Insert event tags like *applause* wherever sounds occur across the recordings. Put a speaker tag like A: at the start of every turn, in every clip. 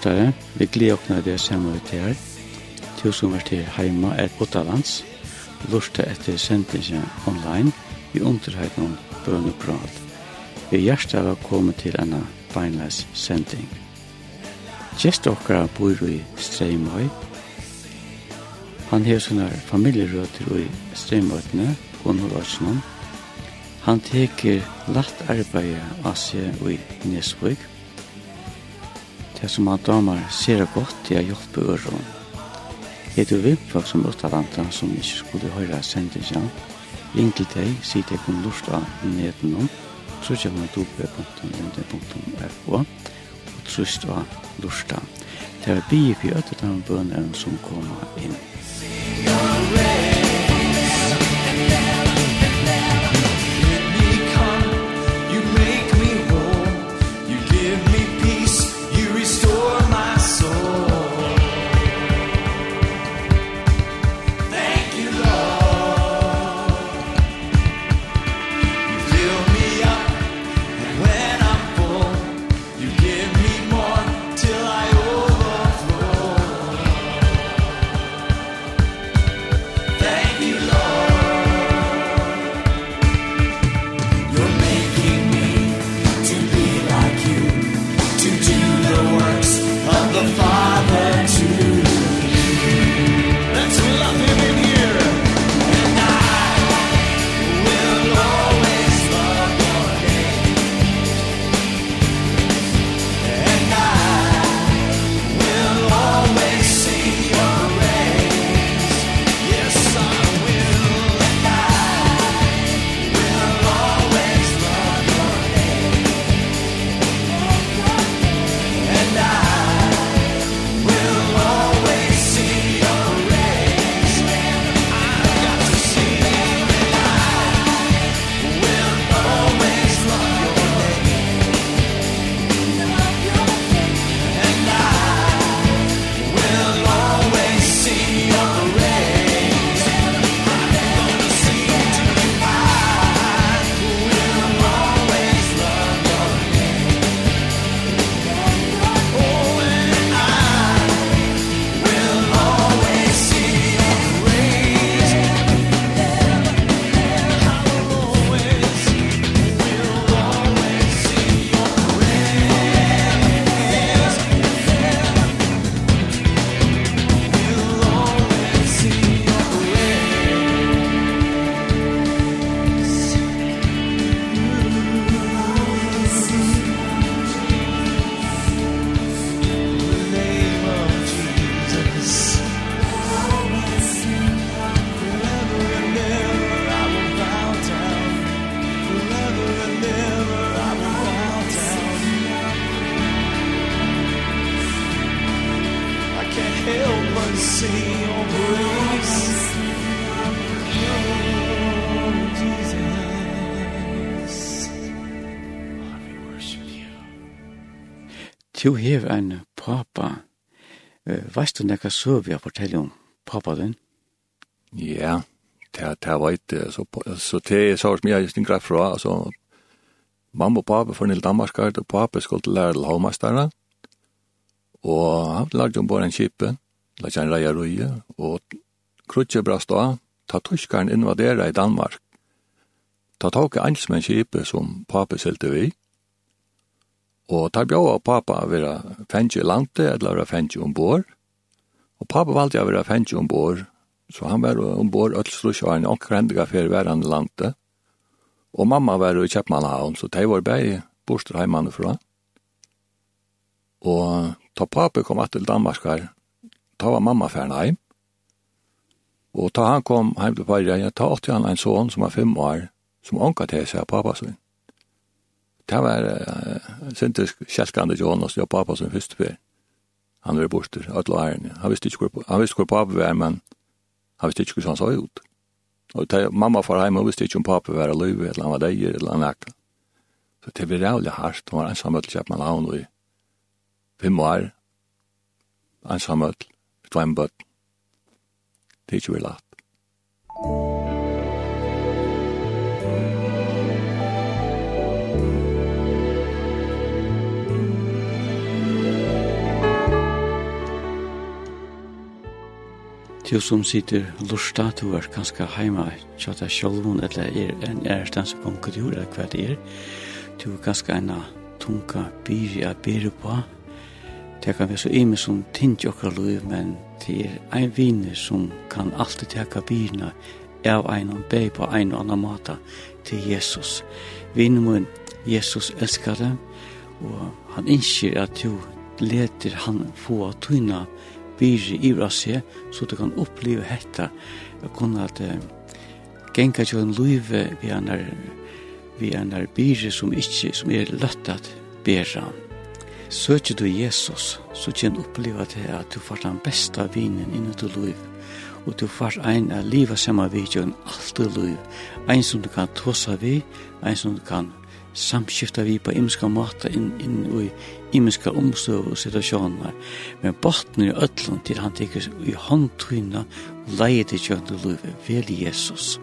A: lortare. Vi gleder åkna det samme ut her. Til som er til heima et åttalands. Lortare etter sendingen online. Vi underheit noen bøn prat. Vi er hjertet komme til en beinleis sending. Gjest okkara bor i Streimøy. Han har sånne familierøter i Streimøytene og Norrøsene. Han teker lagt arbeid av seg i Nesvøk. Det som han damer ser godt til å hjelpe øren. Er du vimpfolk som uttalantar som ikke skulle høyre sendingen, ring til deg, si deg kun lort av nedenom, så kommer man til oppe.linde.fo og trøst av lort Det er bi i fjøtet den bønnen som kommer inn. Your Du hev en pappa. Veist du nekka så vi har fortell om pappa din?
B: Ja, det er veit, så, så det er så som jeg stinger fra, altså, mamma og pappa for Nil Danmarkart, og pappa skulle til lære til Havmasterne, og han lærte jo bare en kippe, lærte han reie røye, og krutje brast av, ta tyskeren invadera i Danmark. Ta tak i ansmenn kippe som pappa selte vi, Og tar bjóa pappa å være fengt i landet, eller være fengt ombord. Og pappa valgte å være fengt ombord, så han var ombord og slås og en onker hendiga fyrir verand i landet. Og mamma var i Kjeppmannhavn, så de var bare borster hjemme fra. Og da pappa kom til Danmark her, da var mamma ferdig hjem. Og da han kom hjem til Bøyre, ta åtti han en son som var fem år, som onka til seg pappa sin det var uh, sintisk kjelkande Jonas, jeg pappa som første fyr. Han var borster, alle æren. Han visste ikke hvor, han visste hvor pappa var, men han visste ikke hvordan han så ut. Og det, mamma var hjemme, hun visste ikke om pappa var løyve, eller han var deier, eller han ekka. Så det var rævlig hardt, hun var ensamhet til kjøpmann havn i fem år, Ensamhet, møttel. Det er ikke vi lagt.
A: Musikk Du som sitter lusta, du er ganske heima tja deg sjolvun, eller er en ærestan som kom kudur, eller hva det er. Du er ganske eina tunga byri a byri på. Det kan være så ime som tindj jokra luiv, men det er ein viner som kan alltid teka byrna av ein og bei på ein og annan mata til Jesus. Viner mun, Jesus elskar dem, og han innskir at du leter han få av tøyna byr i Rasje, så du kan oppleve hetta, og kunne at uh, genka til en luive vi er vi er nær byr som ikke, som er løtt at bæra. Søker du Jesus, så kan du oppleve til at du får den beste vinen innan du løyve, og du får ein av livet samme vi gjør en alt du løyve, en som du kan tåsa vi, en som du kan samskifta vi på imska måte inn, inn i imiska omstøv og situasjoner, men botten i ötlund til han teker i håndtryna og leie til kjønne livet, vel Jesus.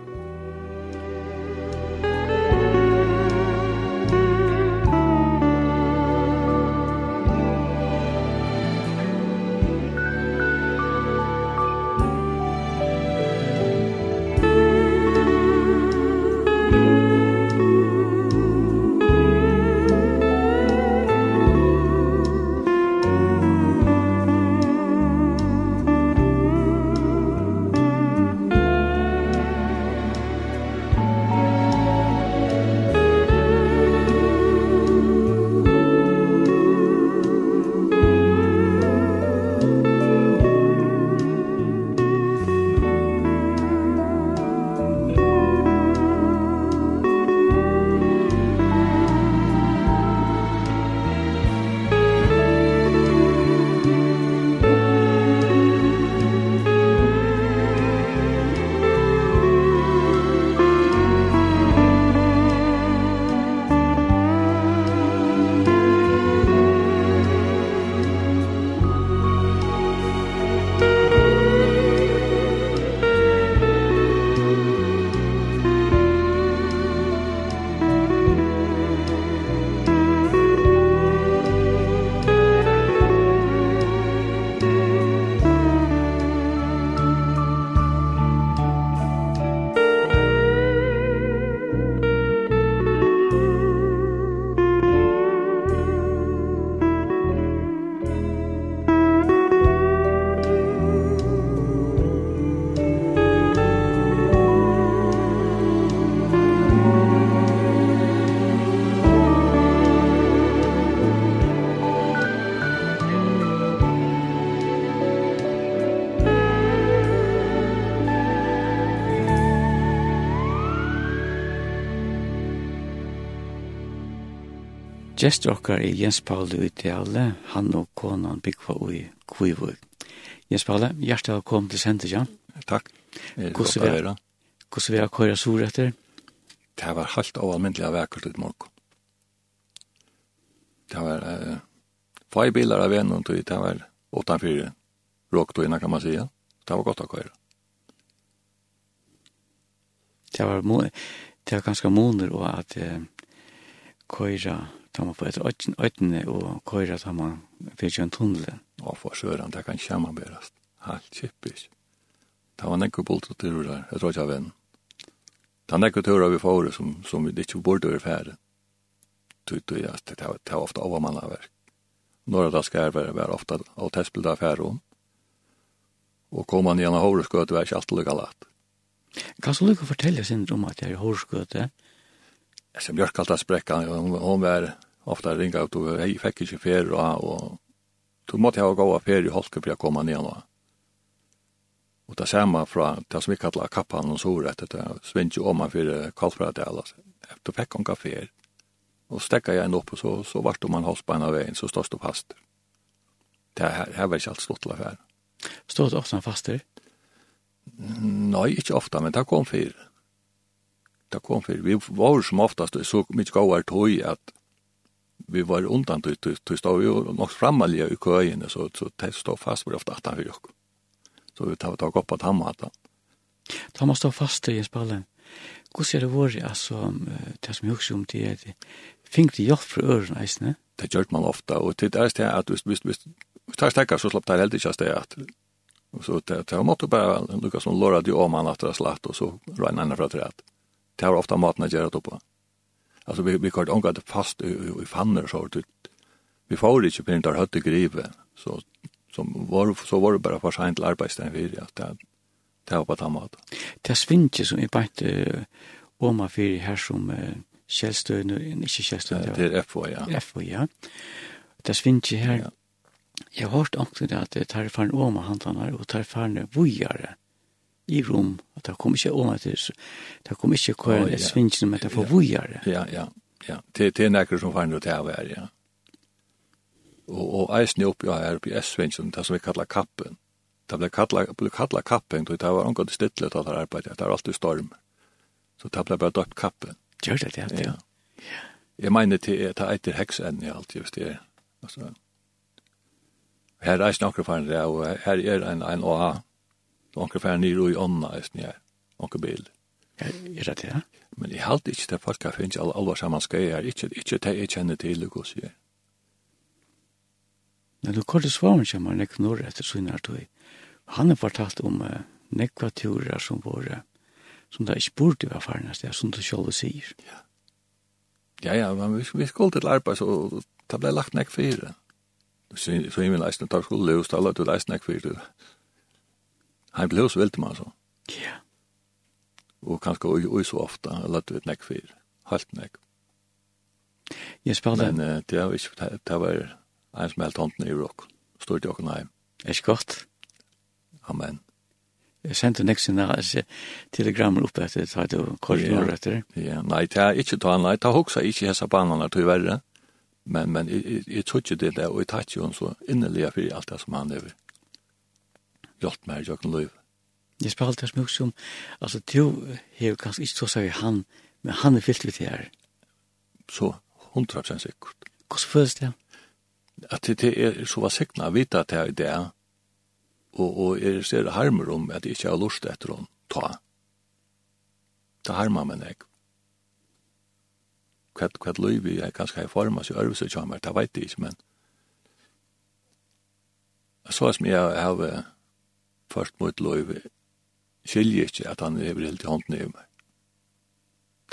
A: Gestur okkar er Jens Paul Uiteale, han og konan byggva ui Kvivui. Jens Paul, hjertelig velkommen til sendet, ja?
B: Takk. Hvordan vi er
A: Hvordan vil jeg køyra sur etter?
B: Det var helt overmyndelig av vekkert ut morgen. Det var uh, fai bilar av en og det var 8-4 råktøyna kan man sija. Det var godt å køyra.
A: Det var, det var ganske måneder og at uh, køyra tar man på et ötten og køyre tar man för en tunnel.
B: Og for søren, det kan skämma berast. Helt kjippis. Ta var nekker bult og till der, jeg tror ikke av jag vän. Ta en kubolt vi får som som vi ikke burde være färd. Du du jag det tar tar ofta av man över. Några være ska vara ofta av testbilda affärer om. Og kom man gärna hårdskott, det är inte alltid lika lagt.
A: Kan du lycka fortelle sin om att jag
B: är hårdskott? Ja? alltså Björkalta spräcka hon, hon var ofta ringa ut och hej fick inte fer och och du måste jag gå av fer i holke för jag komma ner då. Och det samma från det som vi kallar kappan och så rätt det svinch om man för kallfrad alltså. Efter fick hon kaffe och stäcka jag ändå på så så vart om man hålls på en av vägen så står det fast. Det här här var inte alls stått
A: Står det också fast det?
B: Nej, inte ofta, men det kom fyra det kom för vi var som oftast och så mycket gåar tog att vi var undan till till till stod ju nog framalja i köjen så så testa fast på ofta att vi så vi tar tag upp att han mata ta
A: måste stå fast i spallen hur ser det vore alltså det som jag också om det är fink det jag för öron eisne
B: det gör man ofta och det är det att visst visst tar stäcka så slapp det helt inte det att och så det tar man bara Lukas som Laura du om han att det slatt och så räknar han för att det har ofta maten att göra på. Alltså vi vi kort angat fast i, i, i fanner så att vi får inte på inte hade grive så som var så var det bara för sent arbetsdagen vi att det det var på tamat.
A: Det svinke som är bänt om man för här som källstöd och inte källstöd.
B: Det är FO ja.
A: FO ja. Det svinke här. Jag har hört också det att det tar fan om handlarna och tar fan vojare. Mm i rom, at det kommer ikke om at det, det kommer ikke hver oh, ja. svinsen, men det får vujar.
B: Ja, ja, ja. Det, det er nekker som fann ut her, ja. Og, og eisen er oppe, ja, er oppe i S-svinsen, det som vi kallar kappen. Det ble kallar, ble kallar kappen, det var omgått stille til det arbeidet, det var alltid storm. Så det ble bare døpt kappen.
A: Gjør det, det, ja.
B: ja. Jeg mener til at det eiter heksen i alt, just det. Altså, her er snakker for en, og her er en, en OA, Onker fer nýr í onna eisini her. Onker bil.
A: Ja, er det det? ja?
B: Men jeg halte ikke til folk har finnet alle alvar saman skei her. Ikke, ikke til jeg kjenner til det gos jeg.
A: Men du kvar det svaren kommer nek norr etter sunnar tog. Han har fortalt om uh, nekva turer som våre som da ikke burde være farnast det, som du selv sier.
B: Ja. Ja, ja, men vi, vi skulle til arbeid, så det ble lagt nek fyrir. Så i min leisne, tar skulle løs, da la du leisne nek fyrir. Han blev så veldig med, altså.
A: Ja.
B: Og kanskje også så ofte, eller du vet nek for, helt nek.
A: Jeg spør det.
B: Men uh, det var ikke, det var en som helt hånden i rock, stort i åkken hjem.
A: Er ikke godt?
B: Amen.
A: Jeg sendte nek sin telegrammer opp etter, så hadde du kort korridorer etter?
B: Ja, nei, det er ikke ta, nei, ta hoksa, ikke hessa banene til verre. Men, men jeg, jeg, jeg tror ikke det der, og jeg tar ikke hun så innelig for alt det som han lever rått meg i jøkken løy.
A: Jeg spør alltid det som også altså du har jo kanskje ikke så seg han, men han er fyllt vidt her.
B: Så, hundra prosent sikkert.
A: Hvordan føles det?
B: At det, det er så var sikkert å vite at det er det, og, og jeg ser harmer om at jeg ikke har lyst etter å ta. Det harmer meg nek. Hva, hva løyv jeg kanskje har formet seg øvelse kjammer, det vet jeg ikke, men så som jeg har først mot løyve, skiljer ikke at han hever helt i hånden i meg.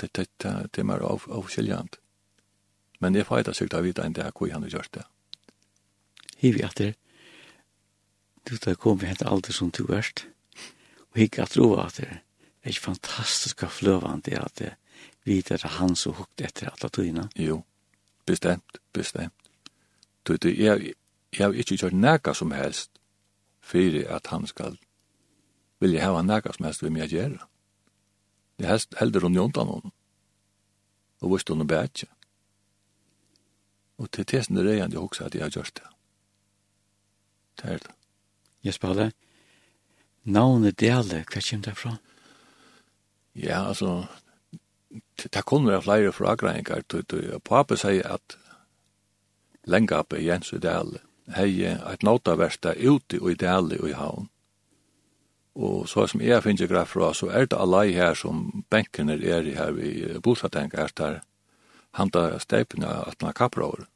B: Det, det, det, det er mer av, av skiljant. Men jeg feita sikkert av vita enn det her hvor han har gjort det.
A: Hivi at det, du tar kom vi hent alt som du erst, og hikk at roa at det er ikke fantastisk fantastiska fløvande at det vita at han så hukt etter alla tøyna.
B: Jo, bestemt, bestemt. Du, du, jeg, jeg har ikke gjort nækka som helst fyrir at han skal vilja hava nekka som helst vi mye gjerra. Det helst heldur hun jontan noen, og vist hun bætja. Og til tesen det reian, jeg hoksa at jeg har gjort det. Det er det.
A: Jeg spør Halle, navnet dele, hva kjem det fra?
B: Ja, altså, det kunne være flere fra agreiningar, og pape sier at lengapet Jens og Dale, hei eit nautaverta ute og i deli og i havn. Og så som jeg finner graf fra, så er det allai her som benken er i her vi bosatenka er der handa steipina atna kapraur.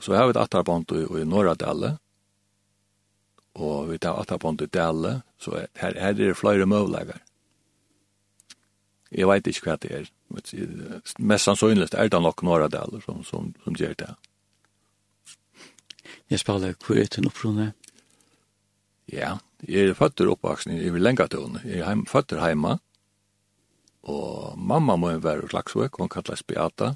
B: Så har vi et atarbond i, i norra deli, og vi tar atarbond i deli, så her, her er det flere møvlegar. Jeg vet ikke hva det er. Mest sannsynligst er det nok norra deli som, som, som gjør det. Ja.
A: Jeg spiller hvor er den opprunne?
B: Ja, jeg er føtter oppvaksen i Lengatøen. Jeg er heim, føtter hjemme, og mamma må være klaksvøk, hun kalles Beata.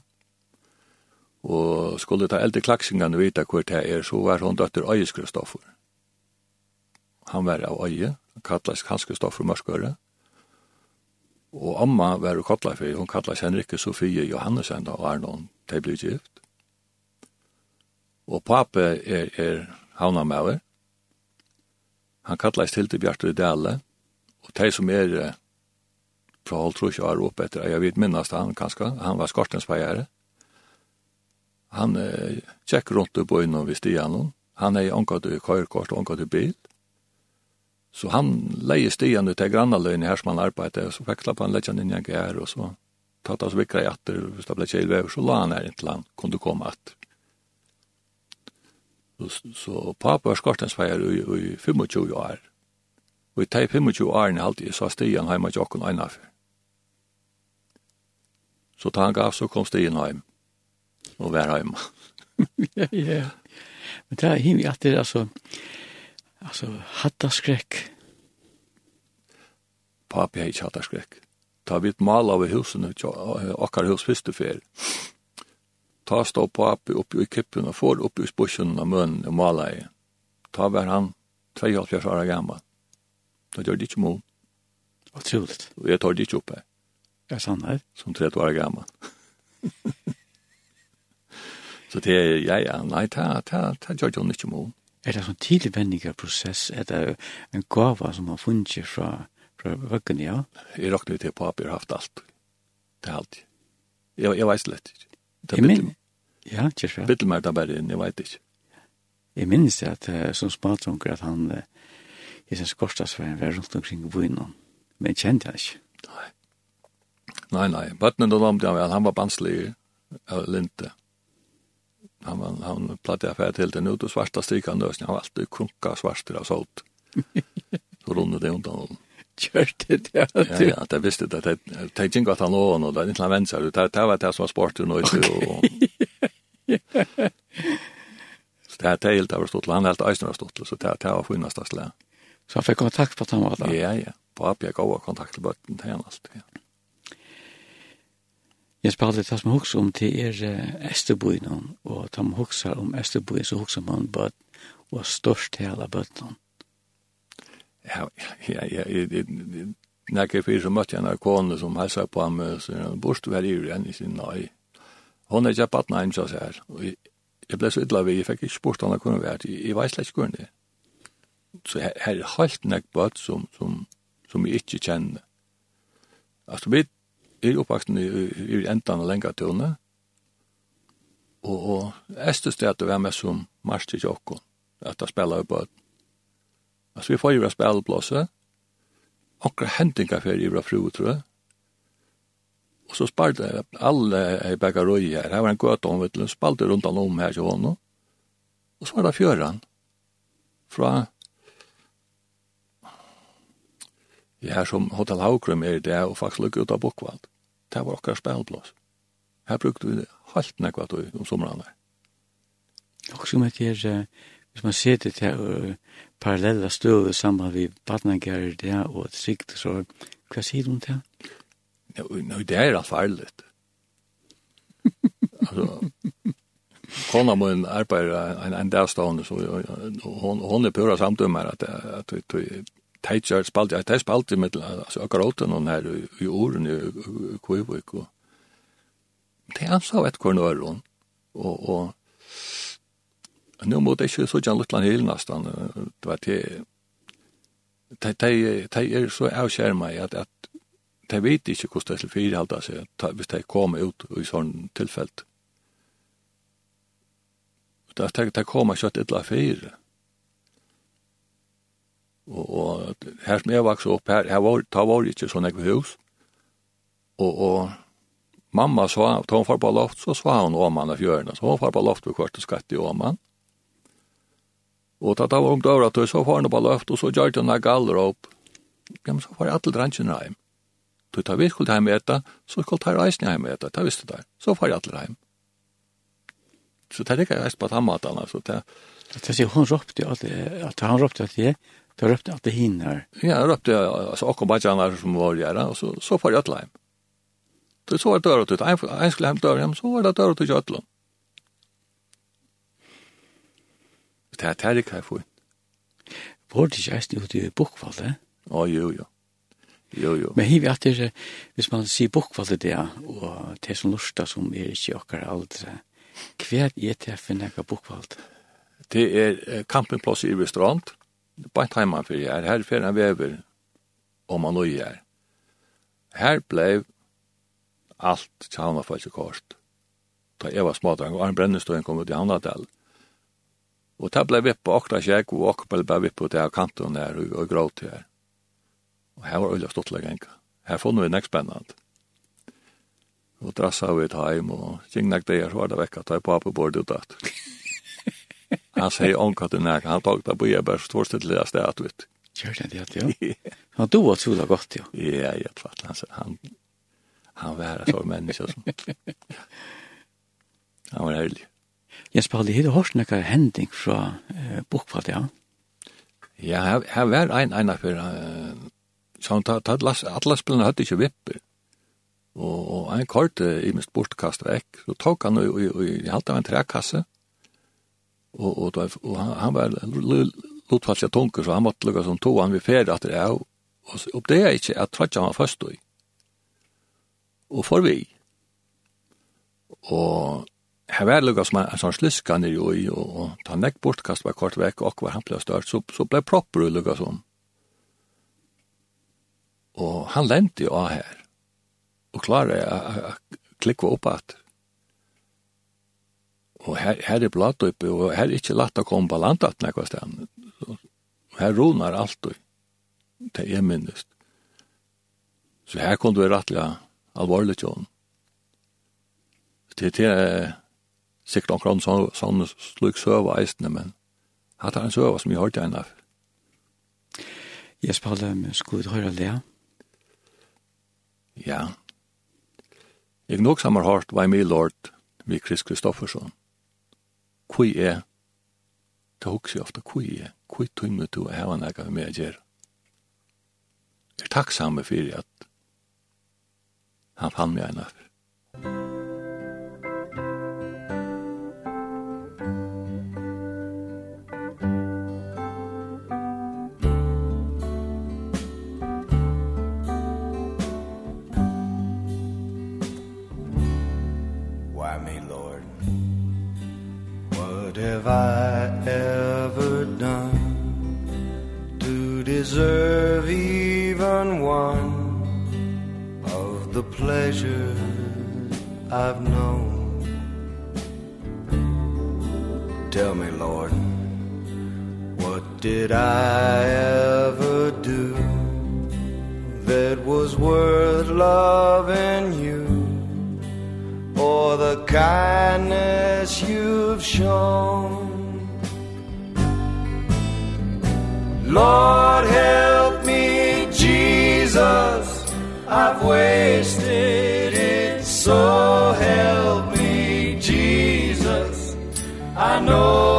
B: Og skulle ta eldre klaksingene vite hvor det er, så var hun døtter Øyes Kristoffer. Han var av Øye, kalles Hans Kristoffer Mørskøre. Og amma var i Kotlafri, hun kalles Henrikke Sofie Johannesen og Arnon, de ble gift. Og pape er, er havnamæver. Han kallast til til Bjartur Dæle, og de som er fra Holtrusj og oppe etter, jeg vet minnast han kanskje, han var skorstensfeiere. Han eh, tjekk rundt på innom vi stian hon. Han er omgått i køyrkort og omgått i bil. Så han leier stian ut til grannaløyne her som han arbeidet, så veksla på han lett han inn i en gær, og så tatt han så vikra i atter, hvis det ble kjelvever, så la han her inntil han kunne komme atter. Så, så pappa var skortensfeier i, i 25 år. Og i teg 25 årene halte jeg så stian hjemme til åkken øyne for. Så ta han gav, så kom stian hjem. Og vær hjemme. *laughs*
A: ja, ja. Men det er himmelig at det er altså, altså hatta skrekk.
B: Pappa er ikke hatta skrekk. Ta vidt mal av husene, okkar hus første fyr. Ta stå på api oppi i kippen og får oppi i spusjen av munnen og mala i. Ta var han 72 år gammal. Da gjør det ikke mål.
A: Otroligt.
B: Og jeg tar det ikke opp her.
A: Er sann her?
B: Som 30 år gammal. Så det er, ja, ja, nei, ta, ta, ta gjør det ikke mål.
A: Er det sånn tidlig vendinger prosess? Er det en gava som har funnet fra, fra vøkken, ja?
B: Jeg råkner til på har haft alt. Det er alt. Jeg, jeg vet lett ikke. Det
A: min... Ja, kjærs
B: Bittel Bittelmer da bare inn, jeg vet ikke.
A: Jeg minnes det at uh, som smadrunker at han uh, i sin skorstadsveien var rundt omkring i byen, men jeg kjente han ikke.
B: Nei. Nei, nei. Bøttene da namte han vel, han var banslig av Linte. Han, var, han platte jeg fært helt inn ut og svarta stikene løsning. Han var alltid krunka svarster av salt. Så *laughs* rundet det undan honom
A: kjørt det. Ja,
B: ja, det visste det. Det er ikke at han lå og det er ikke han venner, det, det var det som var sporten og ikke. *laughs* Så det er helt av stått, han er helt eisen av stått, så det er det var funnest av slag.
A: Så han fikk kontakt på den måten?
B: Ja, ja. På jeg gav kontakt til bøtten til henne alt, ja.
A: Jeg spalte det som hukser om til er Esterbøyene, og de hukser om Esterbøyene, så hukser man bøtten, og størst til alle
B: bøttene. Ja, ja, ja, När jag fick så mötte jag en kone som hälsade på mig så jag borst var i henne i sin nej. Hon är jag på nej så här. Och jag blev så illa vid, jag fick inte bort henne kunde vara i Weislech det Så här är helt näck bort som som som jag inte känner. Alltså vi är uppvuxna i, i ändan av länga tunna. Och, och ästes det att det var med som marsch till Jokon. Att jag spelade på ett Altså, vi får jo spilleblåse. akkurat hentinga fyrir i fru, tror jeg. Og så spalte jeg alle i begge røy her, her var en gøte om, vet du, spalte rundt han om her til honom. Og så var det fjøren, fra, ja, her som Hotel Haugrum er i det, og faktisk lukket ut av Bokvald. Det var akkurat spelblås. Her brukte vi det halvt nekva om somrene.
A: Og som at her, hvis man ser det her, parallella støve sammen med badnagærer det og sikt så hva sier du om det?
B: Nå, no, det er alt farlig. altså, kona min arbeider en, en dag stående, så hon, hon er pura samtummer at, at, at, at teitjar spalt, jeg teitjar spalt i mittel, altså akkur åten hon her i orden i Kvivik, og det er han så vet hver nøyre hon, og, og nå må det ikke så gjerne Lutland Hill nesten. Det var det, de, de, er så avskjermet at, at de vet ikke hvordan det er til fire halda seg, hvis de kommer ut i sånn tilfelt. De, de, de kommer ikke til fire. Og, og her som jeg vokste opp, her, her var, da var det ikke sånn ekve hus. Og, og mamma sa, da hun var på loft, så sa hun om han av fjørene, så hun var på loft ved kvart og skatt i om han. Og da tatt var ungt over at så får han på løft, og så gjør det noen galler opp. Ja, men så får jeg alle drangene hjem. Du tar vi skulle hjem etter, så skulle ta reisen hjem etter, ta visste det. Så får jeg alle hjem. Så det er ikke reist på tannmaten, altså. Det,
A: det sier, hun råpte jo at, at han råpte at jeg, da råpte at det hinner.
B: Ja, han råpte, altså, akkurat bare han som var gjerne, og så, så får jeg alle hjem. Så var det døret ut, en skulle hjem døret hjem, så var det døret ut i Gjøtland. Det er tærik her for.
A: Var det ikke eisen ut i bokvalg,
B: det? Å, jo, jo. Jo, jo.
A: Men hiver at det, hvis man sier bokvalg det, og det som lusta som er ikke okkar aldre, hva er det for nekka bokvalg?
B: Det er campingplass i Vestrand, bare heima for jeg her, her fyrir han vever, om man nøy er. Her blei alt tjana ikke kort. Da jeg var smadrang, og Arne Brennestøyen kom ut i Havnadalen, Og det ble vipp på akkurat kjekk, og akkurat ble vipp på det her kanten der, og, og gråt her. Og her var ulla stått lenge. Her funnet vi nekst spennende. Og drassa vi et heim, og kjengnek det her, så var det vekk at jeg på bordet ut at. *laughs* Han sier omkatt i nek, han tog det på jeg bare stårst til det stedet, du. Gjør
A: det det, ja. Han du var tjola godt, ja.
B: Ja, jeg tror han, han, han var en sånn menneske som... *laughs* Han var herlig.
A: Jesper, hadde hele hørt noen hending fra uh, bokfalt, ja?
B: Ja, her, var en ene for, uh, så han tatt las, alle spillene hadde ikke vipper. Og, og en kort uh, i mest bortkast vekk, så tok han og og, og, jeg halte av en trekasse, og, og, og, og han, han var lotfallet tunker, så han måtte lukka som to, han vi ferdig at det er, og og det er ikke, jeg tror ikke han var først og, Og for vi. Og her var lukka som en sånn sliska nere i, og, og ta nekk bortkast var kort vekk, og var han ble størt, så, så ble propper lukka som. Og han lente jo av her, og klare å klikka opp at. Og her, her er blatt oppe, og her er ikke latt å komme på landet nekva sted. Her ronar alt, og det er minnest. Så her kom du rettelig alvorlig til henne. Det er sikkert omkring sånn, sånn slik søve eisene, men hatt er en søve som jeg hørte enn av.
A: Jesper Hallheim, skulle du høre det?
B: Ja. Jeg nok sammen har hørt «Vei mi lord» med Chris Kristoffersson. Hvor er, det hukser jeg ofte, hvor er, hvor tøyme du er hva nægge vi med gjøre. Jeg er takksamme for at han fann meg en av. me, Lord.
C: What have I ever done to deserve even one of the pleasures I've known? Tell me, Lord, what did I ever do that was worth loving you? kindness you've shown. Lord help me Jesus. I've wasted it so help me Jesus. I know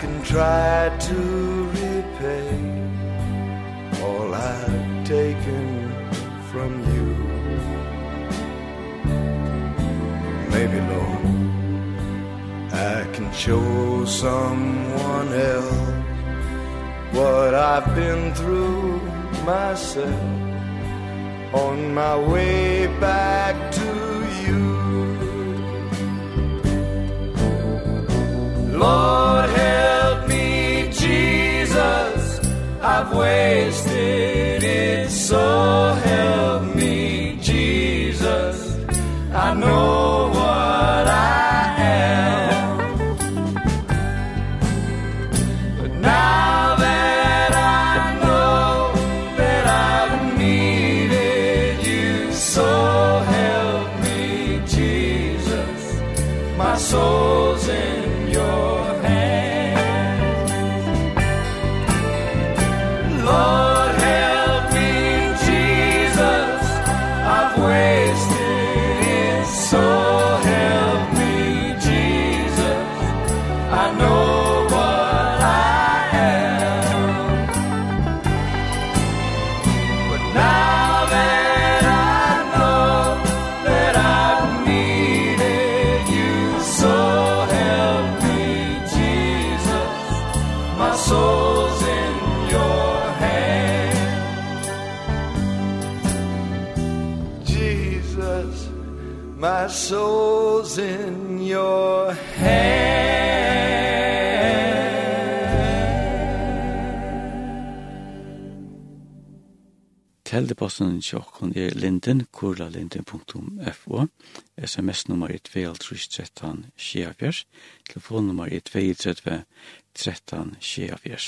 C: can try to repay all I've taken from you. Maybe Lord I can show someone else what I've been through myself on my way back to you. Lord wasted it so help me Jesus. I know Adressepostene
A: til okken er linden, kurlalinden.fo, sms-nummer er 2313 24, telefonnummer er 23 13 24.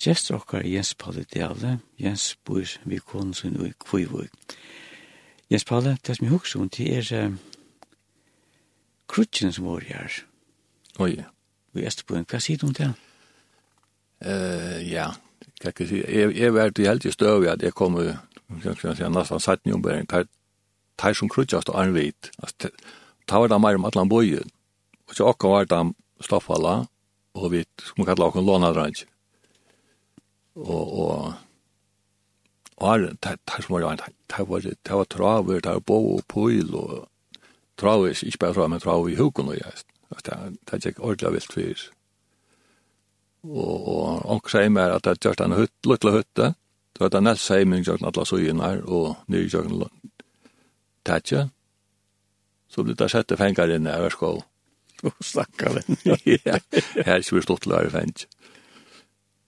A: Gjester okker er Jens Palle Diale, Jens bor vi konen sin og kvivog. Jens Palle, det som jeg husker om, det er uh, krutjen som var her.
B: Oi, ja.
A: Vi er på en, hva sier du om det?
B: Uh, ja, kan jeg si, jeg, jeg var til helt i støv ja, det kom jag kan säga nästan satt ni om bäring tar tar som krutjast och anvit alltså tar det mer om att boje och så och var det stoffalla och vi som kallar och låna ranch och och Ar, tar som var det tar var det, tar var traver, tar bo og poil, og traver, ikke bare traver, men traver i hukon og gjerst. Det er ikke ordentlig vilt fyrs. Og, og, og sier meg at det er en hutt, luttla hutte, Så Det var den neste heimen gjøkken alle søgjene her, og nye en tætje. Så blir det sette fenger inn i Ørskov.
A: Og snakker vi. *laughs*
B: Ja, her er ikke vi stått til å være fenger.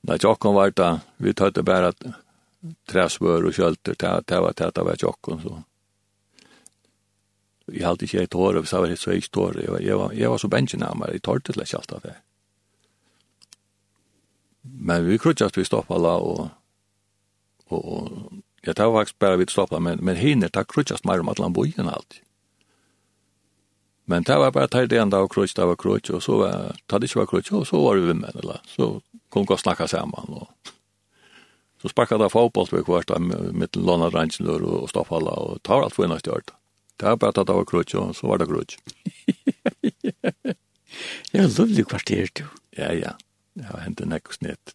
B: Nei, tjokken var det, vi tøtte bare at træsvør og kjølter, det var tæt av tjokken, så. Jeg halte ikke et tårer, hvis jeg var helt så ikke tårer. Jeg var, jeg var, jeg var så bensinamere, jeg tørte til ikke alt av det. Men vi krutjast vi stoppet alle, og Og, og jeg tar faktisk bare vidt stoppa, men, men hinner tar krutjast mer om at han boi enn alt. Men det var bare tar det enda av krutj, det var krutj, og så var, tar det ikke var krutj, og så var vi vimmen, eller så kom vi og snakka saman, og *laughs* så sparka det fotboll ved kvart, mitt låna rangenlur og stoppala, og tar alt for enn stjørt. Det var bare tatt av var krutj, og så var det krutj.
A: det var lovlig kvarter, du.
B: Ja, ja. Det har hendt en og snitt.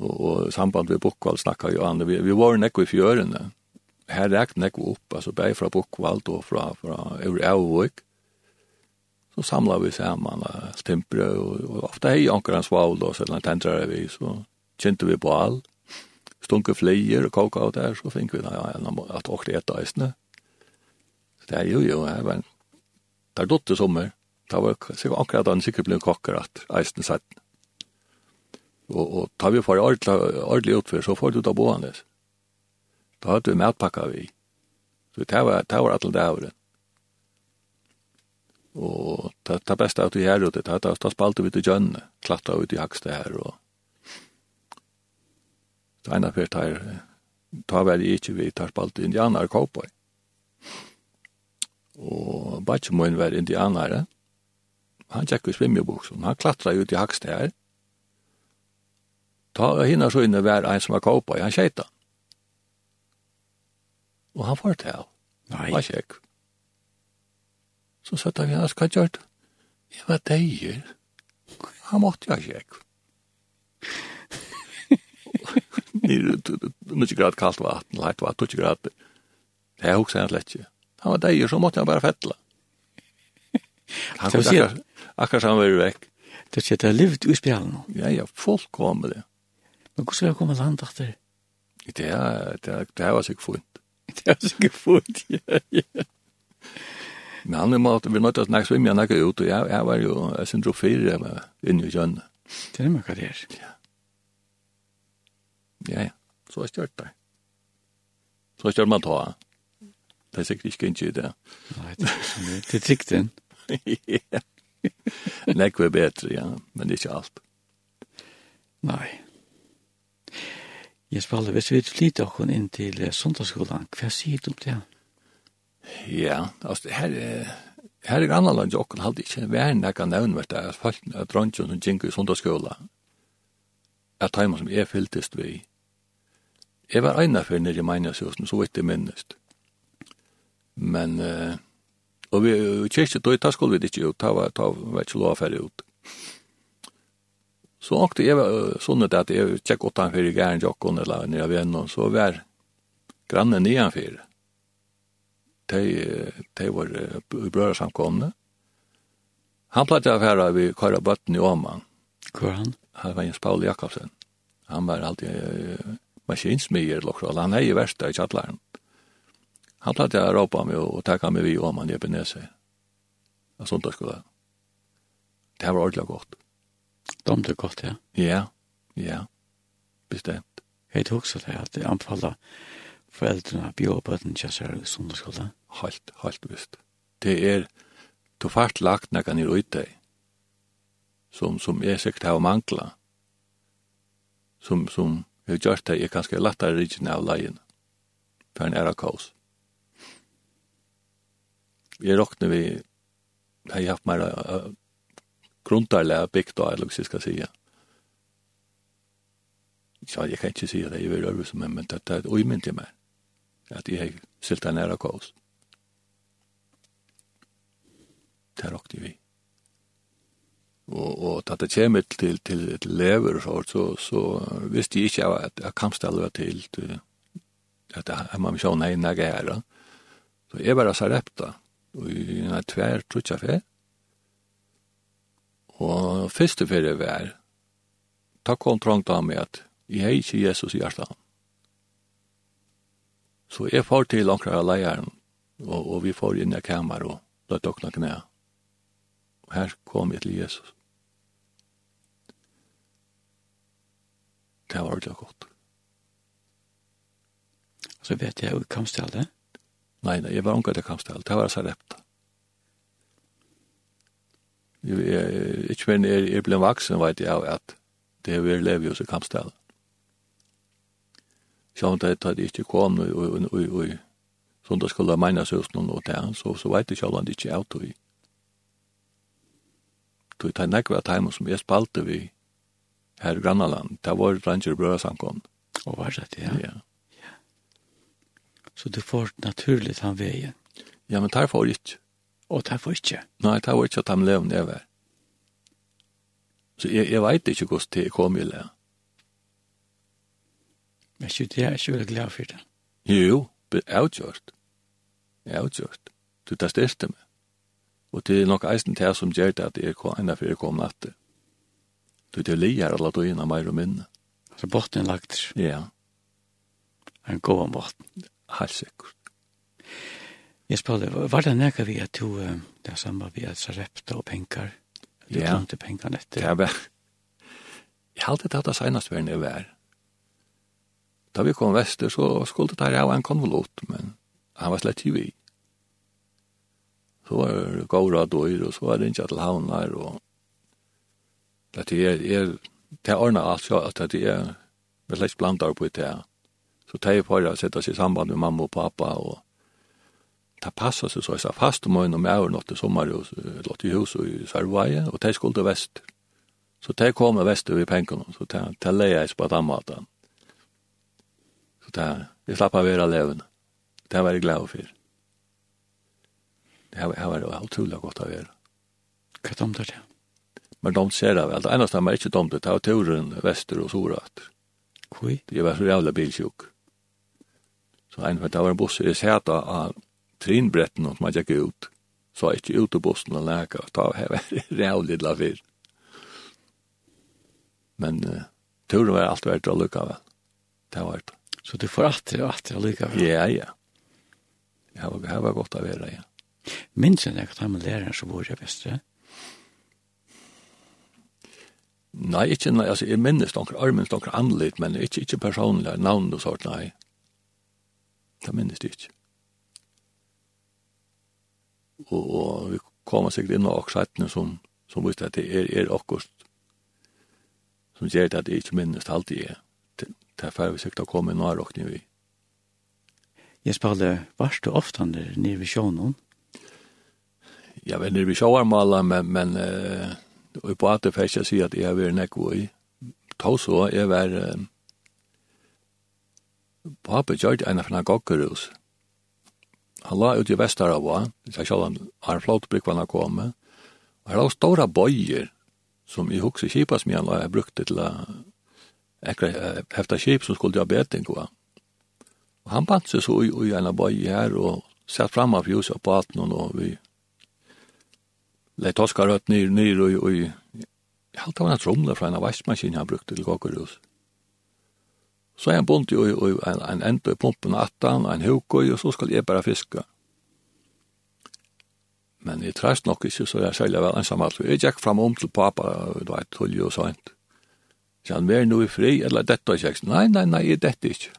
B: og, og samband med Bokvald snakka jo an, vi, vi var nekko i fjørene, her rekt nekko opp, altså beg fra Bokvald og fra, fra Eur Eivvåg, så samla vi saman uh, stimpre, og, og ofte hei anker hans vaul, og selv tendrar vi, så kjente vi på all, stunke fleier og koka og der, så fink vi da, ja, at åkte et eisne. Så det er jo jo, her var en, der dotte sommer, det var sikkert akkurat han sikkert ble en kokker at eisne setten. Og, og tar vi for ordentlig ordentlig utfør, så får du ta boende. Da hadde vi matpakka vi. Så det var, det var alt det året. Og det, det beste at vi her ute, det er da spalte vi til gjønne, klatta ut i hakste her, og det ene fyrt her, ta vel ikke vi tar spalte indianer kåpøy. Og bare ikke må en være indianere. Han tjekk i svimmebuksen, han klatra ut i hakste her, Ta hinna så inne vær ein som var kåpa i han tjeita. Og han får til.
A: Nei.
B: Var kjekk. Så satt vi hans hva gjort. Jeg var deier. Han måtte jeg kjekk. Nere, ikke grad kaldt vatten, leit vatten, ikke grad. Det er også en slett ikke. Han var deier, så måtte han bare fettla. Han kunne akkurat, akkurat han var vekk.
A: Det er ikke det er livet i spjallene.
B: Ja, ja, folk kom med det.
A: Men hvordan skal jeg komme land etter?
B: Det er, det er, det var sikkert funnet.
A: Det er sikkert funnet, *laughs* *laughs* ja, ja.
B: Men han er måte, vi nødt til å snakke svimme, han er ikke ut, og jeg, jeg var jo, jeg synes jo fire jeg var inne i kjønne.
A: Det er mye det er.
B: Ja. Ja, ja. Så er stjørt der. Så er stjørt man ta. Det er sikkert ikke ikke det.
A: Nei, det er ikke det. Det er sikten. *laughs*
B: Ja. Nekve er bedre, ja, men ikke alt.
A: Nei. Jeg Jesper, hvis vi flytter oss inn til sundagsskolen, hva sier du om det?
B: Ja, altså, her er her er annerledes og okken hadde ikke vært nekka nevnvert at folk at dronjen som gikk i sundagsskola at taimen som jeg fylltist vi jeg var eina fyrir nere i meinarshusen så vitt jeg minnest men uh, og vi kyrkje då, ta skulle vi ikke ut ta var, ta var ikke lov å fære ut Så åkte jeg sånn at jeg tjekk åtta han fyrir gæren jokken eller nere av vennom, så var grannen nian fyrir. De, de var brøra samkomne. Han platt av fyrir vi kara bøtten i Åman.
A: Hvor han?
B: Han var Jens Paul Jakobsen. Han var alltid maskinsmyer, lokal. han er i versta i kjallaren. Han platt av råpa meg og takka meg vi i Åman i Ebenese. Sånt da skulle. Det var ordentlig godt.
A: De det godt, ja.
B: Ja, ja, bestemt.
A: Jeg tror også det at jeg anbefaler foreldrene å bjøre på den kjøsere i sundagsskolen.
B: Helt, helt visst. Det er, du fart lagt når kan ut deg, som, som jeg sikkert har manglet, som, som jeg gjør det, jeg kan lettere lette rikken av leien, for en er av kaos. Jeg råkner vi, jeg har haft meg grundarlega bygd av, eller hva jeg skal si. Ja, jeg kan ikke si det, jeg vil øve som en, men det er et uimynd til meg, at jeg har silta næra kaos. Det er okti vi. Og, og da det kommer til, til, til lever og så, så, så visste jeg ikke at jeg kampstallet til, til at jeg må sjå nei nægge her. Så jeg bare sa sarepta, og jeg er tvær trutja fer, Og første fyrir vær, takk kom trångt av meg at jeg hei ikke Jesus i hjertet. Så jeg får til omkring av leieren, og, og vi får inn i kamer og la dokna knæ. Og her kom jeg til Jesus. Det var ordentlig godt.
A: Så vet jeg jo kamstallet?
B: Nei, nei, jeg var omkring til kamstallet. Det var så sarepta. Ikke mer jeg, jeg ble vaksen, vet jeg, at det er vi lever hos i kampstedet. Så om det hadde ikke kom og, og, og, og sånn det, skulle menes hos noen og det, så, så vet jeg selv om det ikke er tog. Tog det nekva timen som jeg spalte vi her i Grannaland, det var Ranger Brøðarsamkom.
A: Og var det, ja.
B: ja. ja.
A: Så du får naturligt han veien.
B: Ja, men tar får ikke.
A: Og det var ikke.
B: Nei, det var ikke at de levde jeg. Så jeg, jeg vet ikke hvordan det kom i det.
A: Men ikke det er ikke veldig glad for det.
B: Jo, det er utgjort. Det er utgjort. Du tar styrte meg. Og det er nok eisen til som gjør det at jeg kom enda før jeg kom natt. Du til lier alle av meg og minne.
A: Så botten lagt.
B: Ja.
A: En god botten.
B: Helt sikkert.
A: Jeg spørte, var det nekka vi at du, det er samme vi at sarepta og penkar, du
B: ja.
A: klemte
B: penkan
A: etter?
B: Ja, vel. Jeg har alltid tatt det senast var nere vær. Da vi kom vester, så skulle det ta av en konvolut, men han var slett i vi. Så var det gåra døyr, og så var det ikke til havnar, og det er, er, det er ordnet alt, så at det er, vi slett blandar på det, så det er for å sette seg i samband med mamma og pappa, og det passade seg så jeg sa fast om en med och något sommer og låt i hus og i Sarvaje og det skulle til vest. Så det kom väst över pengarna så det det jeg på den dammatan. Så det det slapp av era levende. Det var jeg glad for. Det här var utrolig godt å være.
A: Hva er det?
B: Men de ser det vel. Det enda stämmer ikke dumt, Det var turen vester og sorat.
A: Kvui?
B: Det var så jævla bilsjuk. Så en för det var en buss i Säta av trinbretten og man gikk ut, så er ikke ut av bussen og leka, og ta av rævlig la fyr. Men uh, turen var alt verdt å lukka vel. Det var det.
A: Så du får alltid og alltid å lukka vel?
B: Ja, ja. Det var, det var godt å være, ja.
A: Minns jeg ikke at han med læreren som bor i Vestre?
B: Nei, ikke, nei, altså, jeg minnes noen jeg minnes noen annerledes, men ikke, ikke personlig, navn og sånt, nei. Det minnes det ikke og, og vi kommer sikkert inn og aksettene som, som visste at det er, er akkurat som gjør det at det ikke minnes alt det er. Det er ferdig sikkert å komme inn og råkne vi.
A: Jeg spiller varst og ofte nere ved sjånen.
B: Jeg vet var nere ved sjåarmalen, men, men uh, og på at det først jeg sier at jeg var nekko i. Ta så, jeg var... Uh, Pappa gjør det en av henne gokkerhus han la ut i Vesterava, det er sjallan, har flotbrikvarna komme, og her la stora bøyer, som i hukse kipas mi han la, jeg brukte til a ekra hefta kip som skulle ha beting, va. Og han bant seg så i, i en bøy her, og satt fram av ljus på alt noen, og vi lei oskar rødt nyr, nyr, og og jeg halte i, i, i, i, i, i, i, i, i, i, i, Så er han bunt jo i en, en ende i pumpen attan og en hukøy, og så skal jeg bare fiske. Men jeg trest nok ikke, så jeg sælger vel ensam alt. Jeg gikk fram om til pappa, du vet, tullig og sånt. Så han, var nu i fri, eller dette er kjekst. Nei, nei, nei, jeg dette ikke.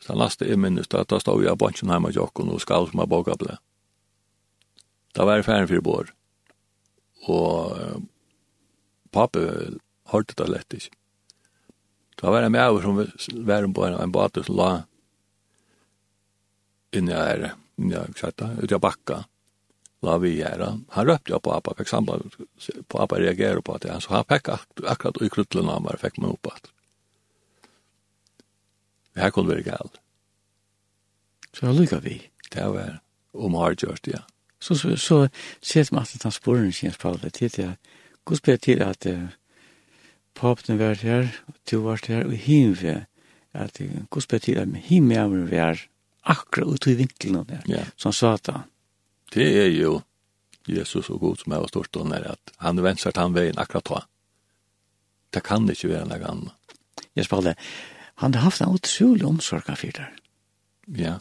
B: Så han laste i minnes, da, da stod jeg av bunchen hjemme i jokken og skal som jeg boka ble. Da var jeg ferdig for bor. Og pappa hørte det lett ikke. Da var jeg med som var på en, en bate som la inni her, inni her, ut i bakka, la vi her. Han røpte jo på Abba, fikk samband, på Abba reagerer på det, så han fikk ak akkurat i kruttelen av meg, fikk meg opp at. Det her kunne være galt.
A: Så det vi?
B: Det var om ja. Så, så,
A: så, så, så, så, så, så, så, så, så, så, så, så, så, så, så, så, til at... Uh, papen var her, og du var her, og himve, at hvordan betyr at himme er vi er akkurat ut i vinkelen der,
B: ja.
A: som satan.
B: Det er jo Jesus og Gud som er stort og nær, at han venser han veien akkurat da. Det kan ikke være noe annet.
A: Jeg det han har haft en utrolig omsorg av fyrt der.
B: Ja,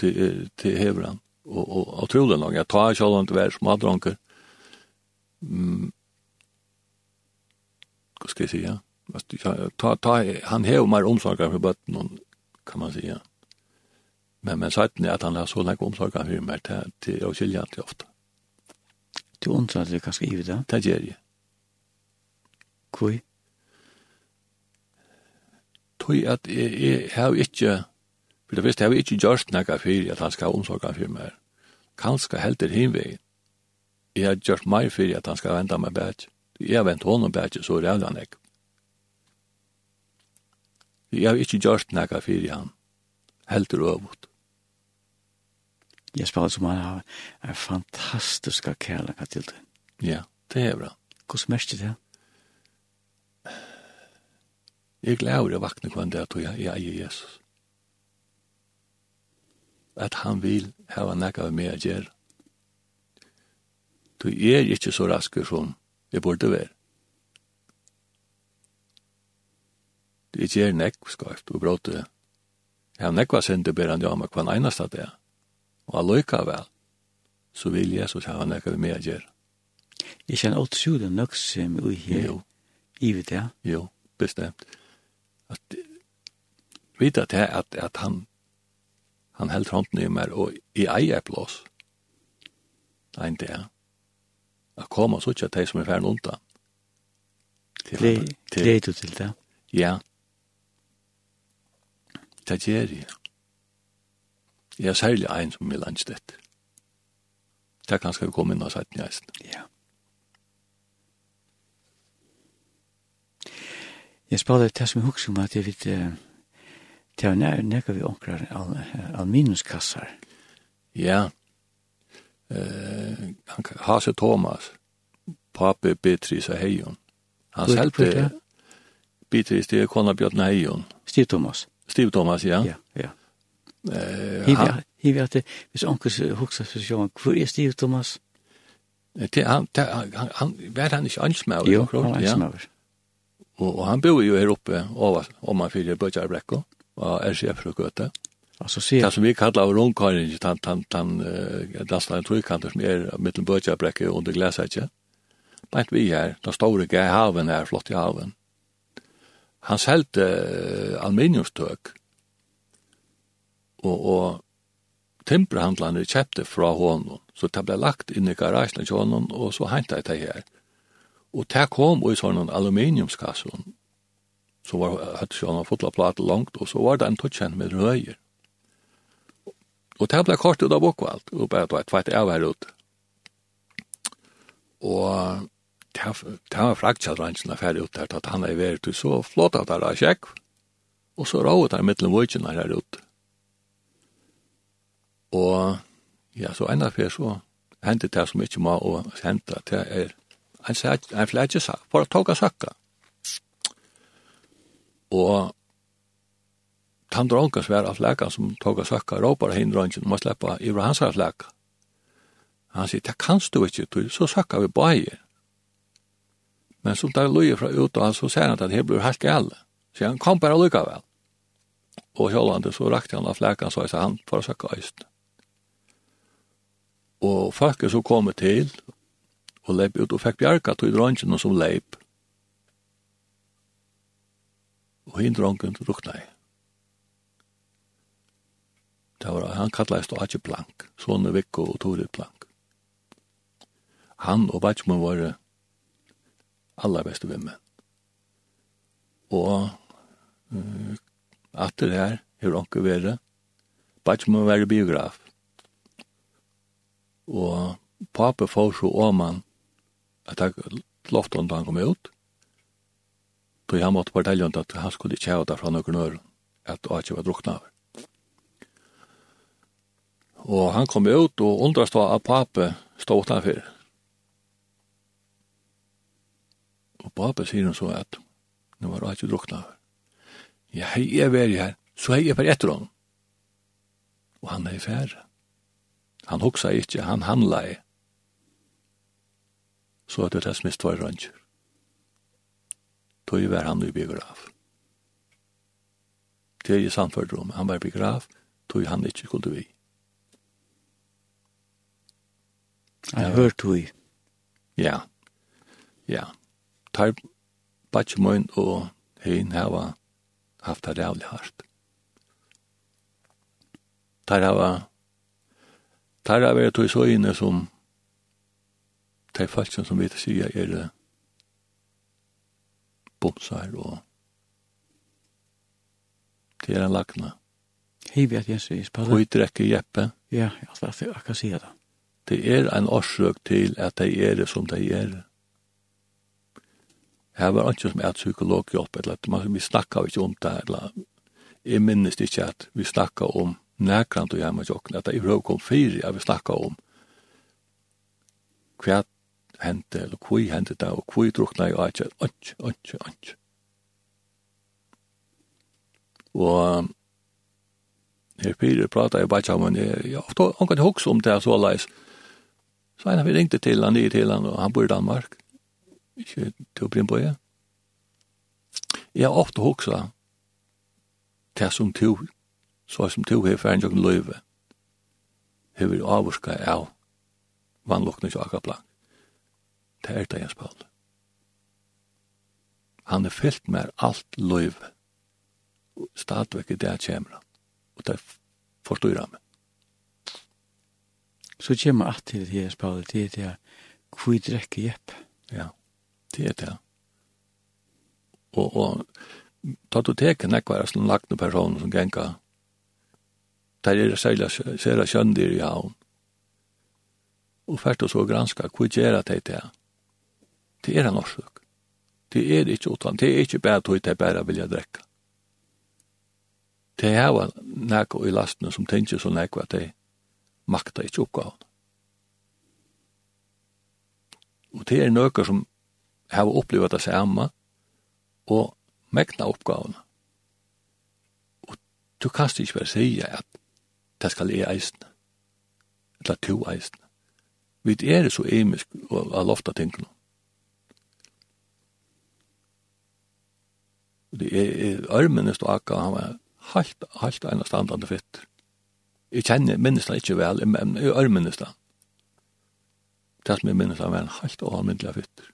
B: det, det hever han. Og, og, og trolig nok, jeg tar ikke alle om det som hadde Mm vad ska jag säga? Fast ta, ta, han hever mer omsorgar för bötten, kan man si, ja. Men, men sajten är att han har så länge omsorgar för mig det till att skilja till ofte.
A: Du undrer at du kan skrive det?
B: Det gjør jeg.
A: Hvor?
B: Tui at jeg jeg har ikke, for det visste jeg har ikke gjort noe for at han skal ha omsorga for meg. Kanska helter hinvegin. Jeg har gjort meg for at han skal vente meg bæt jeg vent hånden på ikke så rævla han ikke. Jeg har ikke gjort nekka fyrir han, heldur øvut.
A: Jeg spiller som han har en fantastisk kærlighet til det.
B: Ja, det er bra.
A: Hvordan mest er det?
B: Jeg glæver å vakne kvann det at jeg eier Jesus. At han vil hava nekka av meg å gjøre. Du er ikke så rasker som det burde være. Det ikke er nekk skarft og bråte. Jeg har nekva sinde berande meg hva en av det er. Og alløyka vel, så vil Jesus ha nekka vi med å gjøre.
A: Jeg kjenner alt sjuden nok som vi her.
B: Jo.
A: Ivet, det.
B: Jo, bestemt. At, vita at, at, at han, han held hånden i meg, og i eier plås. Nei, det er at komme så sitte til de som er ferdig unta.
A: Gleder du til det?
B: Ja. Det gjør jeg. Jeg er særlig en som vil anstett. Det kan skal vi komme inn og sette njøsten.
A: Ja. Jeg spader det som jeg husker om at jeg vet det er nærkere vi omkrar al, al minuskassar.
B: Ja, ja eh, Hase Thomas, pape Beatrice og Heion. Han selte Beatrice, det er kona Bjørn Heion.
A: Stiv Thomas.
B: Stiv Thomas, ja.
A: Ja, ja.
B: Eh,
A: Hivi at, det, hvis onkers hoksa for sjåan, hvor er Stiv Thomas?
B: Det, han, det, han, han, han, var han ikke ansmauer?
A: Jo, han var ansmaver.
B: Og, og han bor jo her oppe, over, om han fyrir Bøtjarbrekko, og RCF-rukøte. Ja
A: Alltså se.
B: Det som vi kallar av rundkörning, han, han, han, uh, lastar en trojkanter som är mittel bötjabräcke under gläsätje. Bant vi här, den stora gär haven här, flott i haven. Han sälte uh, aluminiumstök. Och, och timperhandlande köpte från honom. Så det blev lagt in i garagen till honom och så hämtade det här. Och det kom och i sådana aluminiumskasson. Så var hade jag en fotla plata långt och så var det en touchen med röjer. Og det ble kort ut av bokvalt, og bare det var tveit av her ut. Og det var fraktjad rannsjen affær ut der, at han er vært så flott at det er kjekk, og så råd der mittlen vøytjen her ut. Og ja, så enda fyr så hendte det som ikke må å hente, det er en, en flætjesak, for å toga sakka. Og han Olkas var av flækan som tog av søkka råpar hinn røngen om å sleppa i hans av flæka. Han sier, det kanst du ikke, du, så søkka vi bæg. Men så tar Løye fra ut, og han så ser han at det blir helt gale. Så han kom bare lykka vel. Og sjålande så rakte han av flækan, så han for å søkka øyst. Og folket så kom til, og leip ut og fikk bjarga til dronjen som leip. Og hinn dronjen rukna i. Det var, han kallades da Atje Plank, Sone Vikko og Tore Plank. Han og Vatjman var aller beste vimmen. Og uh, atter her, her onke være, Vatjman var biograf. Og pape får så åman at jeg lovte om da han kom ut, tog han måtte fortelle om at han skulle ikke ha det fra noen øren, at Atje var drukna over. Og han kom ut og undrast av pape stod utanfor. Og pape sier han så at nå var det ikke drukna. Ja, hei, jeg er her, så hei jeg for etter honom. Og han er i færre. Han hoksa ikke, han handla i. Så at det er smist var rønnsjur. Tøy var han i biograf. Det er i samført rom, han var i biograf, tøy han ikke skulle vi.
A: Jeg har hørt hui.
B: Ja, ja. Tar Batjemoen og Hein hava haft det rævlig hardt. Tar hava Tar hava vært hui så inne som tar falsen som vi til sier er bomsar og det er en lagna.
A: Hei vi at jeg sier spallet.
B: Hvor drekker Jeppe.
A: Ja, jeg skal si det.
B: Det er en årsøk til at de er det som de er. Her var ikke som et psykolog hjelp, eller vi snakka ikke om det, eller jeg minnes ikke at vi snakka om nærkrant og hjemme jokken, at det er kom fire, at vi snakka om hva hendte, eller hva hendte det, og hva drukna jeg, og ikke, ikke, ikke, ikke. Og her fire prater jeg bare om, jeg har ofte omkring hokse om det, så leis, Så han ringte til han, nye til han, og han bor i Danmark. Ikke til å brinne på det. Jeg har ofte hoksa til som to, så som to har ferdig noen løyve, har vi avvorska av vannlokne tjaka plank. Det er det jeg spalt. Han er fyllt med alt løyve. stadigvæk i det kommer han. Og det forstår han meg
A: så kommer at til det her spørsmålet, det er det her, hvor drekker hjepp?
B: Ja, det er det. Og, og ta du teker nekvar som lagtne personer som genka, der er særlig særa kjøndir i havn, og først og så granska, hvor gjør det det? Det er en årsøk. Det er ikke utan, det er ikke bare tog, det er bare vilja drekka. Det er jo nekko i lastene som tenker så nekva det er makta ikkje oppgaven. Og det er nøkker som har opplevd det samme, og mekna oppgavene. Og du kan ikke bare si at det skal jeg eisne, eller to eisne. Vi er så emisk og har lofta tingene. Det er armene stå akka, han var helt, helt ena standande fitter. Jeg kjenner minnes det ikke vel, men jeg er minnes Det Det som jeg minnes det var en helt og almindelig fytter.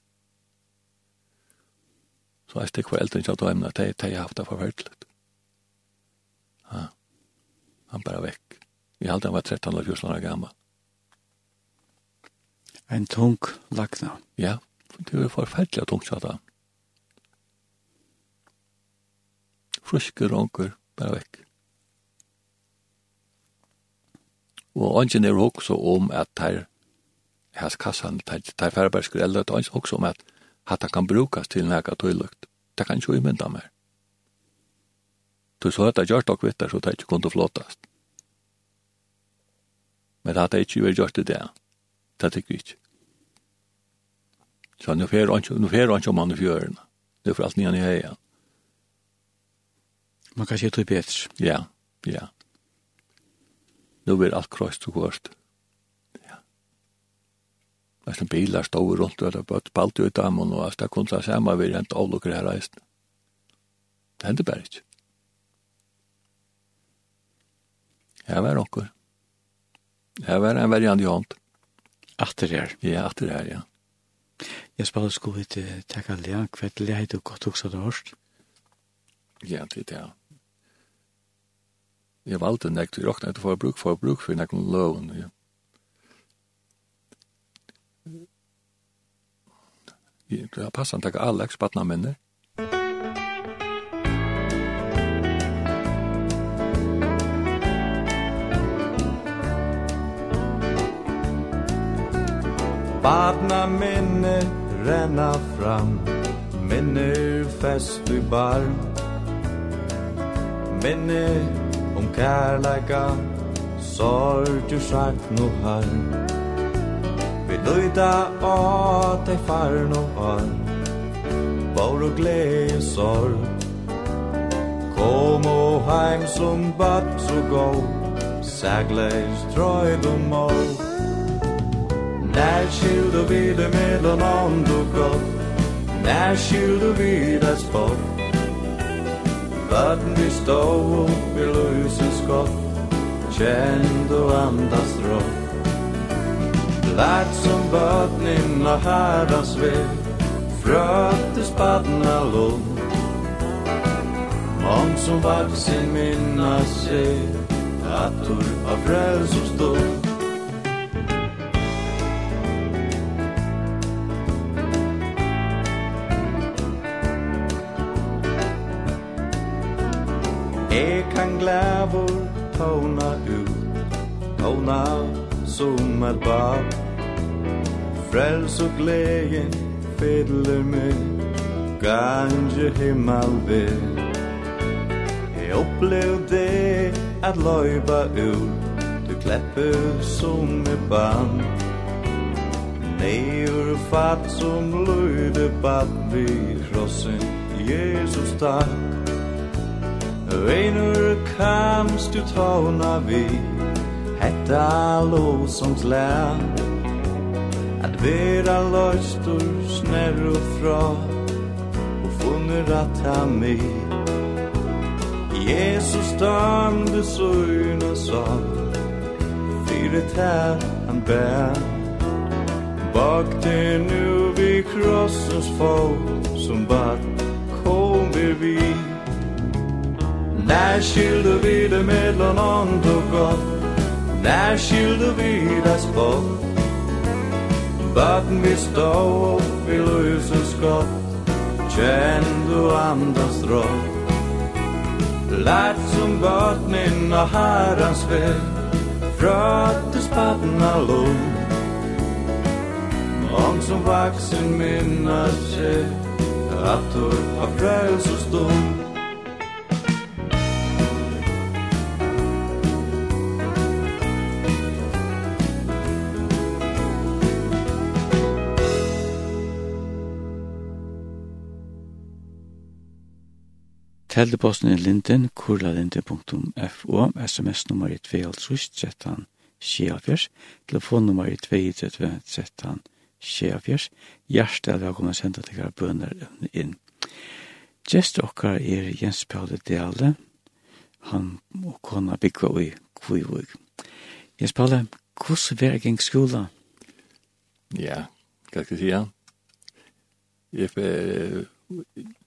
B: Så jeg stikker for eldre ikke at jeg emnet, jeg har haft det forferdelig. Ja. Han bare vekk. Jeg halte han var 13 eller 14 år gammel.
A: En tung lagna.
B: Ja, det var forferdelig tungt, sa han. Fryske ronker, bare vekk. Og ønsken er også om at her hans kassan, her færbar skulle eller at ønsken også om at hatta kan brukas til nekka tøylukt. Det kan ikke imynda mer. Du så hatt det gjørt og vittar, så det ikke kunne flåtast. Men hatt det ikke vært gjørt i det. Det tykker vi ikke. Så nu fer han nu fer han som han fjøren. Det er for alt nian i heia.
A: Man kan se det bättre.
B: Ja, ja nu blir alt krøyst og kvart. Ja. Det Eisen bilar stod rundt, og det var spalt ut av dem, og det er kun det samme vi rent av lukker her reist. Det hender bare ikke. Her var nokkur. Her var en variant i hånd.
A: Atter her.
B: Ja, atter her, ja.
A: Jeg spalte sko ikke takke alle, hva er det du godt også det hørst?
B: Ja, det er det, ja jeg valgte nekt, jeg råkna etter for bruk for bruk for nekken loven. Ja. Jeg har passan takk Alex, batna minner.
D: Badna minne renna fram Minner fest i bar Minner Om kærleika, sorg og sakn og har Vi løyda av deg far og har Vår og glede sorg. Kom og heim som bad så gå Sægleis trøyd og mål Nær skyld og vide mellom ånd og godt Nær skyld og vide spott Världen vi stor och vi lyser skott Känd och andas rått. Lärt som bötning och herras vill Frötes badna lund Mång som vaksin minna sig Attor av frälsostånd krävor tåna ut Tåna som ett barn. Frels og glädje fedler med ganje himmel ved Jeg opplev det at løyva ut Du klepper som et barn. Neur fatt som løyde bad vi krossen Jesus takk. Reinur kamst du tåna vi Hetta lovsångs län At vera løystur snær og fra Og funner at ha mi Jesus dam du søgna sa Fyre tær han bær Bak te nu vi krossens fot Som bad kom vi vi När skilde vi det mellan ont och gott. När skilde vi det spott. Vatten vi stå upp i lusens skott. Känn du andas rått Lärt som vattnen av herrans väg. Fröttes pappna lån Om som vaksen minnar sig. Att du har frälst och stånd
A: teldeposten i linden, kurlalinden.fo, sms-nummer i 2.13, Sjeafjers, telefonnummer i 2.13, Sjeafjers, hjertet er velkommen å sende til hver bønner inn. Gjest okkar er Jens Paule Dale, han og kona byggva i Kvivug. Jens Paule, hvordan var jeg skola?
B: Ja, hva skal jeg si, ja? Jeg var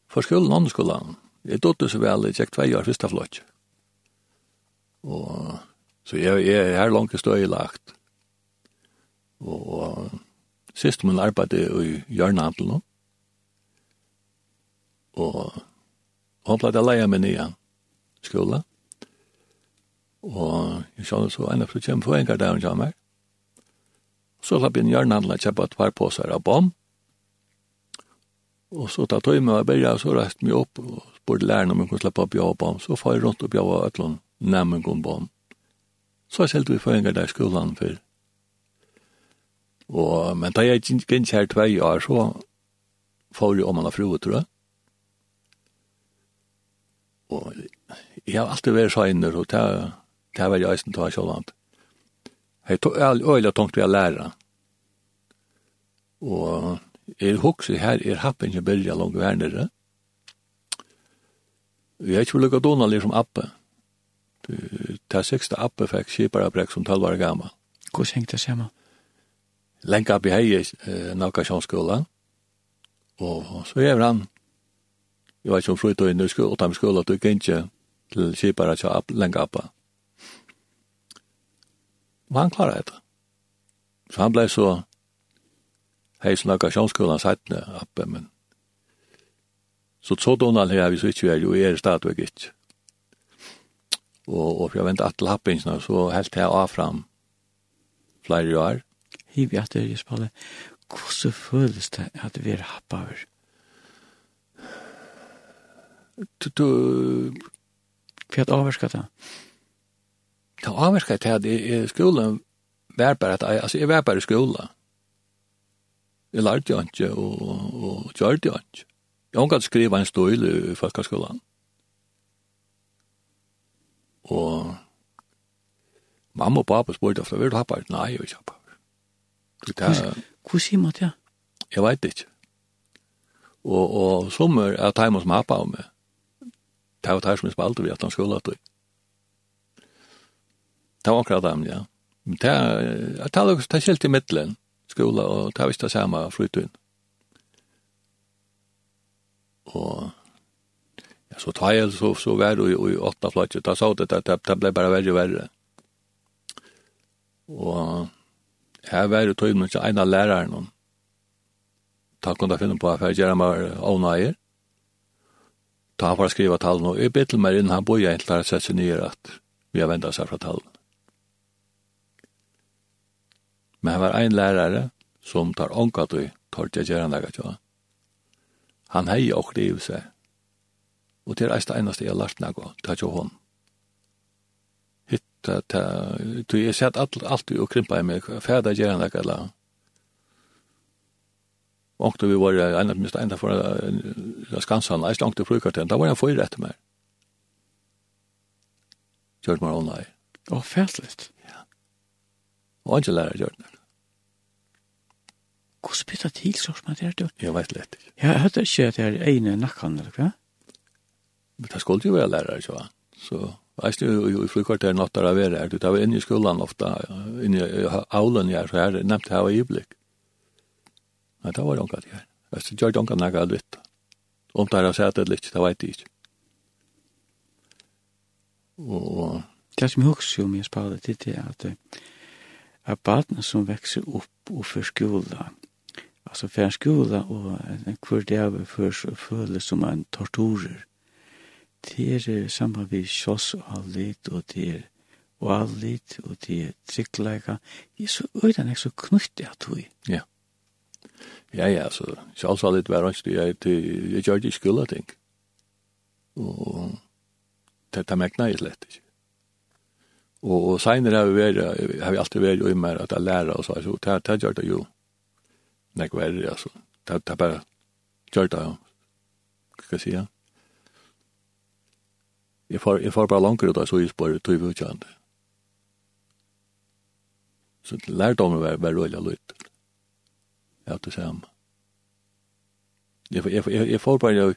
B: for skolen, andre skolen. Jeg dotter så vel, jeg tjekk tvei år, første flott. Og, så jeg, jeg er her langt støy lagt. Og, sist min arbeidde i hjørnehandel nå. Og, han pleide å leie meg nye skole. Og, jeg skjønner så, en av så kommer for en gang der hun kommer. Så slapp inn hjørnehandelen og kjøpte et par påser av bom. Og så tar tøy med å begynne, så reist meg opp og borde lärna mig att släppa bjöd på så får jeg jag runt och et eller annet nemmen gå på Så jeg sällt vi for en där i skolen før. Og, men da jeg gikk her tvei år, så får jeg om han har fru, tror jeg. Og jeg har alltid vært søgner, og det har vært jeg å ha sånn. Jeg har øyelig tungt ved å lære. Og jeg husker her, er happen ikke bølger langt hver nere. Mm Vi er ikke lukka donalig som appe. er seksta appe fikk kiparabrekk som 12 år gammal.
A: Hvor hengt det saman?
B: Lenka i hei eh, navkasjonsskola. Og så er han, jeg vet ikke om frutøy i nusko, og ta tam skola du kan ikke til kjipere tja app, lenge opp. Og han klarer det. Så han ble så hei som navkasjonsskola sattne oppe, men Så så Donald her vi så ikke er jo er stadig ikke. Og, og for jeg venter at til happingsene, så helt jeg av fram flere år.
A: Hiv jeg til Jespalle. Hvordan føles det at vi er happaver?
B: Du, du...
A: Hva avvarskar det? Det
B: avvarskar det at i skolen var bare at, altså jeg var bare i skolen. Jeg lærte jo ikke, og, og, og gjør det jo ikke. Jeg kan skriva en støyl i folkeskolen. Og mamma og pappa spurte ofte, vil du ha part? Nei, jeg vil ikke ha part.
A: Hvor sier man det?
B: Jeg vet ikke. Og, og som er det jeg må smappa av meg. Det var det som jeg spalte vi at han skulle ha det. Det var akkurat dem, ja. Men det er det er, det er skilt i midtelen, skola, og det er visst det samme flytun og ja, så tar jeg så, så vær og, og i åtta flatje, da sa det, det, det ble bare verre og verre. Og her var det tøyden ikke en av læreren, takk kunne det finner på, for jeg gjør meg avnøyer, ta han for å skrive tallene, og jeg bytte meg inn, han bor jeg egentlig og sett seg nye at vi har ventet seg fra tallene. Men han var en lærere som tar ångat og tar til å gjøre han laget til han. Han hei og liv seg. Og det er eist einast jeg har lært nego, det er jo hon. Hitta, det er, jeg sett alt, alt vi og krympa i meg, fæda gjerra nek, eller, ångte vi var ena, minst enda for uh, skansan, eist ångte frukarten, da var han fyrir etter meg. Gjørt meg online. i.
A: Å, fætligt.
B: Ja. Og ikke lærer gjør det.
A: Hvordan Hvor det til så som det er du?
B: Jeg vet lett ikke.
A: Jeg hørte ikke at det er ene nakkan, eller hva?
B: Men det skulle jo være lærere, ikke va? Så veist du, i frikvarteren natt der av var du tar inn i skolan ofta, inn i aulen her, så her nevnte jeg var iblikk. Nei, det var jonkat her. Jeg synes jeg jonkat nekka litt. Om det har sett det litt, det vet jeg ikke. Og...
A: Det som jeg husker om jeg spadet til det, er at er barna som vekser opp og for skolan, alltså för en skola och en kvart av för föle som en torturer. Det är samma vi kjoss og allit og det er og allit og det er tryggleika. Det er så øyden jeg så knyttig at du
B: Ja. Ja, ja, så kjoss allit var hans, jeg, jeg gjør det skola ting. Og det er mekna jeg slett ikke. Og, og senere har vi, vært, har vi alltid vært i mer at jeg lærer og så, så det, det gjør det jo nek verre, altså. Det det er bare gjør det, hva skal jeg si, ja. Jeg får, jeg får bare langere da, så jeg spør tog vi utkjent. Så lærdommen var, var og løyt. Ja, det samme. Jeg, jeg, jeg, jeg får bare jeg,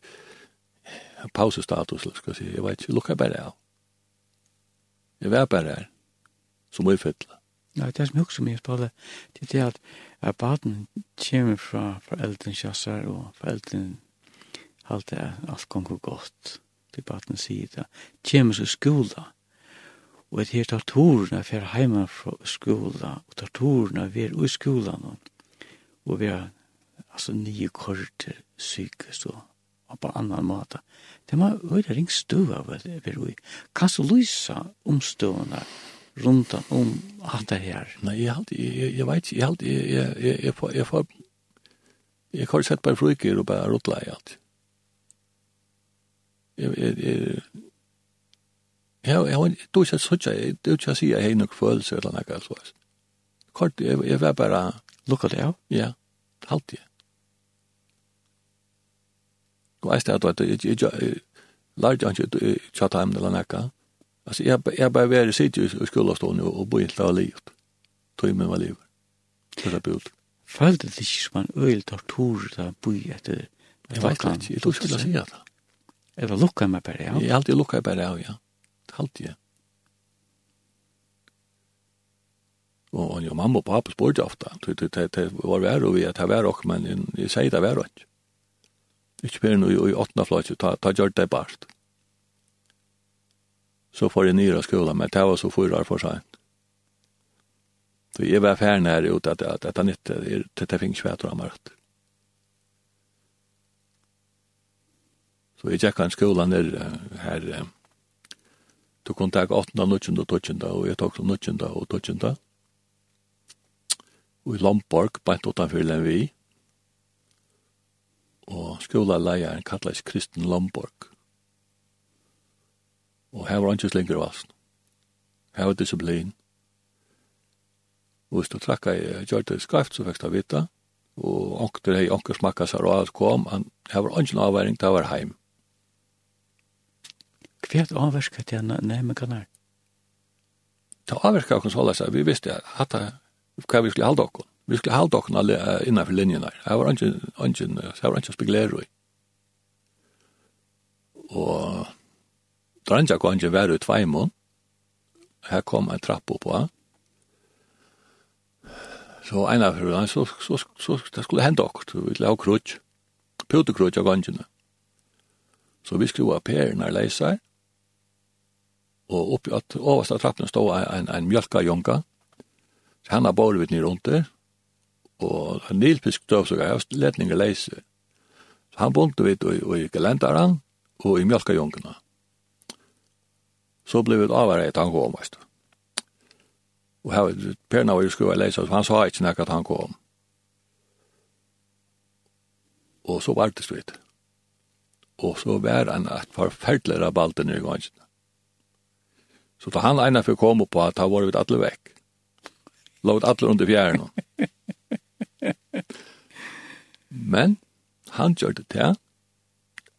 B: pausestatus, skal jeg si. Jeg vet ikke, lukker bare av. Jeg var bare her, som er fytla.
A: Nei, det er som jeg husker mye på det, det er at at baden kommer fra foreldren kjassar, og foreldren halte er alt gonger godt, til baden sier det. Kommer så skola, og et her tar torene for heima fra skola, og tar torene ver ui skolan, og vi er altså nye korter psykisk og og på annan måte. Det må høyre ring støv av det, vi. Kan så lysa omstående rundt om alt det her.
B: Nei, jeg halte, jeg, jeg jeg vet ikke, jeg halte, jeg, jeg, jeg, jeg, får, jeg får, jeg har sett bare fruker og bare rotla i alt. Jeg, jeg, jeg, jeg, jeg, du ikke sånn, jeg, du ikke sier jeg har nok følelse eller noe, altså. Kort, jeg, jeg var bare
A: lukket det, ja,
B: ja, halte jeg. Og jeg stedet at jeg, jeg, jeg, jeg, jeg, jeg, jeg, jeg, jeg, jeg, jeg, jeg, jeg, Alltså jag jag bara var i sitt i skolastånd og, bo helt å livet. Tog mig var livet. Det är bult.
A: Følte det ikke som en öl tortur da bo etter
B: Jeg vet ikke, jeg tror ikke jag säger det.
A: Eller lukka mig på det, ja?
B: Jeg har alltid lukka på det, ja. Alltid, ja. Og jo mamma og pappa spurte ofta. Det var vær og vi at det var ok, men jeg sier det var ok. Ikke bare noe i åttende flott, ta gjør det bare så får jeg nyere skolan, men det var så fyra år for seg. Så jeg var ferdig her ut at dette nytt, dette finnes svært og amart. Så jeg tjekket en skole ned her, du kunne ta 8, 19, og 20, og jeg tok 19 og 20. Og i Lomborg, bare utanfor Lenvi, og skola leier en kallas Kristen Lomborg. Og her var ikke slinger av. Her var disiplin. Og hvis du trakka i Gjørte skraft, så fikk du vite, Og onker hei, onker smakka seg og alt kom. Han, her var ikke noen avværing, det var heim.
A: Hva er avværsket til han
B: nærmekanar? Ta avverka okkon så seg, vi visste at hva vi skulle halda okkur. Vi skulle halda okkur alle innanfor linjene. Her var ikke, ikke, her var ikke spekulerer i. Og dranja kongen var ut tveimån. Her kom en trapp opp på. Så en av henne, så, så, så, så det skulle hende okt. Vi la ha krutsk. Putekrutsk av kongene. Så vi skrua perna leiser. Og oppi at oversta trappen stod en, en mjölka jonka. Så henne bare vi ned rundt der. Og en nilpisk støvsuga, jeg letning letninger leiser. Så han bunte vi i, i galendaran og i mjölka jonkene så blev det avvärre att han kom. Och här, Perna var ju skruva i läsa, han sa inte när att han kom. Och så var det stvitt. Och så var han ett förfärdeligt rabalter nu i gången. Så då han ena för kom på att han var vid alla väck. Låt alla under fjärden. Men han gjorde det här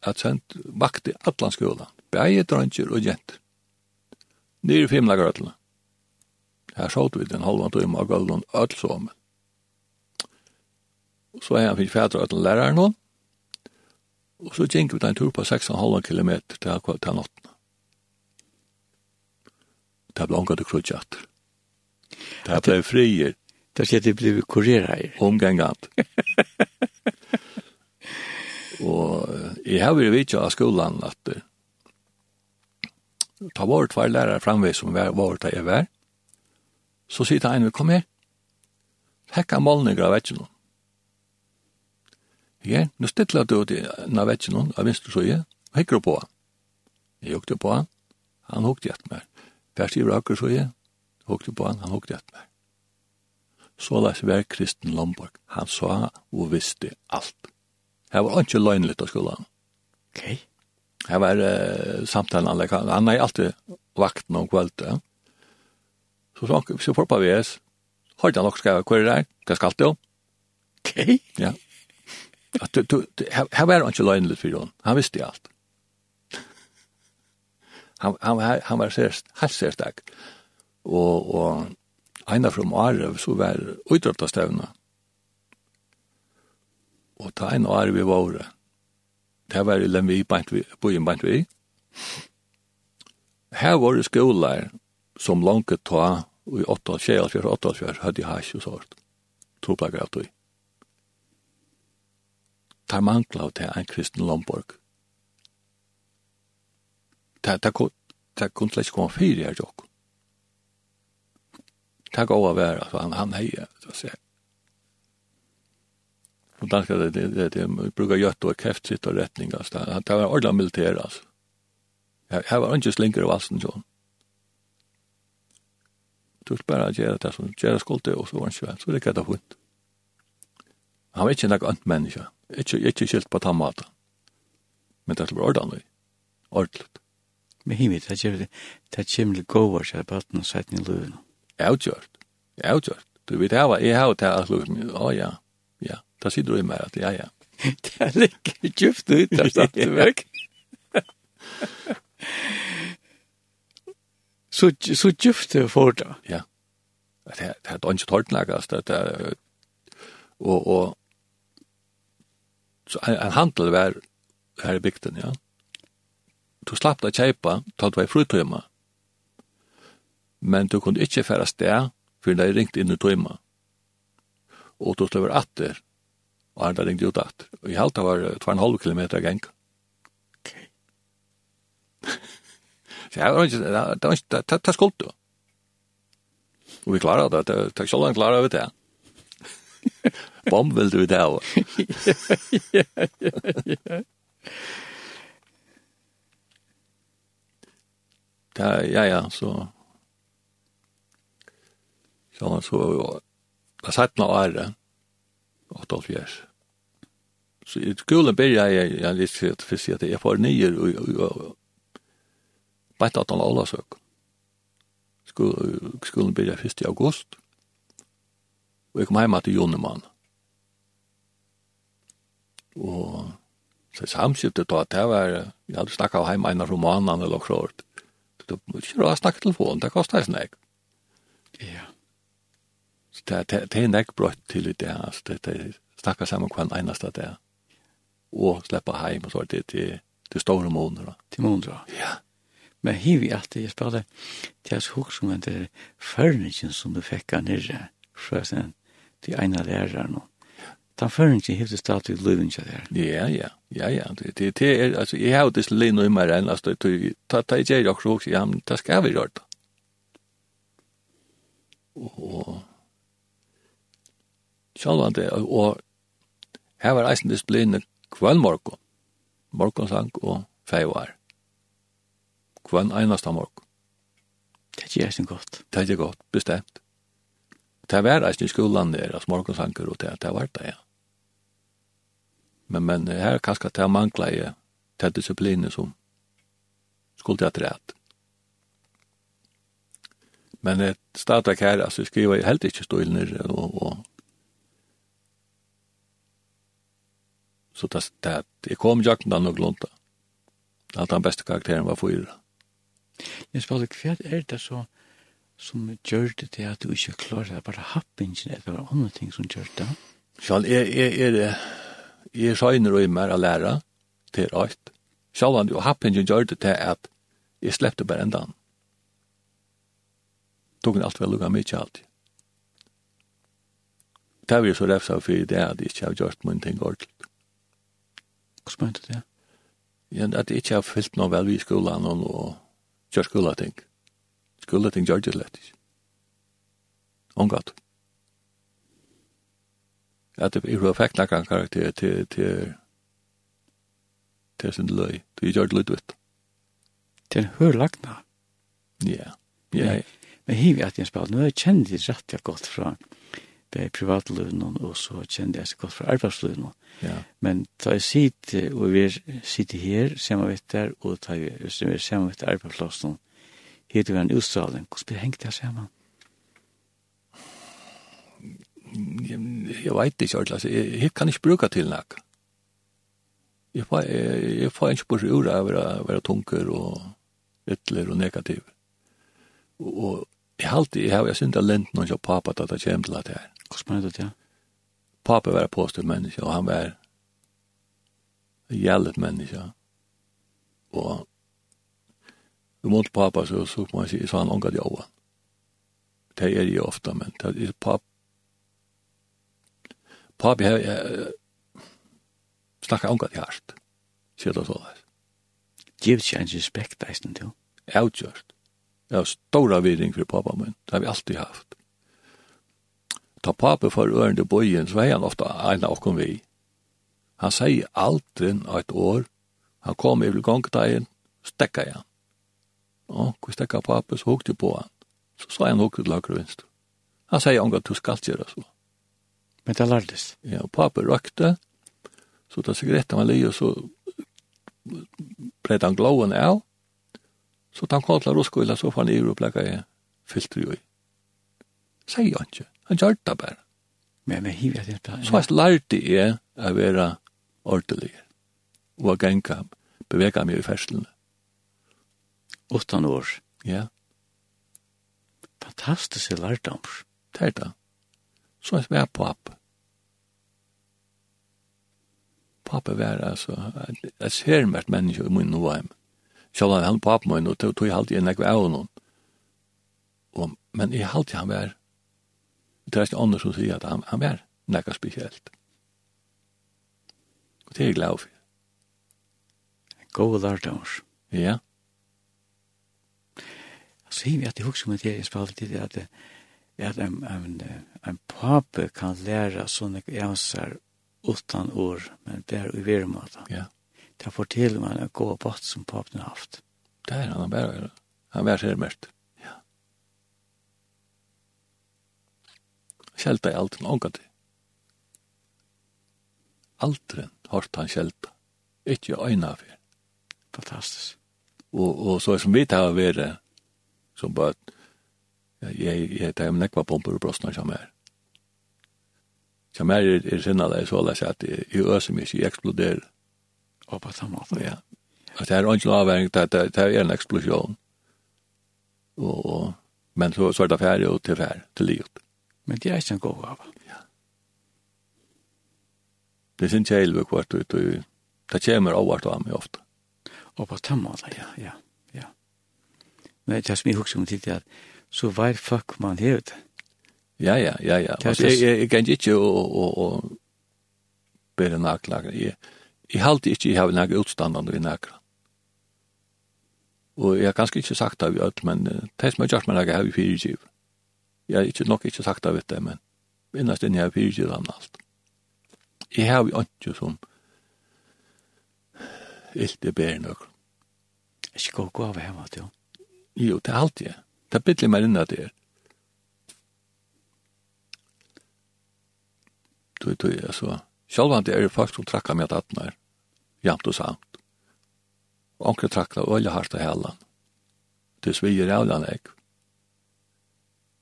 B: att sen vakte allan skolan. Bæði drønger og jenter. Nere i fimla grøtlene. Her sålt vi den halvan tog av gulden öll som. Så er han fikk fædra til læreren nå, *laughs* Og så gikk vi en tur på 6,5 km til akkurat til natten. Det ble omgått og krutjatt. Det ble frier.
A: Det skjer det ble kurerer.
B: Omgengant. og jeg har vært vidt av skolen at ta vårt var lærere framveg som var vårt er vær, så sier det en, kom her, hekka målninger av vetsjen. Ja, nå stedler du ut av vetsjen, av vinstre søye, og hekker du på. Jeg hukte på han, han hukte hjert mer. Færst i vraker søye, hukte på han, han hukte hjert meg. Så la seg være Kristen Lomborg. Han sa og visste alt. Her var ikke løgnligt av skolan.
A: Okej.
B: Okay. Jeg var uh, samtalen anlegg. Han er alltid vakten om Ja. Så så, så får på VS. Har han nok skrevet hva er det der? Hva skal det jo?
A: Ok.
B: Ja. At, du, du, du, her var han ikke løgnlig for henne. Han visste alt. Han, han, han var sérst, helt sérstak. Og, og Einar fra Marev, så var utdraptastevna. Og ta en Arev i våre. Det var i Lemvi, bojen bant vi. Her var det skolar som langt ta i 8-8-8-8 hadde hash og sånt. To plakker alt i. Ta mangla av det en kristen Lomborg. Ta, ta, ta ta kunne slett komme fire her, Jokk. Ta gå av vera, han, han heier, så å Och tack det det det brukar gjort och kräft sitt och rättning alltså. det var ordla militär alltså. Jag jag var inte slinker av alls John. Tog bara att göra det som göra skolte och så var han så det kan hund. Han var inte något annat människa. Inte inte skilt på tammata. Men det blir ordentligt. Ordentligt.
A: Men himmet, det kommer det kommer gåvar så på att nå sätta i luven.
B: Outgjort. Outgjort. Du vet hava, jag har det att luven. Ja ja. Ja. Da sier du i meg at, ja, ja. *laughs*
A: det *laughs* er ikke djupt ut, det er satt du vekk. Så, så djupt det for det.
B: Ja. Det er et ønske tårtnagast, det er, og, og, så en, en handel var her i bygden, ja. Du slapp deg kjeipa, tatt i frutøyma, men du kunne ikke fære sted, for det ringte inn i tøyma. Og du slipper atter, og han ringte ut at. Og i halta var det 2,5 kilometer gang.
A: Ok. *laughs*
B: Så jeg var ikke, det var ikke, det var skuldt du. Og vi klarer det, det er ikke så langt klarer vi det. Bom vil du det av. Ja, ja, ja. Ja, ja, ja, så... Så han så... Det satt noe ære, 88. Så i skolen skolan började jag, jag lite at jeg förse att jag var nio och bara att han søk. Skolen Skolan jeg 1 august. Og jeg kom hjemme til Jonemann. Og så samskiftet da att det var, jeg hadde snakket hjemme en av romanene eller klart. Då måste jag snakke telefon, det koster jeg snakk.
A: Ja.
B: Så det er näck brott til det altså det är snacka samman kvann enast det är og slippe hjem og så att det til til store måneder
A: då. Till månader.
B: Ja.
A: Men hiv jeg alltid, jeg spør jag til jeg husker som inte furniture som du fikk kan nere för sen till ena läraren och den førnikken hiv det stadig i til der.
B: Ja, ja. Ja, ja. Det det det er, altså, jeg har jo det lilla i mig enn, altså, det ta ta jag också också ja, det ska vi göra. Och Sjálvandi, og her var eisen disipliner Kvann morgon. Morgonsang og feivar. Kvann einasta morgon.
A: Det er ikke godt.
B: Det er godt, bestemt. Det var eisen i skolan der, altså morgonsanger og det, det var det, ja. Men, men her kanskje det mangla i det disiplinen som skulle jeg trett. Men et stadak her, altså skriver jeg helt ikke stolner og, og Så det, det, jeg kom jakten da nok lunta. Alt den beste karakteren var fyra.
A: Jeg spør, deg, hva er det så som gjør det til at du ikke klarer det, bare happingen, eller var andre ting som gjør det?
B: Sjall, jeg, jeg, jeg, jeg skjønner og mer å lære til alt. Sjall, han og happingen gjør det til at jeg slepte bare enda. Tog en alt vel lukket mye alltid. Det er vi så refsa for det at jeg ikke har gjort min ting ordentlig.
A: Hvordan du det?
B: Ja, at jeg ikke har fyllt noe vel i skolen og gjør skoleting. Skoleting gjør det slett ikke. Omgatt. At jeg har fikk noen karakter til til til sin løy. Du gjør det litt vitt.
A: Til hørlagna?
B: Ja. Ja.
A: Men hiv jeg at jeg spør, nå er jeg kjent det rett jeg godt fra i privatlivet og så kjente jeg så godt fra arbeidslivet
B: Ja.
A: Men da jeg sitter, og vi sitter her, sammen med der, og da jeg er sammen med arbeidsplassen, her til en utstraling, Hvordan blir det hengte jeg sammen?
B: Jeg, jeg vet ikke, altså, jeg, jeg kan ikke bruke til nok. Jeg får, jeg, jeg får ikke på seg ura å være, være tunker og ytler og negativ. Og, og Jeg halte, jeg har jeg synd lent noen som pappa da det kommer til at jeg er.
A: Hvordan mener du det, ja?
B: Pappa var påstått menneske, og han var gjeldet menneske. Og vi måtte pappa, så så må jeg si, så han ångat jobba. Det er jo ofta, men det er pappa. Pappa, jeg, jeg snakker ångat hjert, sier det så der.
A: Givet ikke en respekt, eisen til.
B: Avgjørst. Jeg har stora vidring for pappa min. Det har vi alltid haft. Ta pappa for ørende bøyen, så er han ofta en av okken vi. Han sier aldri av et år. Han kom i gongdagen, stekka igjen. Og hvor stekka pappa, så hukte på han. Så sa han hukte til høyre vinst. Han sier omgang, du skal gjøre så.
A: Men det lærdes.
B: Ja, og pappa røkte, så da sigaretten var li, og så bredd han glåen av, Så da han kom til Roskilde, så fann jeg og blekka jeg filter jo i. Sier han ikke. Han gjør det bare.
A: Men jeg hiver det bare.
B: Så jeg lærte jeg å være ordentlig. Og å genka, bevega meg i ferslene.
A: Åttan år.
B: Ja.
A: Fantastisk jeg lærte om.
B: Det er det. Så jeg var papp. Pappa var altså, jeg ser meg menneske i min november Sjálvan han pappa appen og tog jeg alltid enn jeg av noen. Og, men jeg alltid han var, det er ikke andre som sier at han, han var nekka spesielt. Og det er jeg glad for.
A: Gode lærdommer.
B: Ja.
A: Så hiver jeg til hukse med det jeg spalte til det at at en, en, en pape kan læra sånne jansar utan år, men bare i veremåten.
B: Ja.
A: Yeah det forteller man en god bort som papen har haft.
B: Det er han bare, eller? Han bare ser mest.
A: Ja.
B: Kjelta er alt, en omgå til. Altren hårdt han kjelta. Ikke øyne av her.
A: Fantastisk.
B: Og, og så som vi tar av er, som bare, ja, jeg, jeg tar med nekva pumper og brostner som er. Som er, er sinne det, så la seg at jeg øser meg ikke, jeg eksploderer.
A: Og på samme måte,
B: ja. At det er ikke noe avhengig, det, det, det er en eksplosjon. Og, og, men så, så er det ferdig og til ferdig, til livet.
A: Men det er ikke en god gave.
B: Ja. Det sin kjeil ved kvart, du, du, det kommer avvart av meg ofte.
A: Og på samme måte, ja, ja, ja. Men det er som jeg husker om tid, at så var fuck man hevet.
B: Ja, ja, ja, ja.
A: Det
B: Altså, jeg, jeg, jeg kan ikke å, å, å, å, å, å, å, å, å, Jeg halte ikke jeg har nægge utstandende i nægge. Og jeg har ganske ikke sagt det vi alt, men det som jeg gjør gjort meg nægge har vi fyrirgiv. Jeg har ikke nok ikke sagt det vet det, men innast inn jeg har fyrirgiv han alt. Jeg har jo ikke som ilt i bæren og.
A: Ikke gå gå av hva, jo.
B: Jo, det er alt jeg. Det er bittelig mer innan det er. Tui, tui, altså, Sjálvan det er det folk som trakka med atnar, jamt og samt. Og onker trakka øyla harta hellan. Det svir er avlan ek.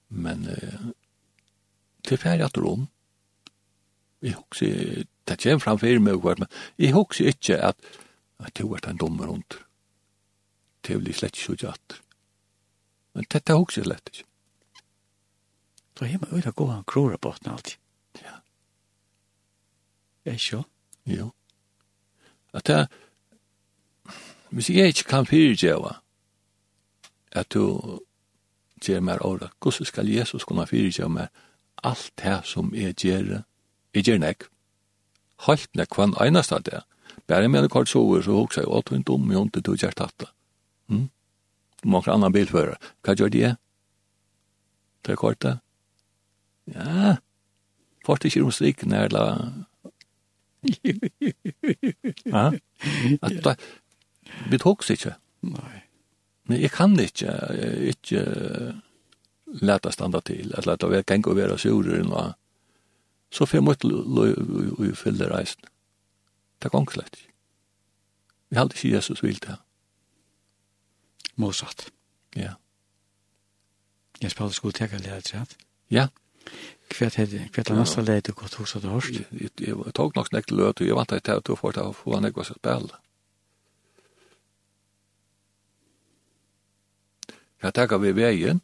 B: Men eh, til færre at rom, jeg hoksi, det kjem fram fyrir meg men jeg hoksi ikkje at, at du er en dommer hund. Det blir slett ikke at. Men dette hoksi slett ikke.
A: Da er man øyla gå han krora på alt
B: alltid.
A: Er Ikke?
B: Jo. At det, hvis jeg ikke kan fyrirgjeva, at du gjør meg året, hvordan skal Jesus kunne fyrirgjeva meg alt det som jeg gjør, jeg gjør nek, halt nek hva en einast av det, bare med en kort sover, så hoksa jeg, å, du er en dum, jo, du gjør tatt det. Mm? Många annan bilförare, hva gjør de? Det er kort det. Ja, fort ikke om strikken er, eller ja? At, da, vi tåks ikke.
A: Nei.
B: Men jeg kan ikke, ikke leta standa til, at leta vi kan gå og være surer enn hva. Så får jeg måtte løy fylle reisen. Det er gongslett. Vi har ikke Jesus vil det.
A: Motsatt.
B: Ja.
A: Jeg spør at du skulle teka lærer til
B: Ja.
A: Kvært hade kvært han nästa lite kort
B: hus hade hörst. Jag tog nog snäckt løt, og jeg vant att ta för att få han något att spela. Jeg tackar vi veien,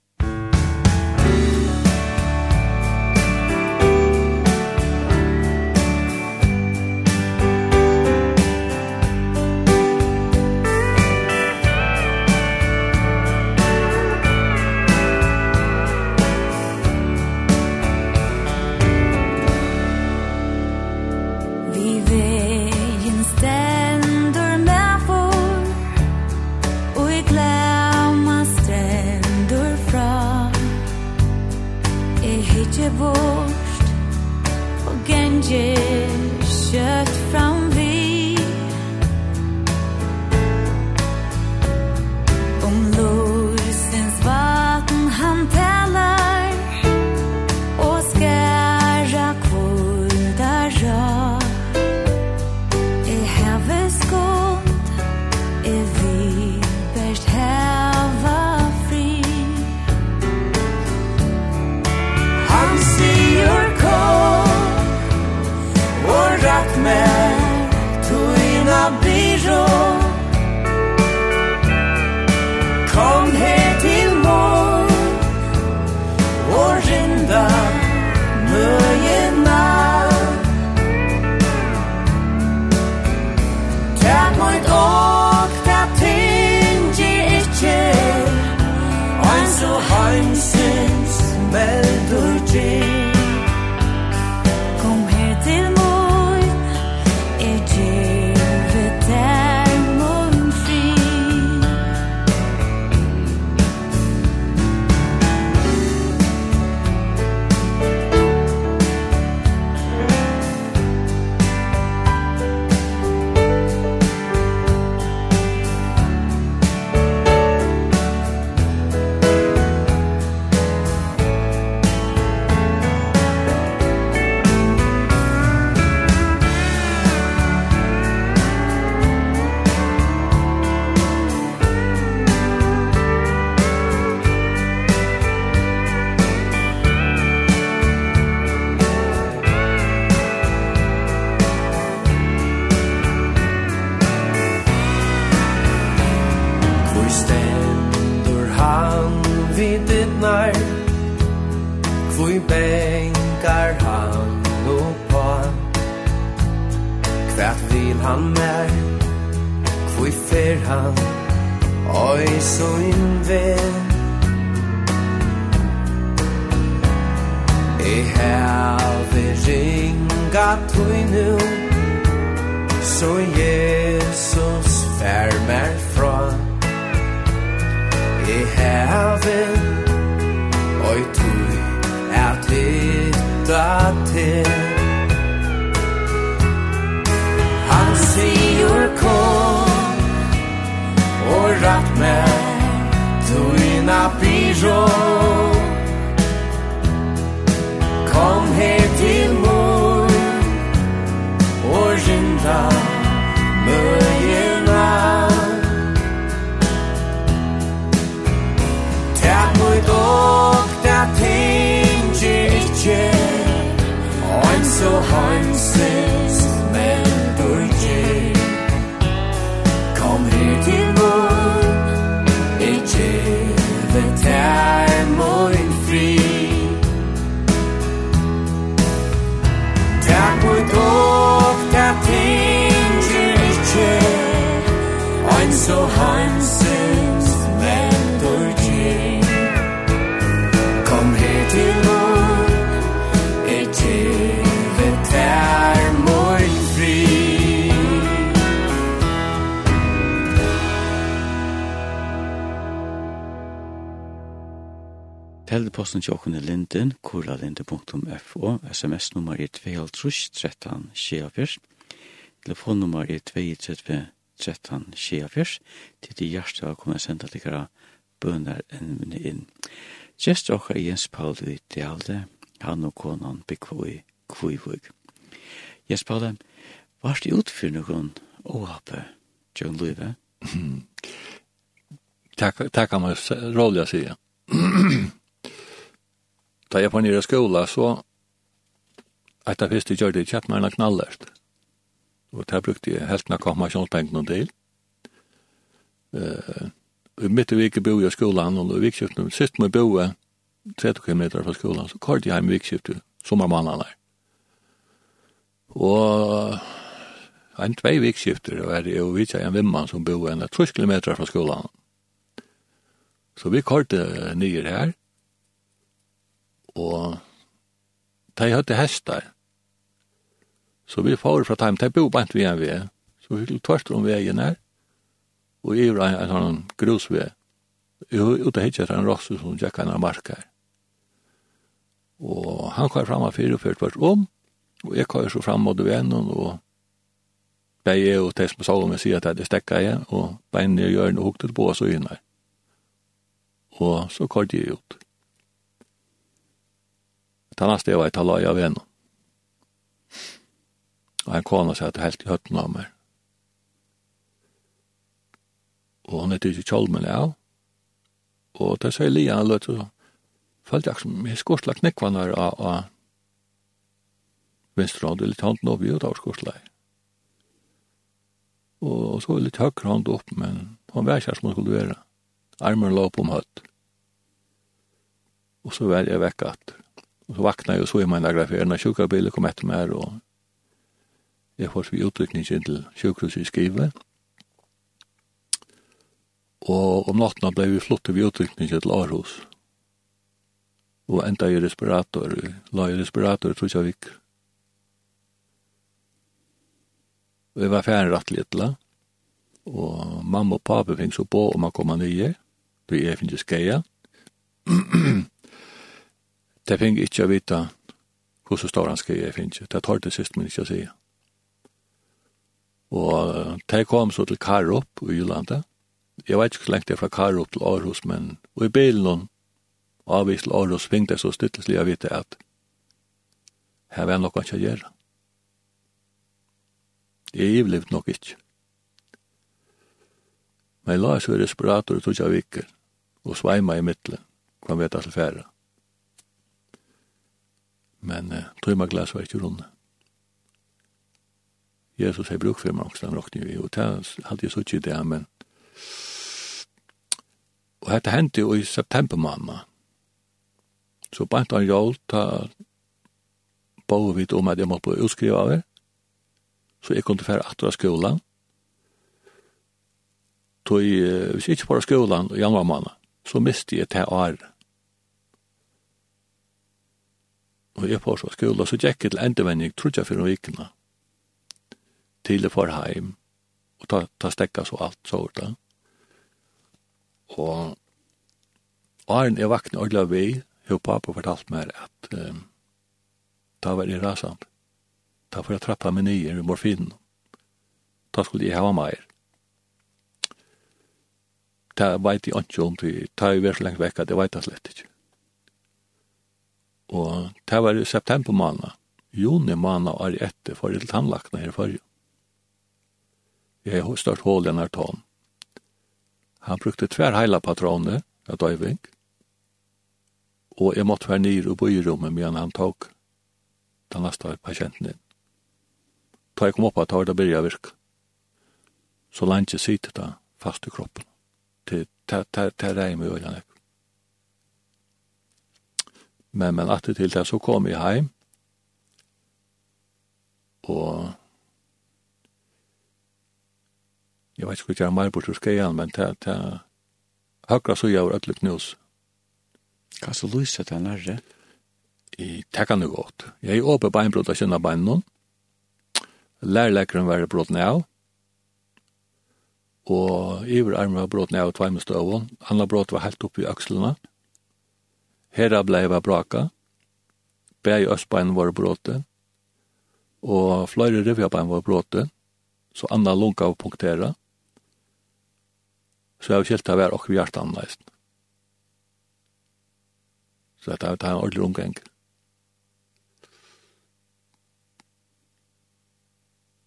D: Adressen til
A: åkken er linden, koralinde.fo, sms-nummer er 2.13.24, telefonnummer er 2-13-24, til de hjertet har kommet til dere bønner enn inn. Gjest åkker Jens Paul i Dealde, han og konan bygg i Kvivug. Jens Paul, hva er det utfyr noen åhape, John Løyve? *laughs*
B: Takk, takk, takk, takk, takk, takk, takk, Da jeg var nere i skola, så et av første gjør det, kjøpte meg en knallert. Og der brukte jeg helten av konfirmasjonspengene til. Uh, midt i vike bo jeg i skolan, og i vikskiftet, sist må jeg bo 30 km fra skolan, så kort jeg hjem i vikskiftet, sommermannen der. Og en tvei vikskifter, og er jo vitsa en vimman som bo en 30 km fra skolan. Så vi kortet nyer her, og de hadde hester. Så vi får fra dem, de bor bant vi en vei, så vi fikk tvørst om veien her, og i var en sånn grusved. ute hittet en rosse som tjekk en av marker. Og han kom fram av fire og ført om, og jeg kom så fram mot vennen, og de er jo til som sa om jeg sier at det stekka jeg, og beinene gjør noe hukte på oss og inn her. Og så kom de ut. Det annars det var et halvøy av en. Og han kom og sa at det helt i høtten av meg. Og hun er ikke kjolmen av. Og det sier Lia, han løt så. følte jeg som jeg skorsla knekkvann her av, av venstre hånd, litt hånd nå vi ut av skorsla. Og så litt høyre hånd opp, men han var ikke som hun skulle være. Armen lå på om høtt. Og så var jeg vekk at Og så vakna jeg, og så i meg lagra fyrir, når sjukabil kom etter meg, og jeg får vi utrykning til sjukhuset i skrive. Og om nattena ble vi flottet vi utrykning til Aarhus. Og enda i respirator, la i respirator, tror jeg vi ikke. Og jeg var ferdig rett litt, la. Og mamma og pape fikk så på om man kom nye, då jeg finnes skeia. Det fink ikkje å vita hvordan stor han skal jeg finnes. Det tar det sist men ikkje å si. Og det kom så til Karup i Jyllandet. Jeg vet ikke hvor lengt det er fra Karup til Aarhus, men og i bilen avvis til Aarhus fink det så styttelig å vite at her var nok ikke å gjøre. Jeg ivlivt nok ikkje. Men jeg la oss være respirator i tog jeg vikker, og sveima i middelen, kvann vet at det færre men eh, tøyma glas var ikke runde. Jesus har brukt for meg, også, han råkne jo, og det hadde jeg så ikke det, men og dette hendte jo i september måned. Så bant han jól, ta bo vidt om at jeg måtte bli utskriva av det, så jeg kunne fære atter av skolan, tog, hvis jeg ikke var skolen i januar måned, så miste jeg til året og jeg får så skola, så gikk jeg til endevending, trodde jeg for noen vikene, til jeg får hjem, og ta, ta stekka så alt, så var det. Og Arne, jeg vakna ordla vi, og pappa fortalt meg at um, da var jeg rasant. Da får jeg trappa meg nye i morfinen. Da skulle jeg hava meg. Da vet jeg ikke om det, da er jeg vært lengt vekk, det vet jeg slett ikke. Og det var i september måned. Juni måned er etter for til tannlakene her i forrige. Jeg har størt hål i denne tån. Han brukte tver heila patroner av døyving. Og jeg måtte være nyr og bo i rommet medan han tok den neste patienten inn. Da jeg kom opp da var det begynte å virke. Så langt jeg sitter da fast i kroppen. Til det reier meg øyne. Men, men at det til det så kom jeg heim, og jeg vet ikke hva jeg er mer bort hos skeian, men det er akkurat så jeg var ødelig knus.
A: Hva så lyset den er det?
B: I tekkan det godt. Jeg er åpe beinbrot av kjønna beinnon, lærlekeren var brot av, og iver armen var brot av tveimestøvån, andre brot var helt oppe i økslene, og Hera bleiva braka, bæg østbein var bråte, og fløyre rivjabein var bråte, så anna lunga av punktera, så jeg kjelta vær okkur hjertan anleist. Så dette er en ordentlig omgang.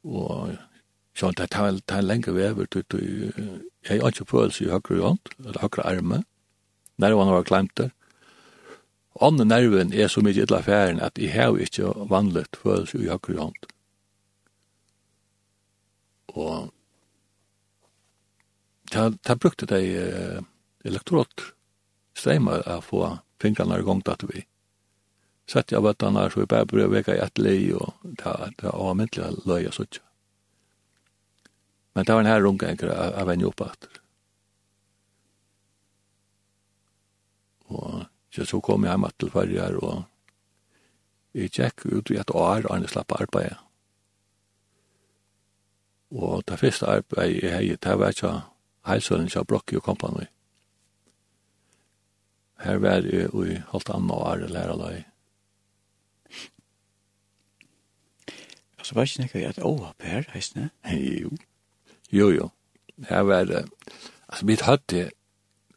B: Og så det er en lenge vever, jeg har ikke følelse i høyre hånd, eller høyre arme, nærvann var klemt der, Ånden nerven er så mye illa færen at jeg har ikke vanligt følelse i høyre hånd. Og ta brukte de uh, elektrot streimar a få fingrene i gång datt vi. Sett jeg her, så vi bare brød vekka i et lei og ta, ta avmyndelig løye så ikke. Men det var den her rungenkere jeg venner opp etter. Og Så så kom jeg hjemme til farger, og jeg tjekk ut i et år, og jeg slapp arbeid. Og det første arbeid jeg hei, det var ikke heilsølen til Brokki og Kompani. Her var jeg i halvt annet år lærerløy.
A: Så var ikke nekka at åa på her, heisne?
B: Jo, jo, jo. Her var det, altså mitt høtti,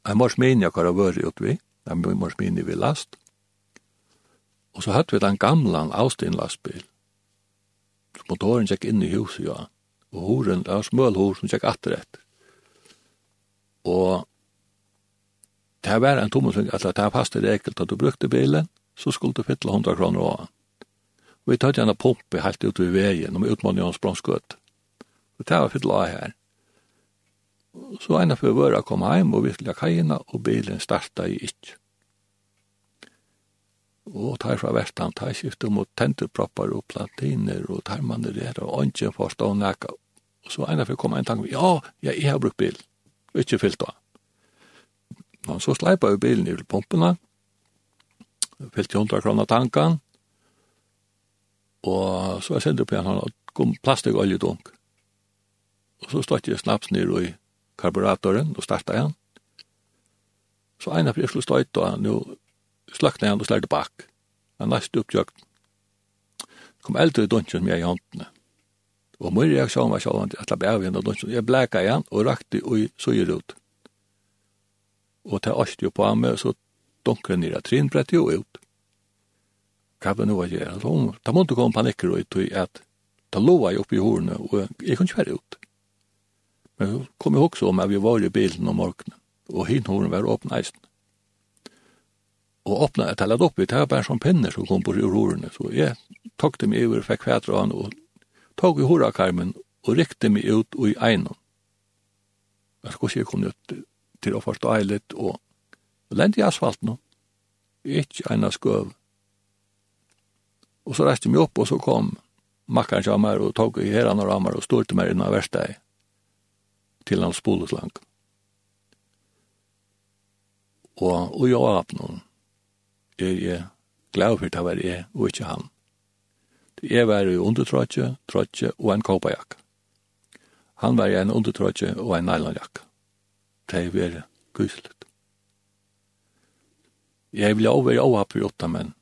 B: jeg mors minja hva det var utvi, Da vi må spinne vi last. Og så hadde vi den gamle Austin lastbil. Så motoren gikk inn i huset, ja. Og horen, det var smølhor som gikk atterett. Og det var en tomme tommelsving, altså det var fast i regel at du brukte bilen, så skulle du fytle 100 kroner av. Og vi tatt gjerne pumpe helt ut i veien, og vi utmannet hans bronskøtt. Så det var fytle av her. Så ena for våra kom heim og virkelig kajina, og bilen starta i ikk. Og tar fra vestan, tar skiftet mot tenteproppar og platiner, og tar man det der, og ikke forstå nekka. Og så ena for kom en tanke, ja, ja, jeg har brukt bil, ikke fyllt av. Men så sleipa vi bilen i pumpene, fyllt i 100 kroner tankan, og så er sendt på en plastikoljedunk. Og så stod jeg snaps ned i karburatoren og starta igjen. Så en av fyrir slu støyt og nå slakna han og slærte bak. Han næst uppjøkt. Kom eldre i dunchen med i håndene. Og min reaksjon var sjåan til at jeg av henne dunchen. Jeg bleka igjen og rakte og søyer ut. Og til åst jo på ham med, så dunker han nira trinbrett jo ut. Hva var noe å gjøre? Da måtte komme panikker og tog at da lova jeg oppe i horene og jeg kunne ikke være ut. Men så kom jeg også om at vi var i bilen om morgenen, og hinhoren var åpne eisen. Og åpne, jeg talet opp, det var bare sånn pinner som kom på ur horene, så jeg tok dem i over, fikk kvætre av han, og tok i horakarmen, og rikte meg ut og i egnom. Jeg skulle ikke komme ut til å forstå litt, og lente i asfalt nå. ikke ena skøv. Og så reiste jeg meg opp, og så kom makkeren til meg, og tog i herren og rammer, og stod til meg innan versteget til hans boletlang. Og, og jeg av noen er jeg glad for det var jeg og ikke han. Jeg var i undertrøtje, trøtje og en kåpajakk. Han var i en undertrøtje og en nylonjakk. Det er veldig guselig. Jeg vil også være avhappig åtta, men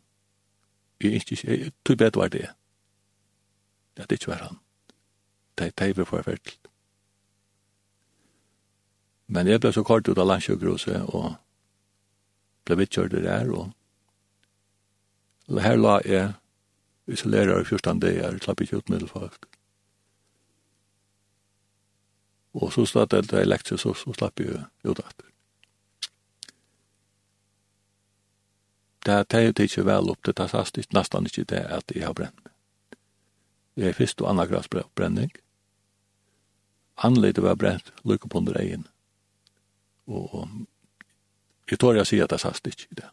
B: jeg er ikke, jeg tog bedre var det. Det er ikke var han. Det er veldig forferdelig. Men jeg ble så kort ut av landsjøkruset, og ble vittkjørt der, og her la jeg isolerer i fjørstand det dager, slapp ikke ut middelfolk. Og så stod det til lektier, så, så slapp jeg ut etter. Det er jo ikke vel opp, det er sast ikke, nesten ikke det at jeg har brent. Jeg er først og andre grads brenning. Anledet var brent, lykke på under egen. Og jeg tror jeg sier at det er sast ikke det.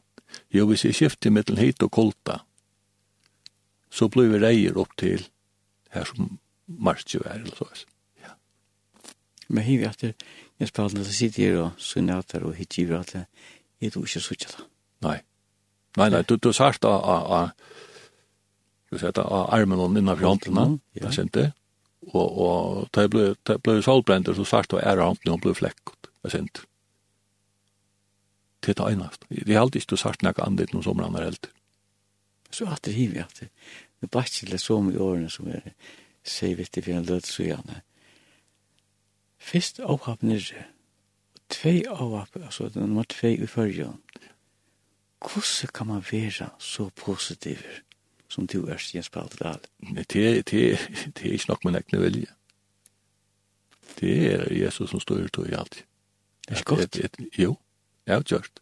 B: Jo, hvis jeg skifter mellom hit og kolta, så blir vi reier opp til her som marsje er, eller så. Ja.
A: Men hiver at jeg spør at jeg sitter her og sunnater og hit giver at jeg tror ikke så ikke det.
B: Nei. Nei, nei, du, du sørst av, av, skal vi sette, av armen og innan håndlene, ja. det sendte, og, og det ble, det ble solbrent, så sørst av ære håndlene og ble flekket, det til det enast. Det er alltid ikke sagt noe andet noen sommer andre helt.
A: Så at det hiver at det er bare ikke det som i årene som er sier vittig for en lød så gjerne. Først avhapp nyrre, tvei avhapp, altså nummer tvei i førjen. Hvordan kan man være så positiv som du er Jens Paul Dahl?
B: Det det det er *laughs* ikke nok med nekne vilje. Det er Jesus som står ut og i alt.
A: Det er godt.
B: Jo, er avgjørst.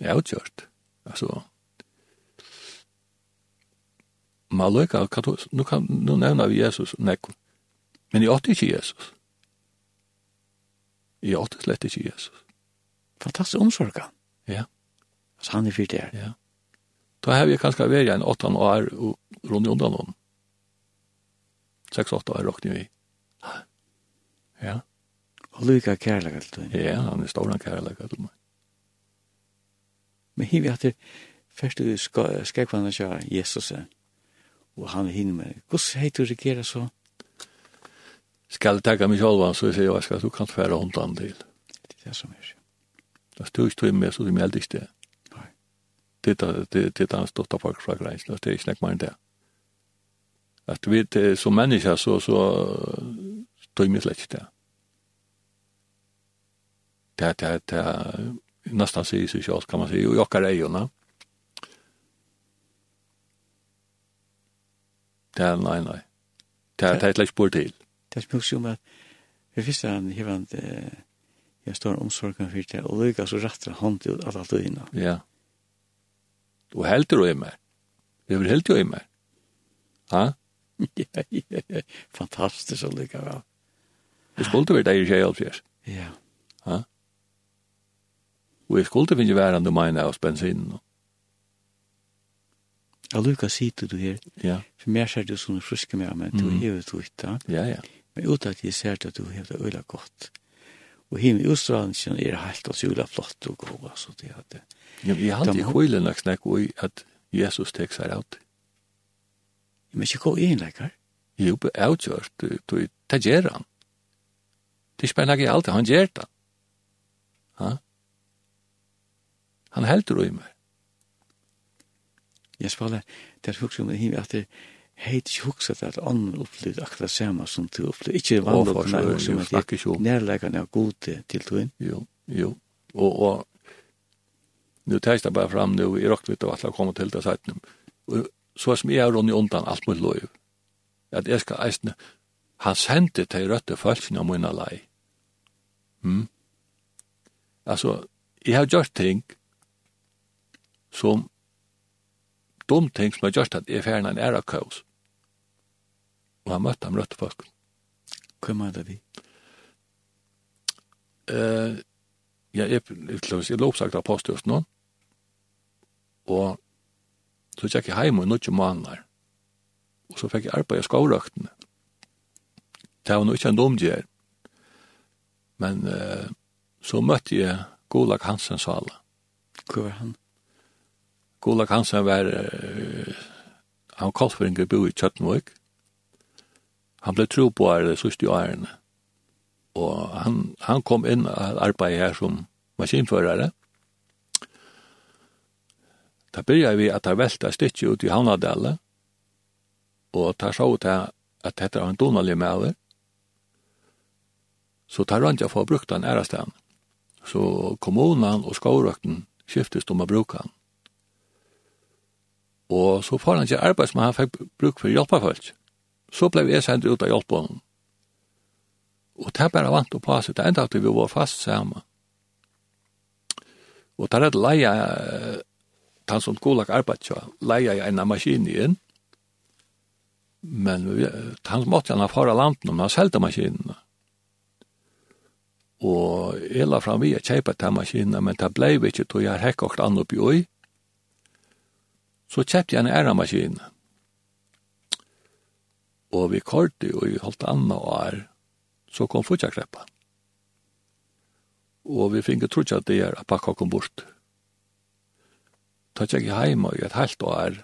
B: Er avgjørst. Altså, man Maløyka, nu, kan, nu nevner vi Jesus nekk, men jeg åtte ikke Jesus. Jeg åtte slett ikke Jesus.
A: Fantastisk omsorga.
B: Ja.
A: Altså han er fyrt der.
B: Ja. Da har vi kanskje vært en åttan år og rundt undan noen. Seks-åtta år råkner vi. Ja.
A: Og lykka kærlega til meg.
B: Ja, han er stóran kærlega til meg.
A: Men hivi at det første du skrekvannet sja Jesus er, og han er hinne med, hos heit du reagera så?
B: Skal tega mig sjálva, så jeg sier, jeg skal, du kan færa hundan til.
A: Det er det som er.
B: Det er styrst tog med, så du meldig det. Det er det han stått av folk fra greins, det er ikke nek mer enn det. At vi, som mennesker, så, så, tog mig slett det. Ja det, det, det nästan sig sig själv kan man säga och jag är nå Det nej nej. Det är ett lätt spår till.
A: Det spår ju med vi visste han här var jag står omsorgen för det och Lucas så rättar han till att allt innan.
B: Ja. Du helt du är med. Det är helt du är med. Ha?
A: Ja, ja, fantastiskt att lycka väl.
B: Det skulle vara det i sig
A: Ja.
B: Ha? Og jeg skulle finne væren du mener av bensinen.
A: Jeg lukker sitte du her.
B: Ja.
A: For meg ser du sånne fruske med meg, du er jo tvitt Ja,
B: ja.
A: Men ut at jeg ser at du har det øyla godt. Og himmel i Østrandsjen er helt og jula flott og god, altså det at det.
B: Ja, vi har alltid kvillen og snakk og at Jesus tek seg ut.
A: Men ikke gå inn, lekkar?
B: Jo, på avgjørt, det gjør han. Det er spennende alt, han gjør det. Ha? Han heldur i meg.
A: Jeg spala, det er hukse om det himmel, at det heit ikke hukse at ånden opplevd akkurat det samme som du opplevd. Ikke vanlig opplevd,
B: men
A: det
B: er
A: nærleggende av gode til togin.
B: Jo, jo. Og, og nu tæst jeg bare fram nu, i råkt vidt av alle kommer til det sætnum. Og så som jeg er rundt i undan alt mot lov, at jeg skal eisne, han sendte til røtte følelsene av munna lei. Mm? Altså, jeg har gjort ting som dum ting som har gjort at jeg fjernet en æra kaos. Og han møtte ham rødt folk.
A: Hva er det vi?
B: Uh, ja, jeg, jeg, jeg, jeg lå oppsagt av postet nå, og så tjekk jeg hjemme i noen måneder, og så fikk jeg arbeid i skovrøktene. Det var noe ikke en domgjør, men uh, så møtte jeg Gulag Hansen Sala.
A: Hva var han?
B: Gulag Hansen var uh, han kolfringer bo i Kjøttenvøk. Han ble tro på her det sørste årene. Og han, han kom inn og arbeidde her som maskinførere. Da begynte vi at det velte stikket ut i Havnadelle, og da så ut at dette var en donalig med. Så tar han ikke for å bruke den ærestaden. Så kommunen og skovrøkten skiftes om å bruke den. Og så får han ikke arbeid som han fikk bruk for hjelpefølg. Så ble jeg sendt ut av hjelpefølg. Og det er bare vant å passe, det er enda at vi var fast sammen. Og det er et leia, han som skolag arbeid, leie jeg en maskin inn. Men han måtte gjerne fara landen om han selte maskinene. Og jeg la fram vi å kjøpe til maskinene, men det ble vi ikke, tog jeg hekk og annet oppi oi så kjøpte jeg en æramaskin. Og vi korte og vi holdt anna er, så kom fortsatt Og vi finke trodde at det er at pakka kom bort. Ta tjekk i heima i et halvt år,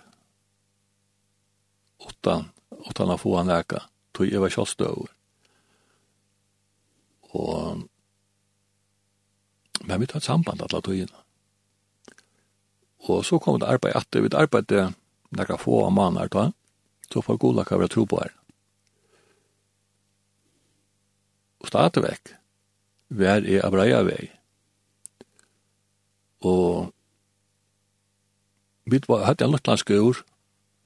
B: utan, utan å få han leka, tog jeg var kjallstøver. Og, men vi tar et samband alle togene Og så kom det arbeid etter, vi arbeidde nekka få av manar da, så får gula hva være tro på her. Og stadigvæk, vi er i Abraia vei. Og vi var, hadde en luttlandsk ur,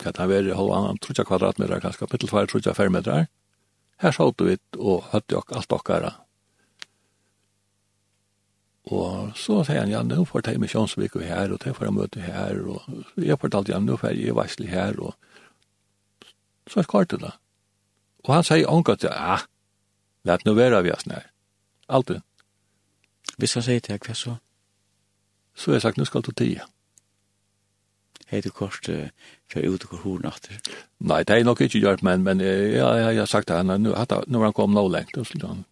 B: kan han være halv annan, trutja kvadratmeter, kanskje mittelfare trutja fermetrar. Her satt vi og hadde jo alt okkara Og så sier han, ja, nå får jeg misjonsvik og her, og det får jeg møte her, og jeg fortalte, ja, nå får jeg varsel her, og så er kvart det da. Og han sier omgått, ja, lett nå være vi oss nær. Altid.
A: Hvis han sier til deg, hva så?
B: Så har jeg sagt, nå skal du tida.
A: Hei du kort, uh, for ut og horen atter?
B: Nei, det er nok ikke gjort, men, men ja, jeg har sagt til henne, nå har han kommet nå lengt, og slik han.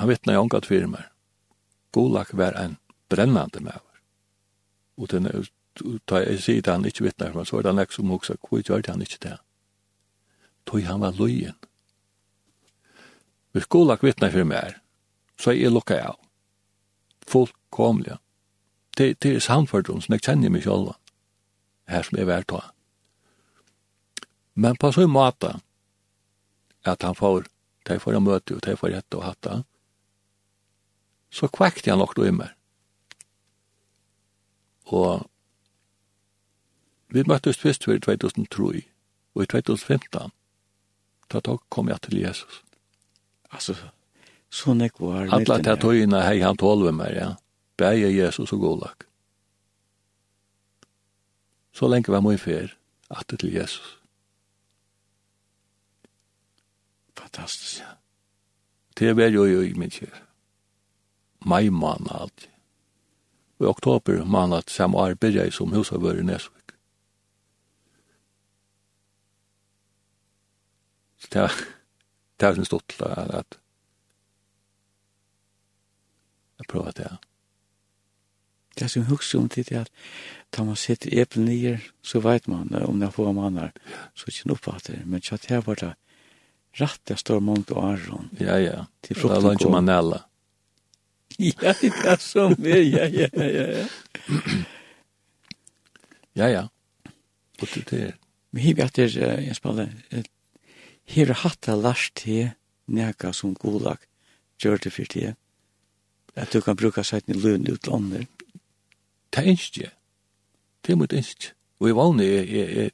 B: Han vittnar jo omgått fyrir meg. Golak var en brennande maver. Og den er ta jeg sier det han ikke vittnar for, så er det han ikke som hoksa, hvor gjør han ikke det? Tøy han var løyen. Hvis Golak vittnar for meg, så er jeg lukka av. Fullkomlig. Det, det er samfordom som jeg kjenner meg sjálf, her som jeg vært ta. Men på så måte, at han får, de får en møte, og de får hette og hatt det, så kvekte han nokto i meg. Og vi møttes først for 2003, og i 2015, da da kom jeg til Jesus.
A: Altså, sånn jeg var...
B: Alla til tøyene hei han tolv med meg, ja. Beie Jesus og godlag. Så lenge var mye fer, at til Jesus.
A: Fantastisk,
B: ja. Det er vel jo i min kjære mai månad. Og i oktober månad samme år byrja jeg som husavør i Nesvik. Så det er, det er sin stort at, at jeg prøver det.
A: Det er som jeg husker om tid at da man sitter i eppel nyer, så vet man om det er få måneder, så er det ikke noe oppfatter. Men så er det bare rett det står mange og åren.
B: Ja, ja. Til frukten går. Det er ikke man eller. *laughs*
A: ja, det er så mye, ja, ja, ja, ja.
B: ja, ja. Og det er...
A: Men hiver at det er, jeg spaller, hiver hatt av lars til nega som gulag gjør det for det, at du kan bruka seg til løn ut lander.
B: Det er ikke det. Det er mot ikke. Og i vann er, er, er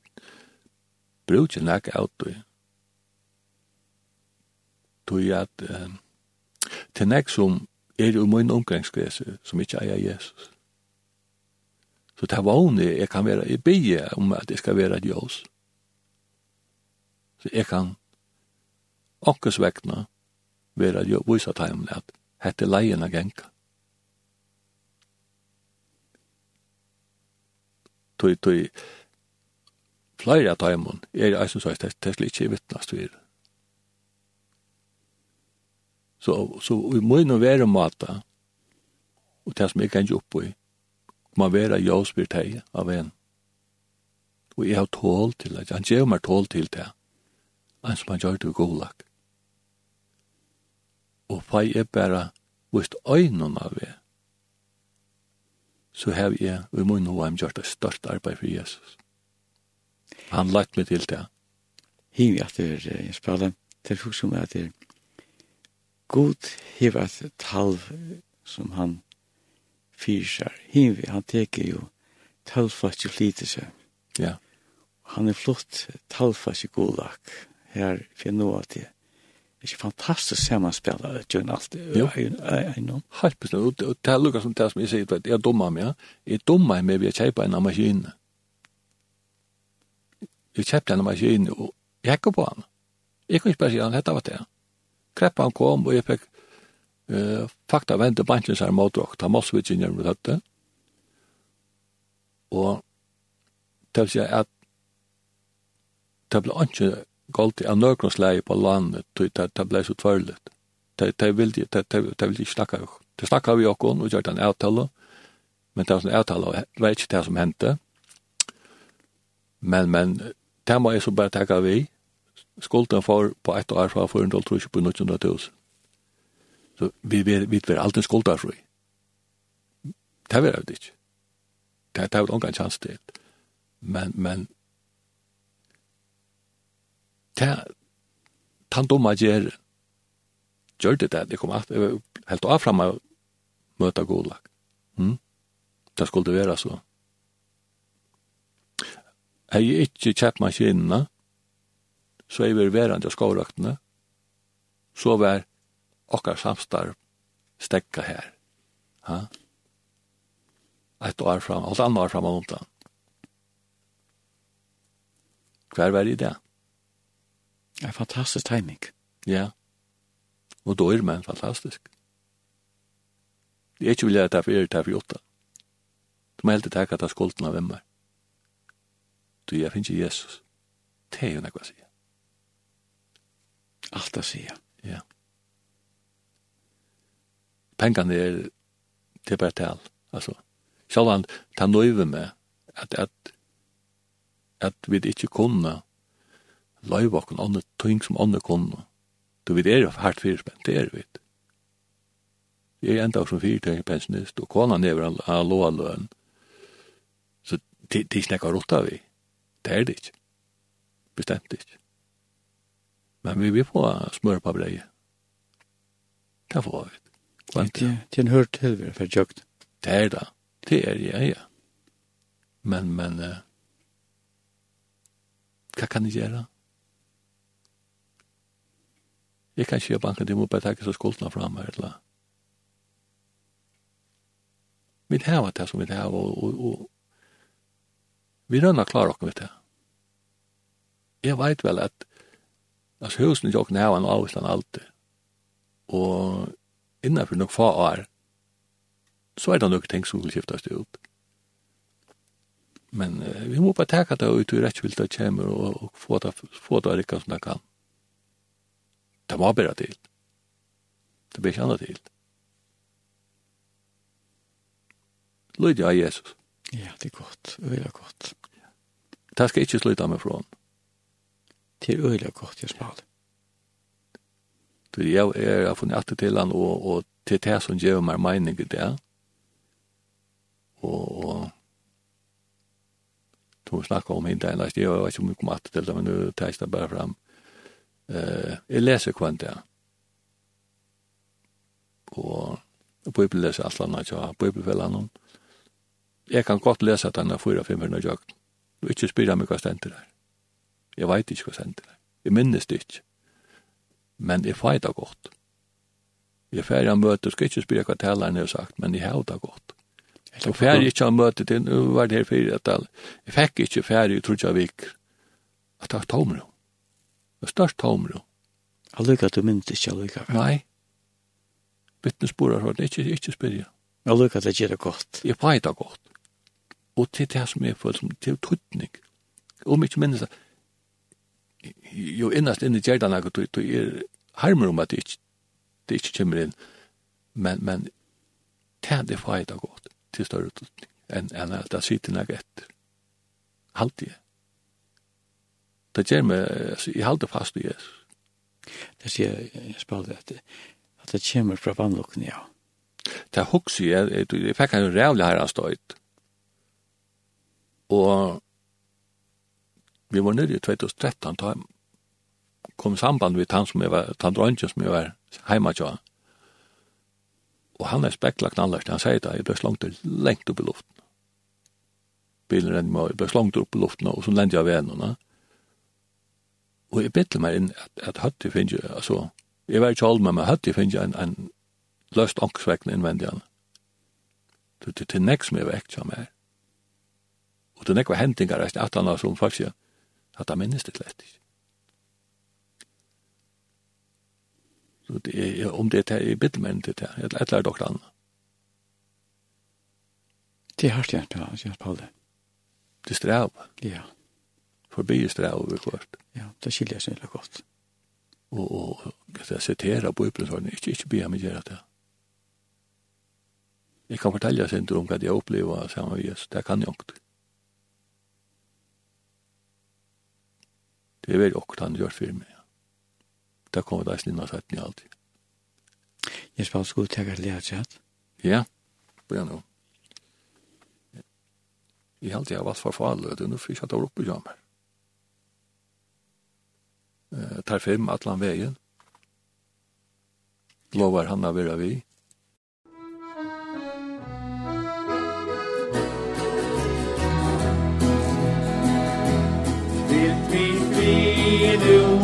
B: bruker nega av det. Tog at, til nek som er jo min omgangskrese som ikke eier Jesus. Så det er hun, jeg kan være, jeg bygge om at det skal være et jøs. Så jeg kan åkkes vekkene være et jøs, vise at jeg at hette leien av genka. Tøy, tøy, flere av tøymon er eisen så at det ikke er vittnast videre Så, så vi må jo være mata, og det som jeg kan opp i, man være jøsbyr teg av en. Og jeg har tål til det, han gjør meg tål til det, han som han gjør det god godlagt. Og fei er bare vist øynene av det, så har jeg, og vi må hva ha gjort det største arbeid for Jesus. Han lagt meg til det.
A: Hiv at det er spallet, det er folk som er at det er God hever et talv som han fyrsar. Hinvi, han teker jo talvfast i flytelse.
B: Ja.
A: Han er flott talvfast i gulag her for nå at det er ikke fantastisk sammenspill det, Jørgen Alt.
B: Jo, helt bestemt. Og det er lukket som det som jeg sier, jeg er dummer meg. Jeg er dummer meg ved å kjøpe en maskin. Jeg kjøpte en maskin, og jeg gikk på han. Jeg kunne ikke bare si han, dette var det. Ja kreppan kom, og jeg fikk eh, fakta vente banken seg mot dere, ta mås vi ikke dette. Og det vil si at det ble ikke galt i nøkronsleie på landet, det ble så tvørlet. Det ville ikke snakke jo. Det snakka vi okkur og gjør den avtale, men det var en avtale, det var ikke det som hendte. Men, men, det må jeg så bare takka vi, skulden for på ett år fra 412 på 900 Så vi vet vi er alltid skulda fri. Det er det ikke. Det er det ikke ingen chans til. Men men det er om majer gjør det det, det kom at helt av fram og møta godlag. Mm? Det skulle være så. Jeg er ikke kjøpt maskinene, så er vi verande av skovrøktene, så var okkar samstarv stekka her. Ha? Et år fram, alt annet år fram og omtann. Hver var i det?
A: Det er fantastisk timing.
B: Ja. Og då er man fantastisk. Det er ikke vilja at det er det er for åtta. Du må helt ikke at det er skolten av hvem er. Du, jeg finner ikke Jesus. Det er jo nekva sier
A: alt å si. Ja.
B: Pengene er til bare tal. Altså, selv om han nøyve med at, at, at vi ikke kunne løyve oss andre ting som andre kunne. Du vet, er jo hardt fyrspent, det er vi. Jeg er enda som fyrtøy pensjonist, og kona never har lov av løn. Så det er ikke nekka rått av vi. Det er det ikke. Bestemt ikke. Men vi vil få smør på brei. Det får vi.
A: Det er en hørt til vi for tjøkt.
B: Det er det. Det er ja, ja. Men, men, uh, hva kan jeg gjøre? Jeg kan ikke gjøre banken, de må bare takke så skuldene frem her, eller Vi har det som vi har, og, og, og vi rønner klare dere med det. Jeg vet vel at altså husen i jokken her var en avvisland alltid. Og innenfor nok få år, så er det nok ting som vil skiftes ut. Men uh, vi må bare teka det ut i rettvilt det kommer og, og få det, få det rikka som det kan. Det må bare til. Det blir ikke annet til. Lydia Jesus.
A: Ja, det er godt. Det er godt.
B: Det skal ikke sluta meg fra henne.
A: Det er øyla godt jeg smal.
B: Du, jeg er av funnet alltid til han, og, og til det som gjør meg mening i det. Og, og to snakka om hint enn, jeg vet ikke om vi kom atter til det, men nu teis det bare fram. Uh, jeg leser kvann det. Og Bibelen leser alt annet, ja, Bibelfellene. Jeg kan godt lese denne 4-500 jøkken. Du ikke spyrer meg hva stenter der. Jeg vet ikke hva sender det. Jeg minnes det ikke. Men jeg får det godt. Jeg færre av møte, skal ikke spyrre hva taleren har sagt, men jeg har det godt. Jeg færre ikke av møte til, nå var det her fire tal. jeg fikk ikke færre, jeg tror jeg vik, at det var tomro. Det var størst tomro.
A: Allukka, du minnes ikke allukka.
B: Nei. Vittnesporer har det ikke, ikke
A: spyrre. Allukka, det gjør det godt.
B: Jeg feit det godt. Og til det som er for, til tøtning. Om ikke minnes det, jo innast inn i gjerdan akkur, du er harmer om at det ikke, det ikke kommer inn, men, men det er for eit godt til større ututning enn en at det sitter nek etter. Halt jeg. Det gjør meg, altså, jeg halter fast i Jesus.
A: Det sier jeg spalte at, det, at det kommer fra vannlukken, ja.
B: Det er hokse jeg, jeg, jeg fikk en rævlig her av støyt. Og vi var nere i 2013, da kom samband med han som jeg var, han drøngen som jeg var heima til Og han er spekla knallast, han sier det, jeg ble slangt lengt opp i luften. Bilen renner meg, jeg ble slangt opp i luften, og så lente jeg av vennene. Og jeg bitte meg inn at, at høtti finnes, altså, jeg var ikke almen, men høtti finnes en, en løst ångsvekkende innvendig han. Det er til nek som jeg vekk som er. Og det er nek var hentingar, at han har som faktisk, at han minnes det lett ikke. Så det er, om det er i biddelmenn til det, et eller annet doktor annet.
A: Det er hardt hjelp, ja, hjelp på det.
B: Det strev.
A: Ja.
B: Forbi strev over kvart.
A: Ja, det skiljer seg veldig godt.
B: Og, og jeg siterer på opplevelsene, ikke, ikke be meg gjøre det. Jeg kan fortelle seg ikke om hva jeg opplever sammen med Jesus, det kan jeg ikke. Det er veldig okkur han gjør for meg. Det kommer det eisen og sett ni alltid.
A: Jeg spør skulle tega lea tjat.
B: Ja, på ja nå. Jeg held jeg var for farlig, det er noe nu at jeg var oppe i jammer. Tar fem atlan veien. Lovar han av vera vi.
D: Vilt vi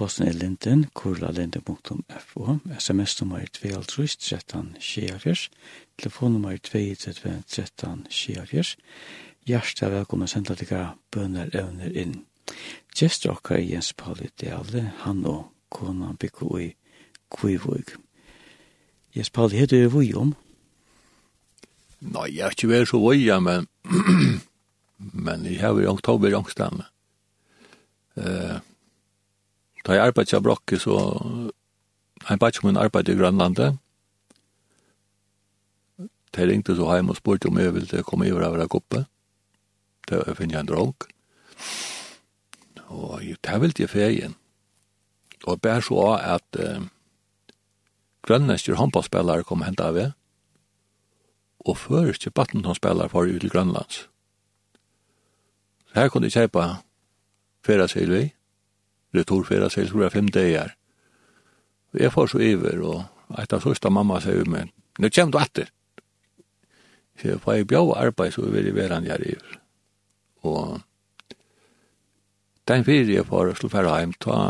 D: E-posten er
A: linden, kurlalinde.fo, sms-nummer 2 13 24 telefonnummer 2, 13, 24, hjertet er velkommen å sende deg bønner evner inn. Gjester okker er Jens Pauli Deale, han og kona bygge i Kvivog. Jens Pauli, heter du vøy om?
B: Nei, jeg er ikke vært så vøy, men, *clears throat* men jeg har vært i oktober i angstene. Eh, uh, Da jeg arbeidet av Brokke, så en ikke min arbeid i Grønlandet. De ringte så hjem og spurte om jeg ville komme over av koppe. Det var finne en dronk. Og det ville jeg ferien. Og bare så at eh, grønlandske håndballspillere kom hentet av det. Og først badmintonspillere for ut til Grønlands. Så her kunne jeg kjøpe ferien seg i returfera seg, så jeg, fem dager. Og jeg får så iver, og etter sørste mamma sier meg, nå kommer du etter. Så jeg får bjå arbeid, så vil jeg være han gjør iver. Og den fyrir jeg får slå færre hjem, ta,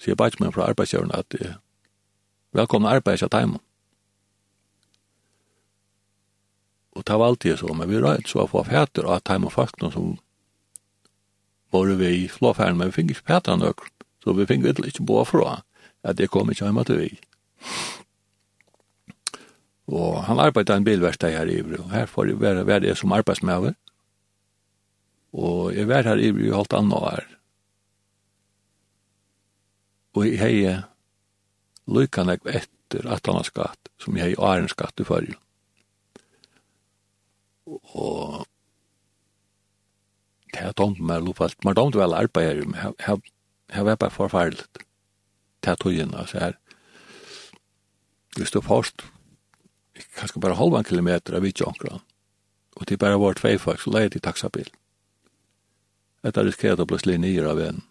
B: sier bare meg fra arbeidsgjøren at jeg, til hjemme. og det var alltid så, men vi røyde så å få fæter av time og fakten som var vi i flåfæren, men vi fikk ikke fæter av nøkker. Så vi fikk virkelig ikke bo fra at jeg kom ikke hjemme til vi. Og han arbeidde en bilverksteg her i Ivre, og her får jeg være, være det som arbeidsmøver. Og jeg var her i Ivre i halvt annet år. Og jeg har lykkene etter at han har skatt, som jeg heier åren skatt i forrige. Og det er tomt med lopalt. Man tomt vel arbeid men jeg Det var bare forferdelig. Det er togjen, altså her. Hvis du først, kanskje bare halvan kilometer av Vitsjonkran. Og det bare var tvei folk, så leid i taksabil. Etter riskeret å bli slik nye av en.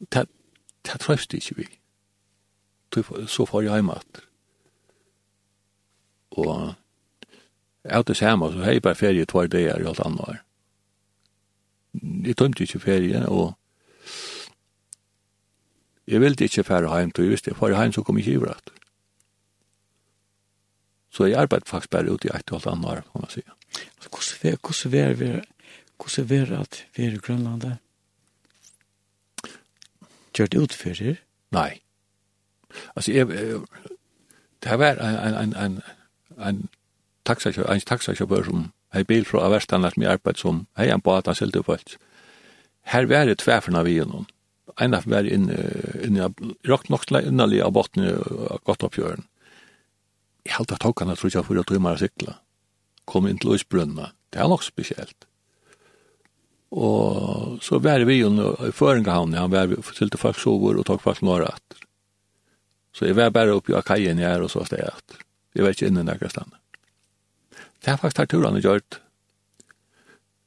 B: Det, det trøyste ikke vi. Så får jeg hjemme at. Og jeg til samme, så har jeg bare ferie tvær dager i alt annet år. Jeg tømte ikke ferie, og Jeg ville ikke fære hjem til, hvis jeg for hjem, så kom jeg ikke i vrett. Så jeg arbeidde faktisk bare ute i et og alt annet år, kan man si.
A: Hvordan er det, hvordan er det at vi er i Grønlandet? Gjør det utfører?
B: Nei. Altså, jeg, det har vært en, en, en, en, taxakjø, en taxakjøpør som har bil fra Averstanet som jeg arbeidde som, hei en på han selte folk. Her var det tverferne vi gjennom. Mm en av var inn i rakt nok innerlig av botten av opp oppgjøren. Jeg halte at hokkene tror ikke jeg for å tøymer å sykle. Kom inn til Øysbrunna. Det er nok spesielt. Og så var vi jo i Føringahavn, han var til til folk sover og tok folk norra etter. Så jeg var bare oppe i kajen her og så steg etter. Jeg var ikke inne nærkast stedet. Det er faktisk her turen jeg gjør det.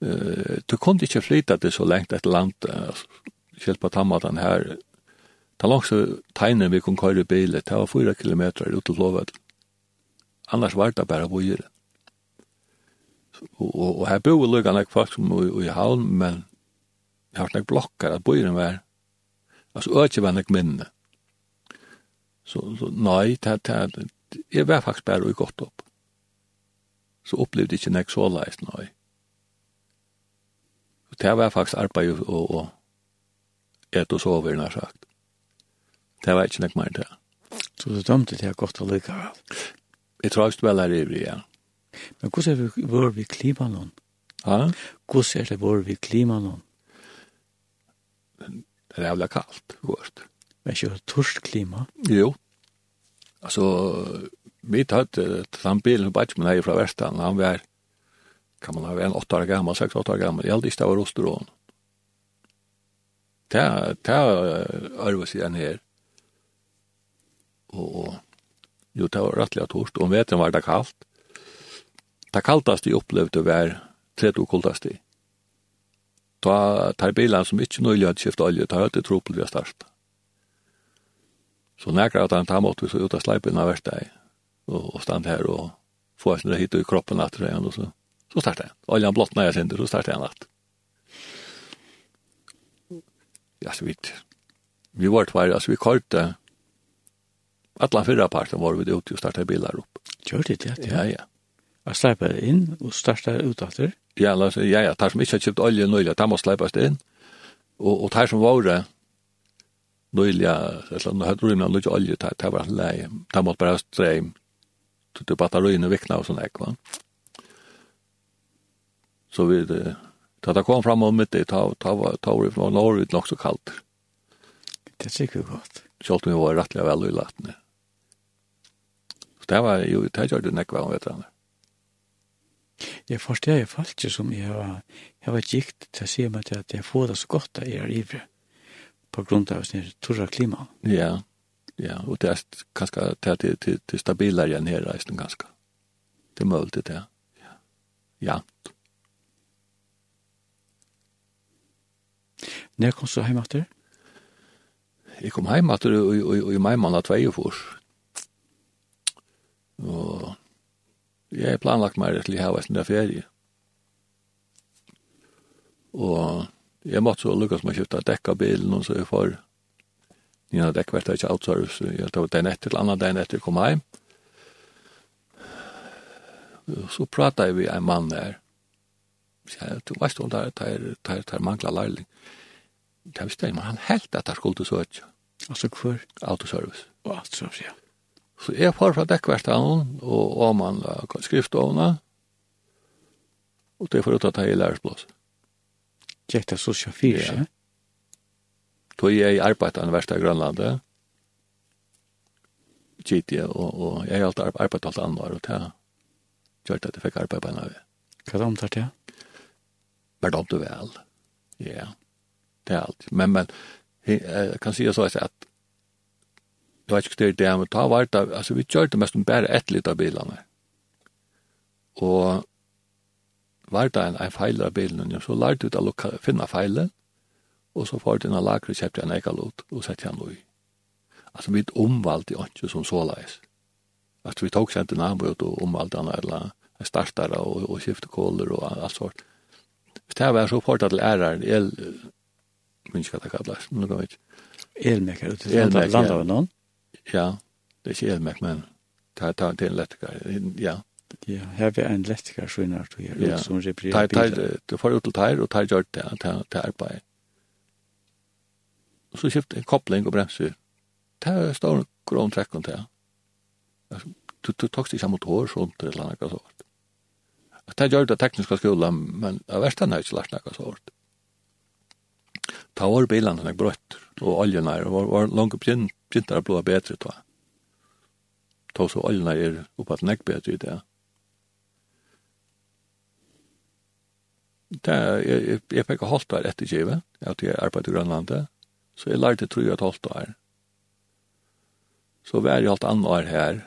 B: Uh, du kunne ikke flytta det så lengt et land, altså, kjelt på tammatan her. Ta langt så tegner vi kun køyre bil, det var fyra kilometer ut til Flåvøl. Annars var det bare bøyer. Og, og, og her bor vi lukka nek folk som i, i havn, men jeg har nek blokkar at bøyeren var. Altså økje var nek minne. Så, så nei, ta, ta, jeg var faktisk bare og godt opp. Så opplevde jeg ikke nek så leis, nei. Og det var faktisk arbeid og, og, og et og sover, nær sagt. Det var ikke nok mer til.
A: Så du dømte det at godt å lykke av?
B: Jeg tror ikke vel er ivrig, ja.
A: Men hvordan er det vår vi klima klimaen?
B: Ja?
A: Hvordan er det vår vi klima klimaen?
B: Det er jævla kaldt, vårt.
A: Men ikke torst klima?
B: Jo. Altså, vi tatt til den bilen på Batchman her fra Vestan, han var, kan man ha vært en åtte år gammel, seks åtta år gammel, jeg hadde ikke det var Rosterån. Mm ta ta arva sig en her. Og jo ta rattliga torst om veten var det kallt. Det kaltaste jeg opplevde var tredje 30 kuldaste. Ta tar bilen som ikke nøylig hadde skiftet olje, ta høyde tropel vi har startet. Så nægra at han tar måtte vi så ut av sleipen av verste og, og stand her og få en hans hit i kroppen at det igjen og så. Så startet han. Oljan blått når jeg sender, så startet han at. ja, så vidt. Vi var tvær, altså vi korte, alla fyrra parten var vi ute og startet bilar opp.
A: Gjør det, ja,
B: ja.
A: Ja,
B: ja.
A: sleipa det inn og starta ut etter?
B: Ja, la, ja, ja, tar som ikke har kjøpt olje nøyla, tar må sleipas det inn. Og, og tar som var det, nøyla, eller nå hadde rymna nøyla olje, tar, tar var lei, tar måtte bare streim, tuttu batterøyene vikna og sånn ek, va? Så vi, det, Da det kom fram om mitt, da var det fra Norge nok så kaldt.
A: Det er sikkert godt.
B: Selv om vi var rettelig vel i latene. Så det var jo, det gjør det nekva om vetrene.
A: Jeg forstår jeg falt ikke som jeg var, jeg var gikt til å si meg til at jeg får det så godt at jeg er ivrig på grunn av sin torra klima.
B: Ja, ja, og det er kanskje det er til, til, til stabilere enn her reisen ganske, Det er mulig til det, ja. Ja,
A: Når kom du hjem etter?
B: Jeg kom hjem etter i i, i mai måned tvei og fors. Og jeg har planlagt meg til å ha vært en ferie. Og jeg måtte så lukkast med å kjøpte dekka bilen og så jeg får Nina dekk vært ikke outservice, jeg tar den etter til annan, den etter kom hjem. Så pratet vi en mann der. Så jeg, du veist om det er, det er, mangla lærling. Mm det visste jeg, men han helt at han skulle søke.
A: Altså hvor?
B: Autoservice.
A: Og autoservice, ja.
B: Så jeg får fra dekkverstaden og avmanla skriftavna, og det får ut at jeg er lærersblås.
A: Gjekk det så sjafir,
B: ja? Då jeg arbeidet av versta i Grønlandet, gitt jeg, og, og jeg har alltid arbeidet alt andre, og det gjør det at jeg fikk arbeid på en av det.
A: Hva er det omtatt, ja?
B: Bare det om du vel, ja. Yeah det är allt. Men, men jeg kan si så at det var ikke det det, men ta var det, altså vi kjørte mest om bara ett litt av bilene. Og var det en, en feil av bilen, så lærte vi å finne feilen, og så får denne lagret kjøpte en ekalot, og sette han i. Altså, vi omvalgte jo ikke som så leis. Altså, vi tok sent en anbud og omvalgte han, eller startere og, og skifte kåler og alt sånt. Hvis det var så fort at læreren, jeg minns ikke hva det kallas, men det går ikke. Elmek
A: er det,
B: landa
A: av noen?
B: Ja, det er ikke elmek, men det er en lettikar, ja.
A: Ja, her er en lettikar, som er det
B: ja.
A: som reparerer bilen.
B: Du får ut til teir, og teir gjør det til arbeid. Og så kjøpte en koppling og bremser. Det er stor grøn trekken til. Du du tok ikke motor, sånt eller annet, sånt. Det gjør det tekniska skolan, men av versta har jeg ikke lært noe sånt. Ta var bilen han brøtt, og oljen er, var, var langt pjintar blå bedre ta. Ta så oljen er oppa at nek bedre i det. Det er, jeg, jeg fikk holdt der etter kjivet, at jeg arbeidde i Grønlandet, så jeg lærte tro at holdt der. Så var jeg alt annet år her,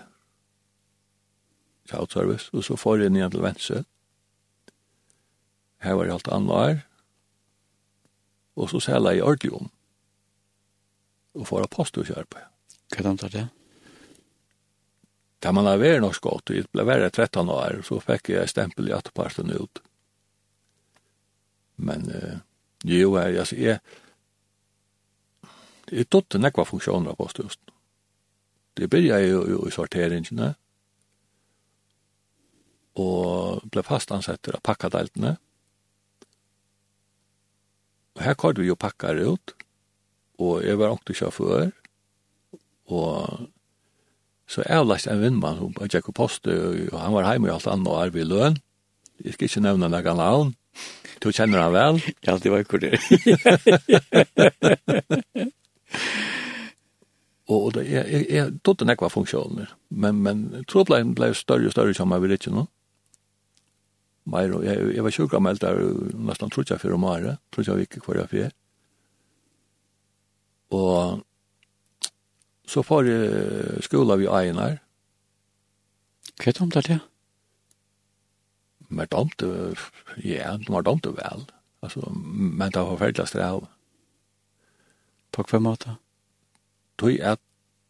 B: crowd service, og så får jeg ned til venstre. Her var jeg alt annet år, og så sæla i ordentlig om. Og får apostelkjørp.
A: Hva er det det?
B: Da man har vært norsk godt, det ble vært 13 år, så fikk jeg stempel i atterparten ut. Men eh, jo, jeg, altså, jeg, jeg tog til nekva funksjoner på støsten. Det begynte jo, jo i sorteringene, og ble fast ansett til pakkadeltene, Og her kom vi jo pakkar ut, og jeg var åkte sjåfør, og så avlast en vindmann, hun var Jakob Poste, og han var heim i alt annet og arv i løn. Jeg skal ikke nevne noen navn, du kjenner han vel. *laughs*
A: Ja, det var ikke det. *laughs*
B: og, og det, jeg, jeg, jeg trodde nekva funksjoner, men, men trodde ble, ble større og større som jeg vil ikke nå. No? Meir, jeg, jeg var sjukameld der nesten trutja fyrir om året, trutja vik hver jeg fyrir. Og så får jeg skola vi Einar.
A: Hva er det om det til?
B: Men det ja, det var det vel. Altså, men det var forferdelig strev.
A: På Takk måte?
B: maten. At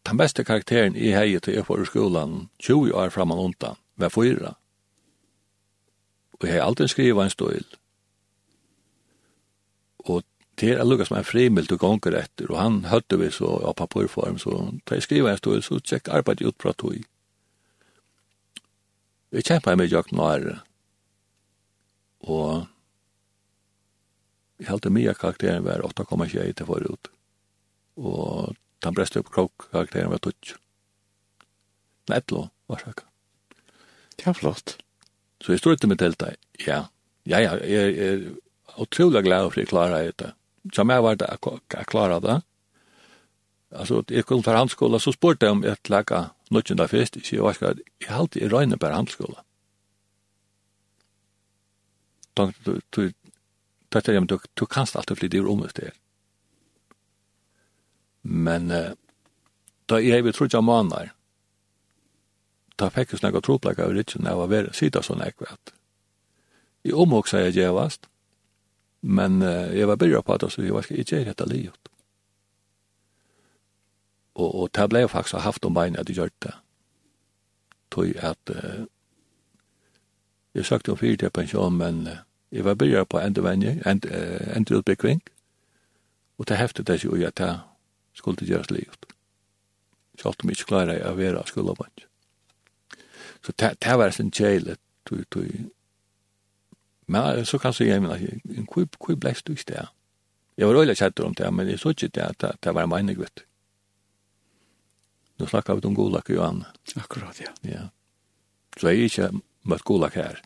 B: den beste karakteren i heiet til jeg får i skolan 20 år fram og undan, var fyra og jeg har alltid skrivet en støyl. Og det er lukket som en frimild og gonger etter, og han høtte vi så av papurform, så da jeg skriver en støyl, så tjekk arbeidet ut fra tog. Jeg kjempet jo ikke Nare, og jeg heldte mye karakteren var 8,21 til forut, og den breste opp krok karakteren var 12. Nei, 11 var det.
A: Det er flott.
B: Så jeg stod ikke med teltet. Ja, ja, ja, jeg er utrolig glad for jeg klarer det. Som jeg var det, jeg klarer det. Altså, jeg kom fra handskola, så spurte jeg om jeg laga av fest. så Jeg var ikke, jeg halte i røyne på handskola. Dette du, du, du du, du kanst alltid flytte i rommet til. Men, da jeg vil vi trodde jeg måneder, ta fikk jeg snakka tropleika av ritsjon av å være sida sånn ekvært. I omhåk sa jeg djevast, men uh, jeg var byrja på det, så jeg var ikke er dette livet. Og, og det ble jeg faktisk haft om beina at jeg gjør det. Tøy at uh, jeg søkte om fyrt til pensjon, men uh, jeg var byrja på endevenje, end, uh, endeutbyggving, og det heftet det ikke at jeg skulle gjøres livet. Så alt om jeg ikke klarer jeg å være skulderbansk. Så det det var sin kjælet, du, du, men så kan jeg si, men hvor ble du i sted? Jeg var øyelig kjætter om det, men jeg så ikke det at det var en meinig, vet du. Nå snakker vi om Golak og Johan.
A: Akkurat, ja.
B: Ja. Så jeg er ikke møtt Golak her.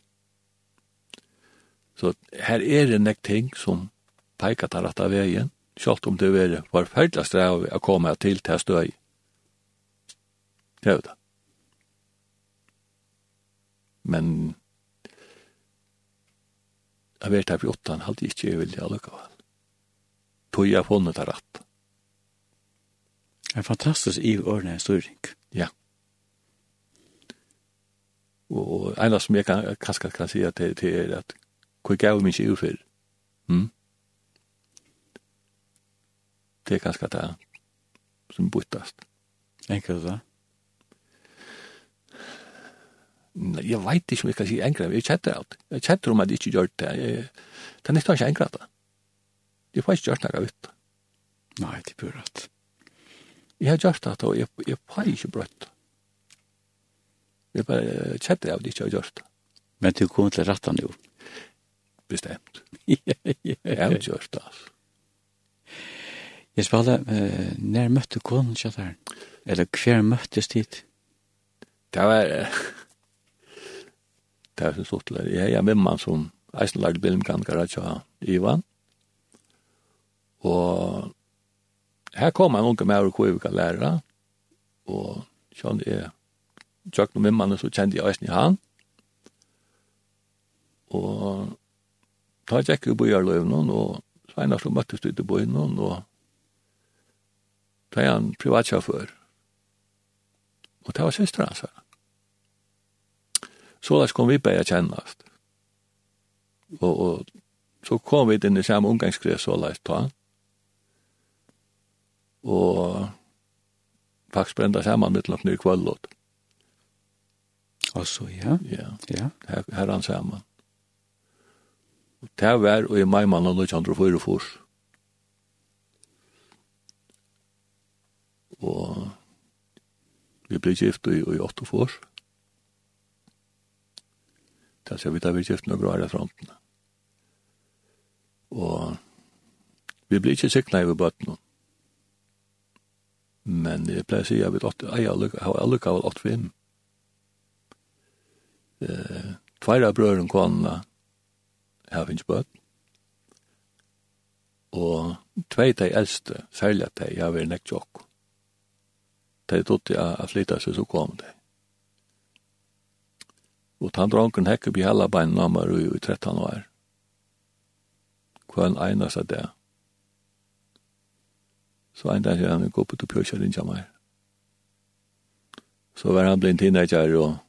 B: Så her er det nek ting som peikar til rett av veien, selv om det er forferdelig strev å komme til til støy. Det er det men jeg vet at vi åtta han hadde ikke jeg vilja lukka vel. Tog jeg funnet det rett.
A: Det er fantastisk i årene historik.
B: Ja. Og en av som jeg kan, kanskje kan si at det, det er at hvor gav min ikke ufyr? Mm? Det er kanskje det som byttast.
A: Enkelt det?
B: Ja jeg vet ikke om jeg kan si engra, jeg kjetter alt. Jeg kjetter om at jeg ikke gjør det. Jeg, Det er nesten ikke engra det. Jeg får ikke gjort noe ut.
A: Nei, det er rett.
B: Jeg har gjort det, og jeg, jeg får ikke brøtt. Jeg bare kjetter av at jeg ikke har gjort det.
A: Men du kommer til rattan jo?
B: Bestemt. Jeg har gjort det, altså.
A: Jeg spala, uh, når møtte konen kjattar? Eller hver møttes dit?
B: Det var... Uh, Tersen det. Jeg er med man som eisen lagde bilmkankere til Ivan. Og her kom en unge med og hvor vi kan lære. Og sånn er tjøkken og mimmene så kjente jeg eisen i han. Og ta tjekk i bojarløvnen, og Sveinar så møttes ut i bojarløvnen, og ta en privatsjåfør. Og ta var søstra hans her så lars kom vi bare kjennast. Og, og så kom vi inn i samme omgangsgrev så lars ta. Og faktisk brenda saman mittel av ny
A: kvallot. så ja.
B: Ja,
A: ja.
B: Her, her han saman. Og det var og i maimann og 1944. Og vi ble gift i, i 8 år gift, altså vi tar vi gift noen år i fronten. Og vi blir ikke sikna i bøtten. Men jeg pleier å si at vi har alle kavel Tveir av brøren kvanna har finnes ikke bøtten. Og tvei de eldste, særlig at de har vært nekt jokk. De tog til å flytta seg, så kom de. Og han dronken hekk upp i hela bein namar i 13 år. Hva en einas av det. Så en dag sier han, gå på til pjøsja rinja meg. Så var han blind teenager og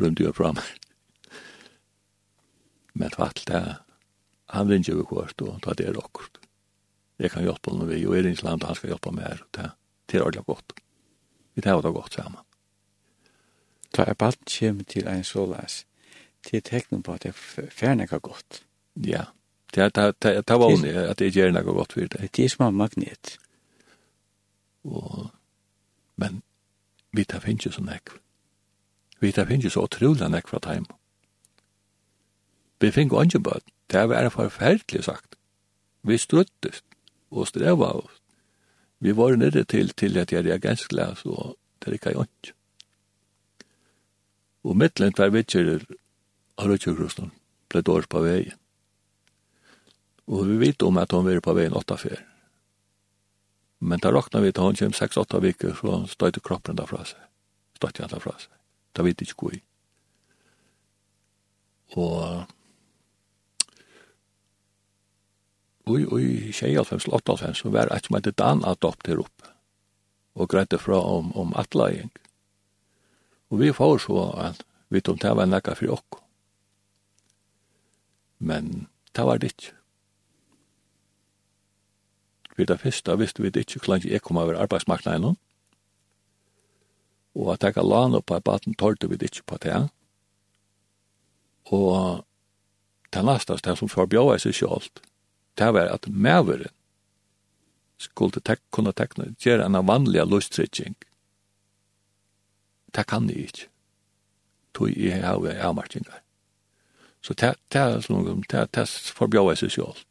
B: rymde jo fram. Men fatt det, han rinja jo kvart og ta det rokkort. Jeg kan hjelpa honom vi, og er rinja land, han skal hjelpa meg her. Det er ordentlig godt. Vi tar det godt sammen
A: ta er balt kjem til ein solas. Til teknum på at det ferne ka godt.
B: Ja. Det er ta ta ta var ni at det gjerne ka godt vidt. Det
A: er små magnet.
B: Og men vi ta finnes så nekk. Vi ta finnes så utrolig nekk fra time. Vi finnes ikke bare. Det var forferdelig sagt. Vi struttest og streva oss. Vi var nere til, til at jeg er ganske reagensglas og det er ikke jeg og mittlen tvær vitsjer av Rødtjøkrusten ble dårs på veien. Og vi vet om at hun var på veien åtta fyr. Men da råkna vi til hun kjem 6-8 viker, så støyte kroppen da fra seg. Støyte han da fra seg. Da vet ikke hvor. Og Oi, oi, tjei alfems, lott alfems, så var et som heter dan adopt her oppe, og greide fra om, om atlaing. Mm Og vi får så at vi tog til å være nekka for okko. Men det var det ikke. Vi det første visste vi det ikke hvordan jeg kom over arbeidsmarknaden. Og at jeg kan lana opp av baten tålte vi det ikke på det. Og det neste det som forbjør seg selv, det var at medveren skulle tek, kunne tekne, gjøre en vanlig løstrykkning det kan jeg ikke. Tog jeg har jeg avmarkinger. Så det er sånn, det er forbjøy seg selv.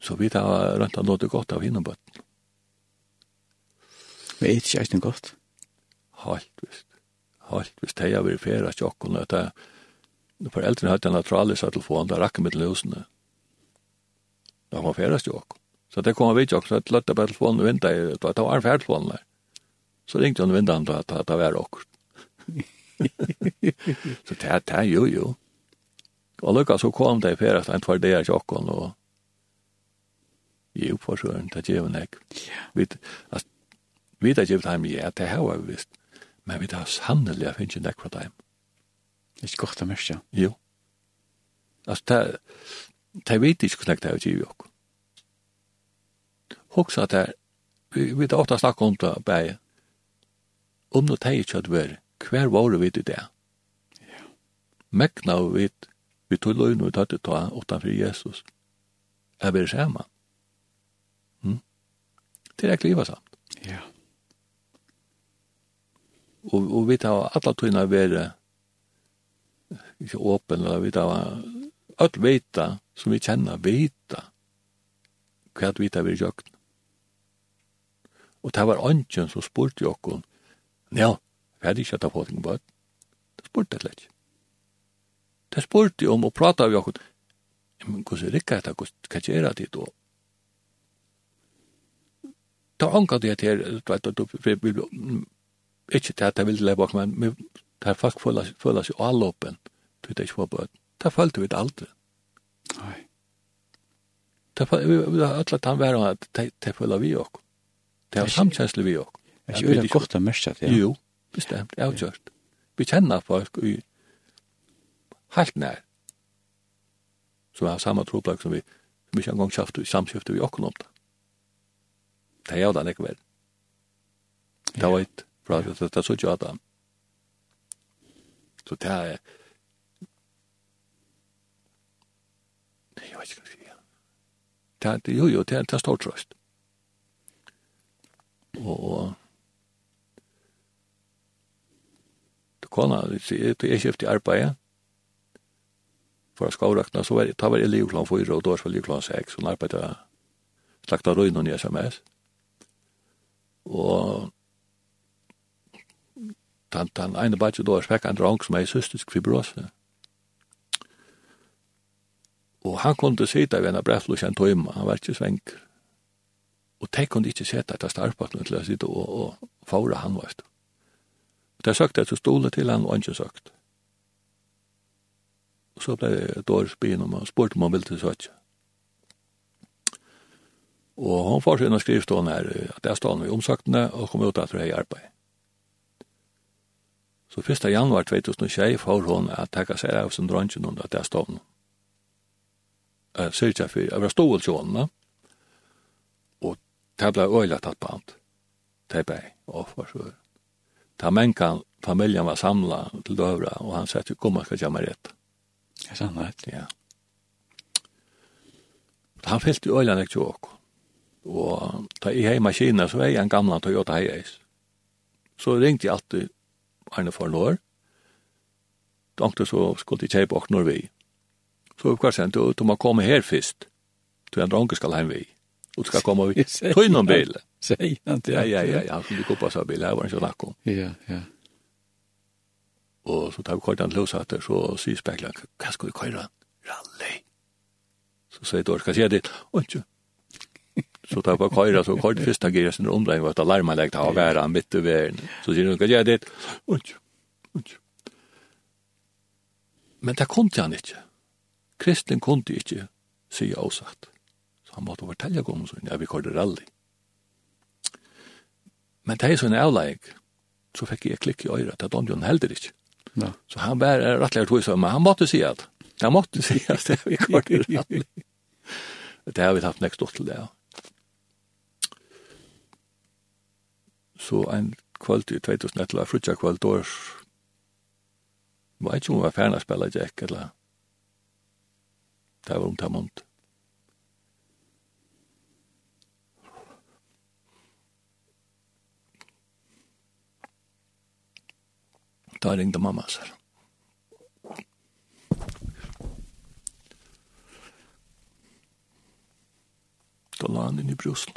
B: Så vi tar rundt og nåde godt av hinnom bøtten.
A: Men er det ikke eisen godt?
B: Halt visst. Halt visst. Det er vi verifera tjokken at det Når foreldrene hadde en naturalis av telefonen, da rakk mitt løsene. Da var ferast tjokken. Så det kom vi ikke også, at løtte på telefonen og vinta, at det var en ferdig telefonen der. Så ringte hun vinta han til at det var råk. Så det er jo, jo. Og lukka så kom det i ferast en tvær er tjokken, og jo, for søren, det gjør hun nek. Vi vet ikke hva de ja, det har vi visst. Men vi tar sannelig jeg finner ikke nek fra dem.
A: Det er ikke godt å mørke.
B: Jo. Altså, det vet ikke hva det er å gjøre hugsa at her, vi vet ofta snakka om det bæg, om no teg ikkje at vær, hver var vi til det? Ja. Mekna vi, vi tog løgn vi tatt ta utanfor Jesus, er vi skjema. Mm? Det er kliva samt.
A: Ja.
B: Og, og vi tar alla tøyna være ikke åpen, eller vi tar alt veita, som vi kjenner, veita, hva vi tar vi jøkna Og det var ønsken som spurte jokken, ja, hva er det ikke at jeg får ting på det? Spurte jeg slett. Det spurte jeg om og prata vi jokken, men hvordan er det ikke at jeg kan gjøre det da? Ta anka det her, du vet, du vil ikke til at jeg vil leve bak, men det er faktisk føler seg allåpen, du vet ikke hva på det. Det følte vi det aldri.
A: Nei.
B: Det er vi, alle tann var at det føler vi jokken. Det er samkjensle vi
A: òg. Er ikke øyla godt å mørsa det?
B: Jo, bestemt, jeg har avgjørt. Vi kjenner folk i helt nær som har samme troplag som vi som ikke engang kjaft i vi også om det. Det er jo den ikke vel. Det var et bra, det er så ikke at han. Så det er jeg vet ikke hva jeg sier. Det er Jo, jo, det er stor trøst og, og det kona, det er kjøpt i arbeid, for å skavrakna, så var det, det var elevklan 4, og da var det elevklan 6, og arbeidde slakta røynen i sms. Og den, den ene badje da fikk en drang som er cystisk fibrose. Og han kunne sitte ved en breflus kjent tøyma, han var ikke svenker. Og de kunne ikke sette etter starpakken til å sitte og, og fåre han, vet du. Og de søkte etter stole til han, og han ikke sagt. Og så ble Doris byen om han spurte om han ville til søtje. Og hun får sin skrivstående her, at jeg stående ved omsaktene, og kom ut etter hei arbeid. Så 1. januar 2021 får hun at takka seg av sin dronjen under at jeg stående. ikke for, jeg var stående til henne, det ble øyla tatt på alt. Det ble offer, så. Ta menkan, familjen var samla til døvra, og han sier, kom, man skal gjemme rett.
A: Det er sannhet.
B: Ja. Han fyllt i øyla nek tjåk. Og ta i hei maskina, så er jeg en gamla Toyota Hiace. Så ringte jeg alltid Arne for Norr. Dankte så skulle de kjeipa åk Norvi. Så oppkvar sent, du må komme her fyrst. Du er en dronke skal heim vi du skal komme vi Tøy noen bil.
A: Säg inte.
B: Ja, ja, ja, han skulle gå på seg bil, här var ikke lakk om.
A: Ja, ja.
B: Og så tar vi kort han lösa att så syns spekla, hva skal vi köra? Rally. Så säger då, ska säga det, och. Så tar vi køyre, så kort først första grejen, sen undrar jag vart alarmanlägget har varit midt i vägen. Så säger de, ska säga det, och inte. Men det kunne han ikke. Kristen kunne ikke sige avsatt. Han måtte fortelle om sånn, ja, vi kørte rally. Men det er sånn avleik, så fikk jeg klikk i øyret, at Don John heldig ikke.
A: Ja.
B: Så han var rettelig tog som, men han måtte si at, han måtte si at det vi kørte *laughs* rally. det har vi haft nekst stort til det, ja. Så en kvöld i 2011, frutja kvöld, då var ikke om jeg var ferdig å spille Jack, eller det var om det måned. Da ringde mamma seg. Da la han inn i brusen.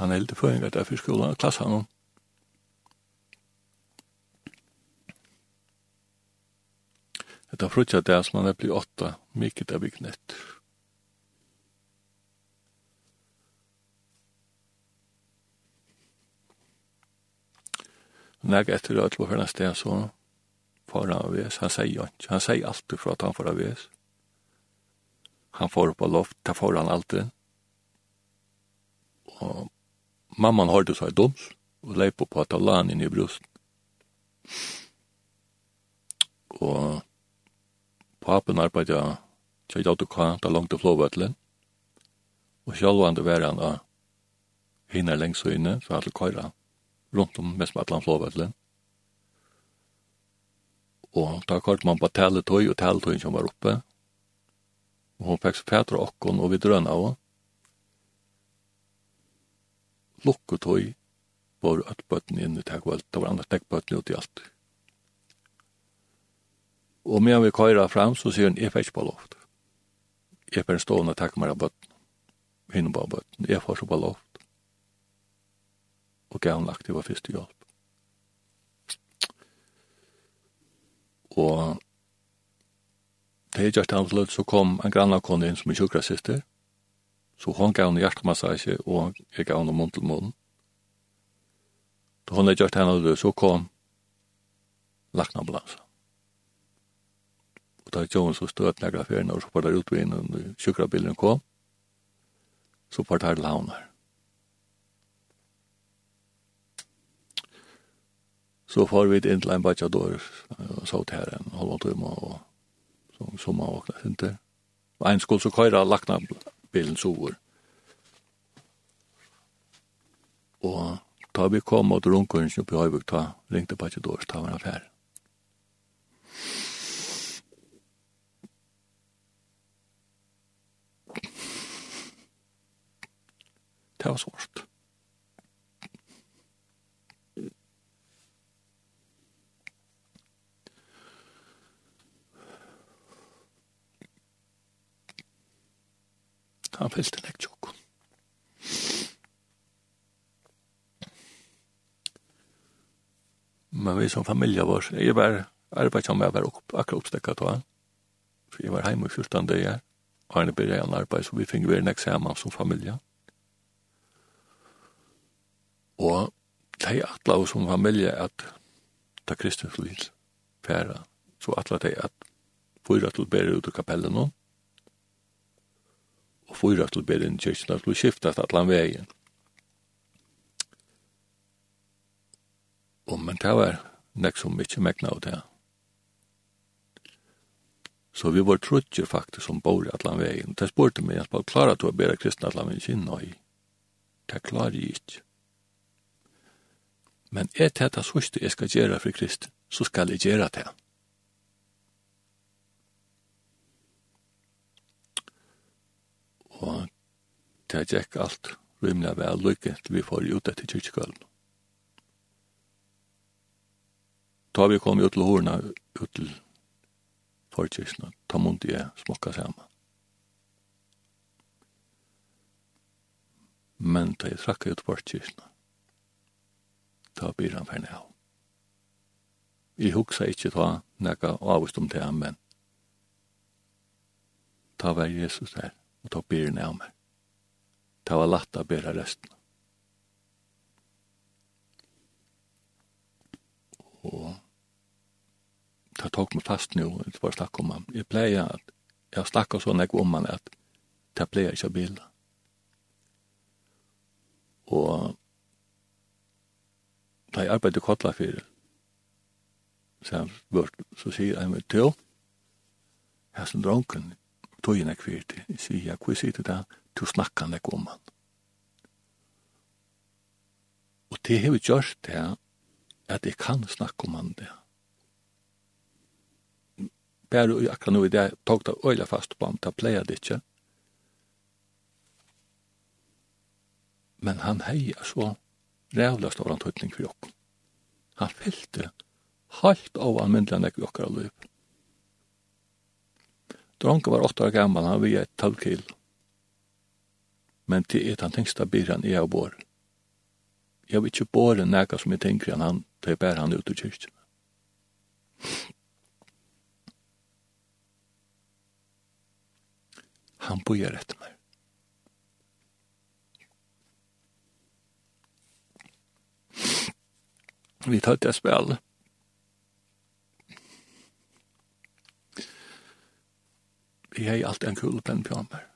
B: Han heldte på en gang derfor skulle han klasse han om. Det er frutja det som han er blitt åtta, mykket er byggnett. Når jeg etter det var hverandre sted, så får han av ves. Han sier jo ikke. Han sier alltid for at han får av ves. Han får på loft, det får han alltid. Og mamman hørte seg doms, og leip på at han la han inn i brusten. Og papen arbeidde til jeg datt og kva, da langt til flåvettelen. Og sjálvan det var han da hinner lengst og inne, så han til køyra rundt om mest med Atlant Lovvettle. Og da kalt man på taletøy, og taletøyen som var oppe. Og hun fikk så fætre okkon, og vi drønna av. Lukketøy var et bøtten inn i tekvalt, det var andre tekbøtten ut i alt. Og medan vi køyra fram, så sier hun, jeg fikk på loft. Jeg fikk stående takk av bøtten, Hinnom på bøtten, jeg fikk på loft og gav henne aktiva første hjelp. Og det er gjort avslut, så kom en grannakone inn som en sjukrasister, så hon gav henne hjertemassasje, og jeg gav henne munn til munn. Da hon er gjort henne, så kom laknambulansen. Og da er Jones og støt negra ferien, og så var det utvinn, og sjukrabilen kom, så var det her til havnar. Så får vi inn til en bætja dår, og så til her en halv og tøyma, og så som man vakna sinter. Og en skuld så køyra lakna bilen sover. Og da vi kom og runkunns oppi Høybuk, ta ringte bætja dår, ta var affær. Det var svårt. han fylte lekt tjokk. Men vi som familie var, jeg var arbeid som jeg var opp, akkurat oppstekket av. For jeg var hjemme i 14 dager. Og han begynte en arbeid, så vi fikk være nek sammen som familie. Og de atla oss som familie at ta Kristus liv færa. Så atla de at fyra til å bære ut av kapellen nå og fyra til Berlin kyrkina skulle skiftas atlan vegin. Og men det var nek som ikkje megna av det. Så vi var trutjer faktisk som bor i atlan vegin. Det spurte meg, jeg klara du å bera kristna atlan vegin kinn, nei, det klarer jeg ikkje. Men er det det sørste jeg skal gjøre for Krist, så skal jeg gjøre det. og det gikk alt rymla vel lykke til vi får ut etter kyrkjegulven. Da vi kom ut til horna, ut til forkirkene, ta munt jeg smokka sammen. Men da jeg trakk ut forkirkene, da blir han ferdig av. Jeg huksa ikke ta nekka avvist om det, men ta var Jesus der og ta beren av meg. Det var latt å bera resten. Og det tok meg fast nu, det var snakk om han. Jeg pleier at, jeg snakket sånn jeg om han at det pleier ikke å bilde. Og da jeg arbeidde kottla fyrir, så han vart, så sier han, «Tå, her som dronken, tøyene kvirt, sier, hva sier du da? Du snakker nek om han. Og det har vi gjort det, at jeg kan snakke om han det. Bare akkurat nå i det, tog det øyla fast på ham, det pleier det ikke. Men han heier så rævla stor antøytning for jokken. Han fyllte helt av anmyndelig enn jeg jokker av løp. Dronke var åtta år gammal, han var et tolv kilo. Men til et han tenksta byr han i av bor. Jeg vil ikke bore nækka som jeg tenker han, han tar bær han ut ur kyrkjen. Han bojar etter meg. Vi tar til å. vi har alltid en kul kulepenn på meg.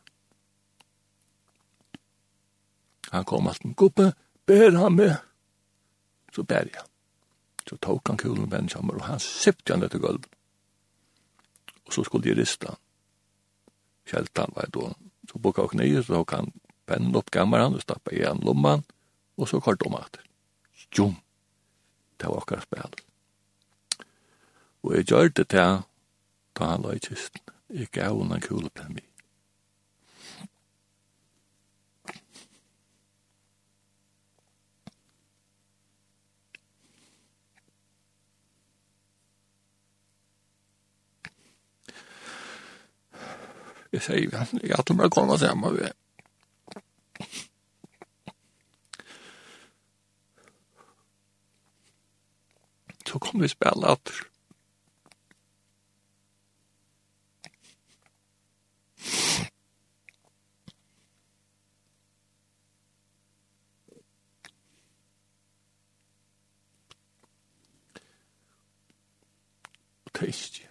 B: Han kom alltid en guppe, ber han med. Så ber jeg. Så tok han kulepenn sammen, og han sipte han etter gulv. Og så skulle de riste han. Kjelta han var då. Så boka og nye, så tok han pennen opp gammeren, og stappa igjen lomman, og så kort om at. Jum! Det var akkurat spil. Og jeg gjør det til da han la i kisten. Jeg gav henne en kule på meg. Jeg sier, jeg har til meg kommet hjemme ved. Så kom vi spela atter. det ikke.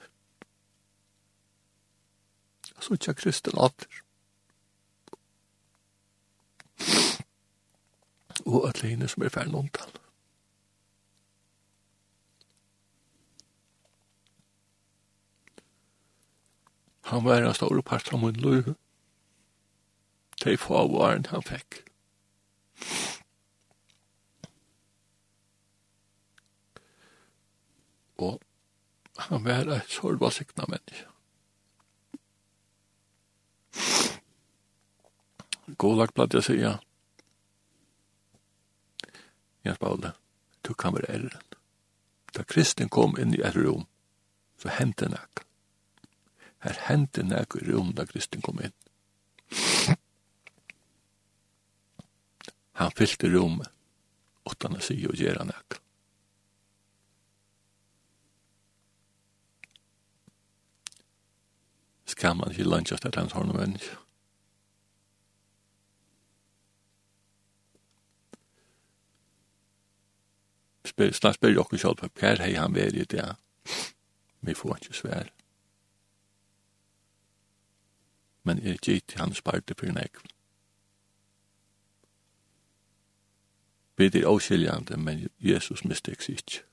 B: Jeg så ikke kristen atter. Og at henne som er ferdig noen tall. Han var en stor part av min løy. De få varen han fikk. Og han var et sårvalsikna menneske. God lagt blad jeg sier, Jens Paule, du kan være æren. Da Kristin kom inn i et rom, så hendte nek. Her hendte nek i rom da Kristin kom inn. Han fyllte rommet, åttan å si og gjøre nek. kan man ikke lønne at han har menneske. mennesker. Snart spør jeg selv på hver hei han vær i det. Vi får ikke svær. Men er gitt han sparte for nek. Vi er avskiljande, men Jesus mistek seg ikke.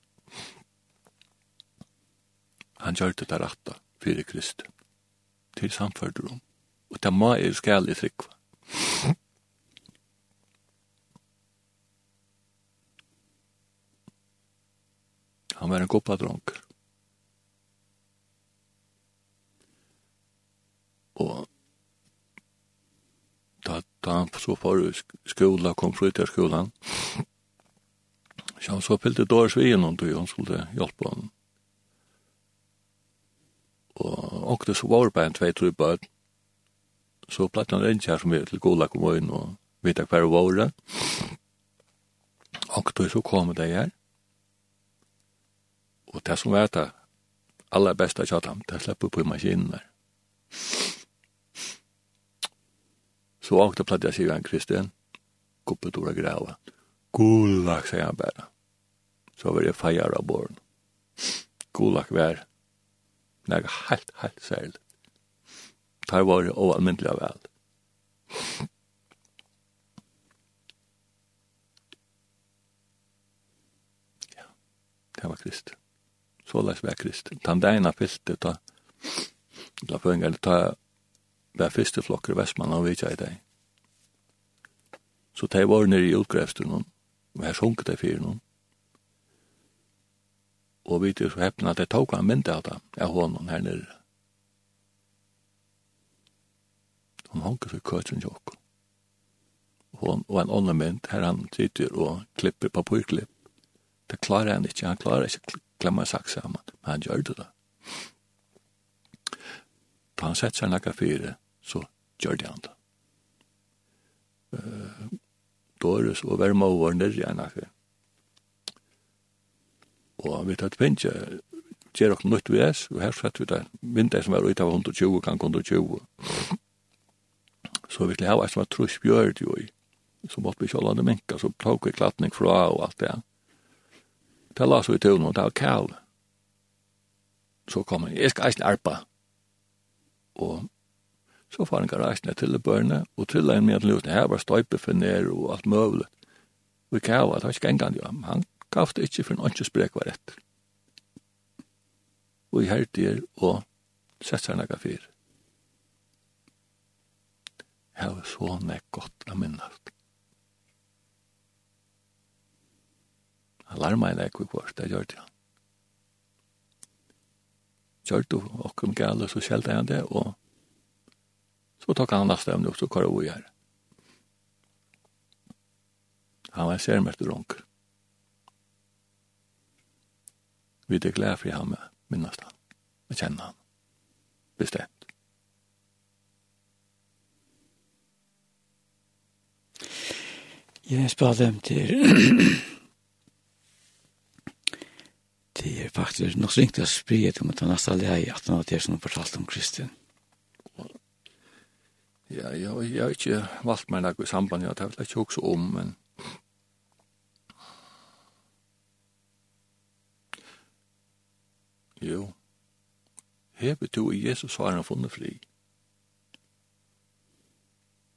B: Han gjør det der rette, fyrir Kristus til samfunnet om. Og det må er skal i trykva. Han var en goppa dronker. Og da, da han så for skola, kom fru til skolan, så han så fyllte dårs vi innan då han skulle hjelpe honom og åkte så var på en tvei tru på så platt han rinja som er til Gola kommun og vita hver var det åkte så kom det her og det som var det aller beste kjatt ham det slipper på maskinen der så åkte platt jeg sier han Kristian kuppet ordet grava Gulak, sier han bare. Så var det feir av barn. Gulak vær Nei, helt, helt særlig. Det var det oalmyndelig av alt. Ja, det var krist. Så lais var krist. Tandeina fyllte ta, la fengar ta, var fyrste flokker vestmann av vitja i dag. Så det var nere i utgrefsten, og her sunket det fyrir noen og vi er så heppna at jeg tok han mynd av det, av hånden her nere. Hun honker for køtjen tjokk. Hon og en annen mynd, her han sitter og klipper papurklipp. Det klarer han ikke, han klarer ikke å klemma sak sammen, men han gjør det da. Da han setter seg nakka fire, så gjør det han da. Uh, Doris og Verma var nere nakka fire og vi tatt vintja gjer okkur nøyt vi es, og her sett vi det vinter som var ut av 120, kan 120. Så vi skulle hava som var trus bjørd jo i, så måtte vi kjallande minka, så tok vi klatning fra og alt det. Det la så i tøvn, og det var kall. Så kom han, jeg skal eisne arpa. Og så far han reisne til børne, og til en med at her var støypefinner og alt møvlet. Vi kall, det var ikke engang, han gav det ikke for en åndsjøs brek var rett. Og i herdier og sett seg nekka fyr. Jeg har så nek godt av minnast. Alarma er nek vi kvart, det gjør det han. Gjør du okkur gale, så skjelte han det, og så tok han nasta om det, så kvar og gjør. Han var en sermester runker. Vi er glad for ham, minnes han, og kjenne han. Bestemt.
A: Jeg spør dem til Det er faktisk nok så ringt å spre til mot den neste leie at han har det som fortalt om Kristian.
B: Ja, jeg, jeg har ikke valgt meg noe i samband, jeg har ikke også om, men Jo. Hebe du i Jesus har han funnet fri.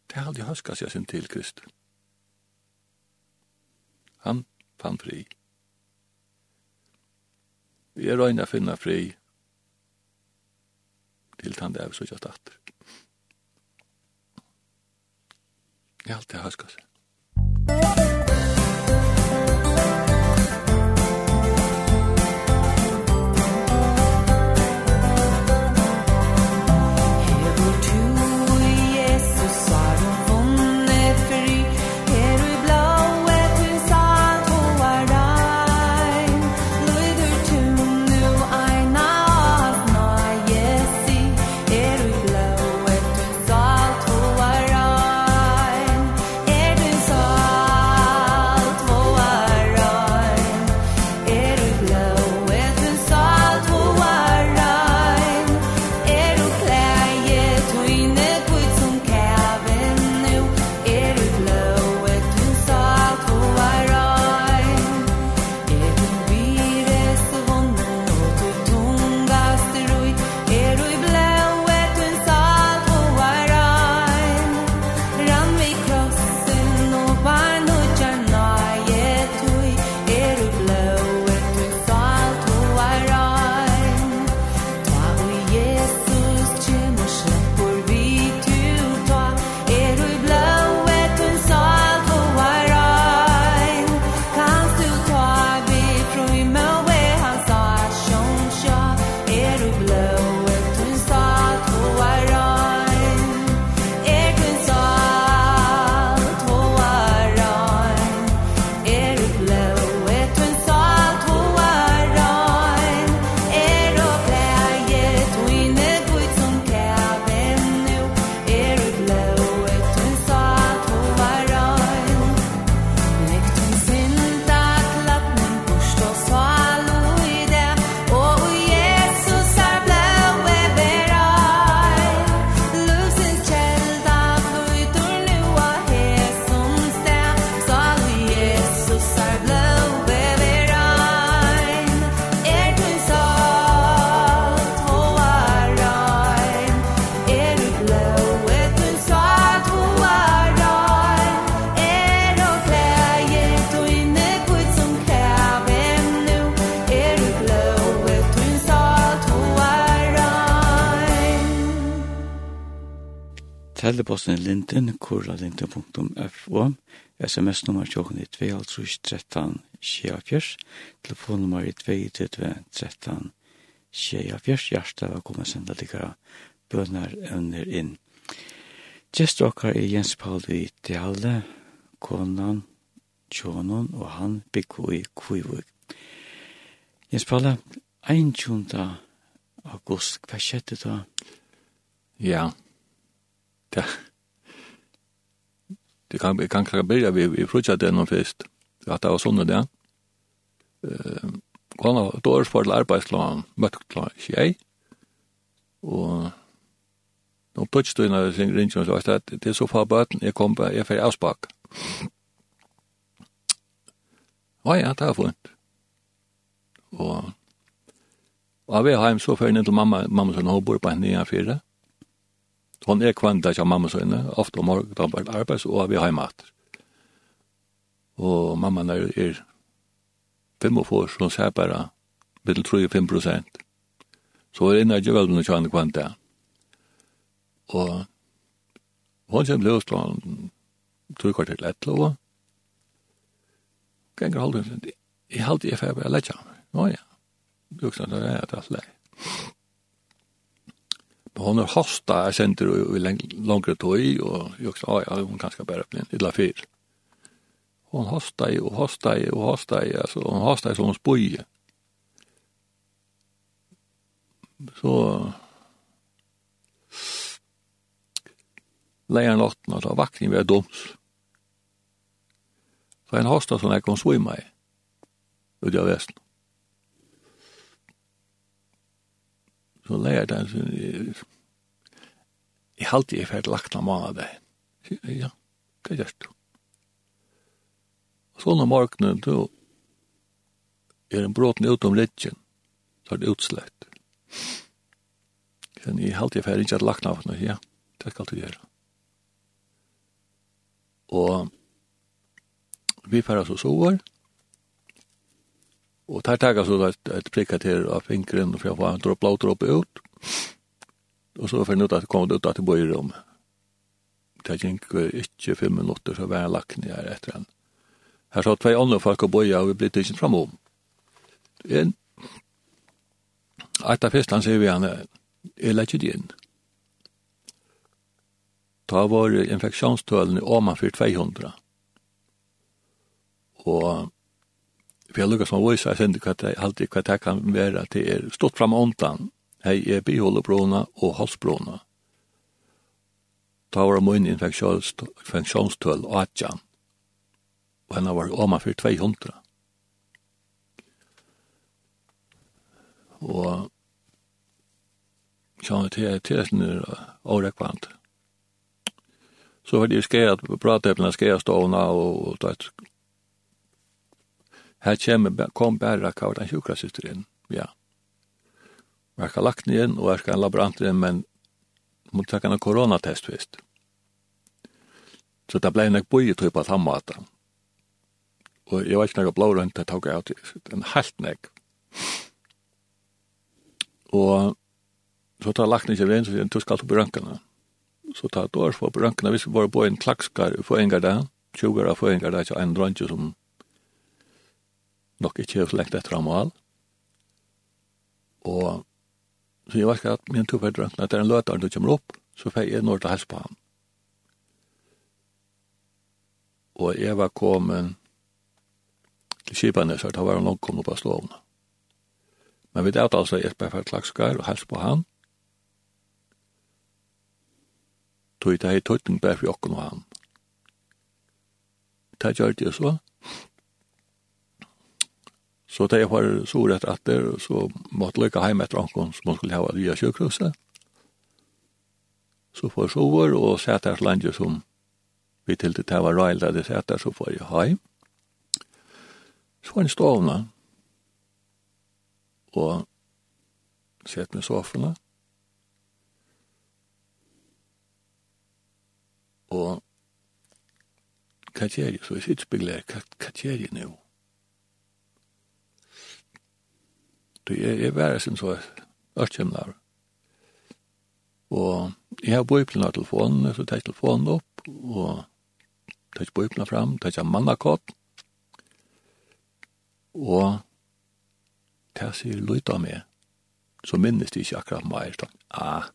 B: Det er aldri høska jeg sin til Kristus. Han fann fri. Vi er røyne å finne fri til han det er så kjøtt starter. Det er alltid høska
E: seg. Musikk
A: teleposten er linden, kurlalinden.fo, sms-nummer tjokken i 2.13 telefonnummer 22-13 24, hjertet var kommet senda likere bønner under inn. Gjest okkar er Jens Pauli Deale, konan, tjonon og han bygg i Kvivug. Jens Paul, 21. august, hva skjedde da?
B: Ja, det det kan jeg kan klara begynne, vi vi fruktar det någon fest att det var sånn det eh kan ha då for arbeidslån, arbetsplan vart klar tjej och då touch du när sen ringt så var det det er så far bøten, jeg kom på jeg får avspak. Ja, ja, det har funnet. Og, og jeg var hjemme så før ned til mamma, mamma som hun bor på henne i en fyrre. Mm Hon er kvanta av mamma sønne, ofte om morgen, da var arbeids, og vi har mat. Og mamma er, er fem og for, så hun ser bare, vil tro 5 prosent. Så er innan ikke veldig kja kvanta. Og hon kjem løs til han, tror kvart til et lov, ganger halvdelen, jeg halte jeg færre, jeg lett kja. Nå ja, du kja, det er et alt lei hon har hosta jag sent i längre tog och jag sa ja hon kanske bara bli illa fyr. Hon hosta i och hosta i och hosta i alltså hon hosta i som hon spoj. Så lejer något när det vakning vid doms. Så en hosta som jag kom svimma i. Ut av västen. så leier den sin i halte i ferd lagt av mange av det. Ja, hva gjør du? Så når morgenen, då er en bråten ut om ledgen, så er det utslett. Men i halte i ferd ikke at lagt av det, ja, det skal du gjøre. Og vi ferd altså sover, og Og tar tagga så et, et prikka til av fingeren for jeg får en dropp, blå dropp ut. Og så finner jeg ut at det kommer ut at det bor i rom. Det er ikke ikke fem minutter så var jeg lagt ned her etter han. Her så tvei andre folk og boja og vi ble tidsen framom. En, etter først, han sier vi han, jeg lett ikke inn. Da var infeksjonstølen i åman for 200. Og vi har lukket som vise, jeg sender hva det alltid hva det kan være til er stått fram åndan, hei er biholdebrona og halsbrona. Da var det min infeksjonstøl og atjan, og henne var oma for 200. Og kjane til tesen er årekvant. Så var det skrevet, pratet på den skrevet stående, og, og, og Her kommer, kom bare kvar den sjukkrassyster inn, ja. Jeg har lagt den inn, og jeg skal en laborant inn, men må ta en koronatest, visst. Så det ble nek boi tøy på at måte. Og jeg var ikke noe blå rundt, det tok jeg ut, en halvt nek. Og så tar lagt ned inn, så sier han, du skal ta på rønkene. Så tar jeg dårs på rønkene, hvis vi var på en klakskar, få en gang der, 20 år få en gang der, så en drønke som nok ikke så lengt etter ham og Og så jeg vet at min tuffer drømte at det er en løtar du kommer opp, så får jeg når til helse på ham. Og jeg var kommet til Kibane, så da var han langt kommet på slående. Men vi vet altså at jeg bare for klakskar og helse på ham. Tog det her tøytning bare for jokken og ham. Det gjør det så, Så det var så rett etter, så måtte jeg hjem etter ankom som man skulle ha via kjøkhuset. Så får jeg sover, og sette her landet som vi til det var røyl der det sette så får jeg hjem. Så var jeg stående, og sett med sofrene, og hva gjør jeg? Så jeg sitter og spiller, hva gjør jeg nå? Det er, er bare sin så ørkjemlar. Og jeg har bøyplen av telefonen, så tar jeg telefonen opp, og tar jeg bøyplen fram, tar jeg mannakott, og tar jeg sier løyt av meg, så minnes de ikke akkurat meg, sånn, ah,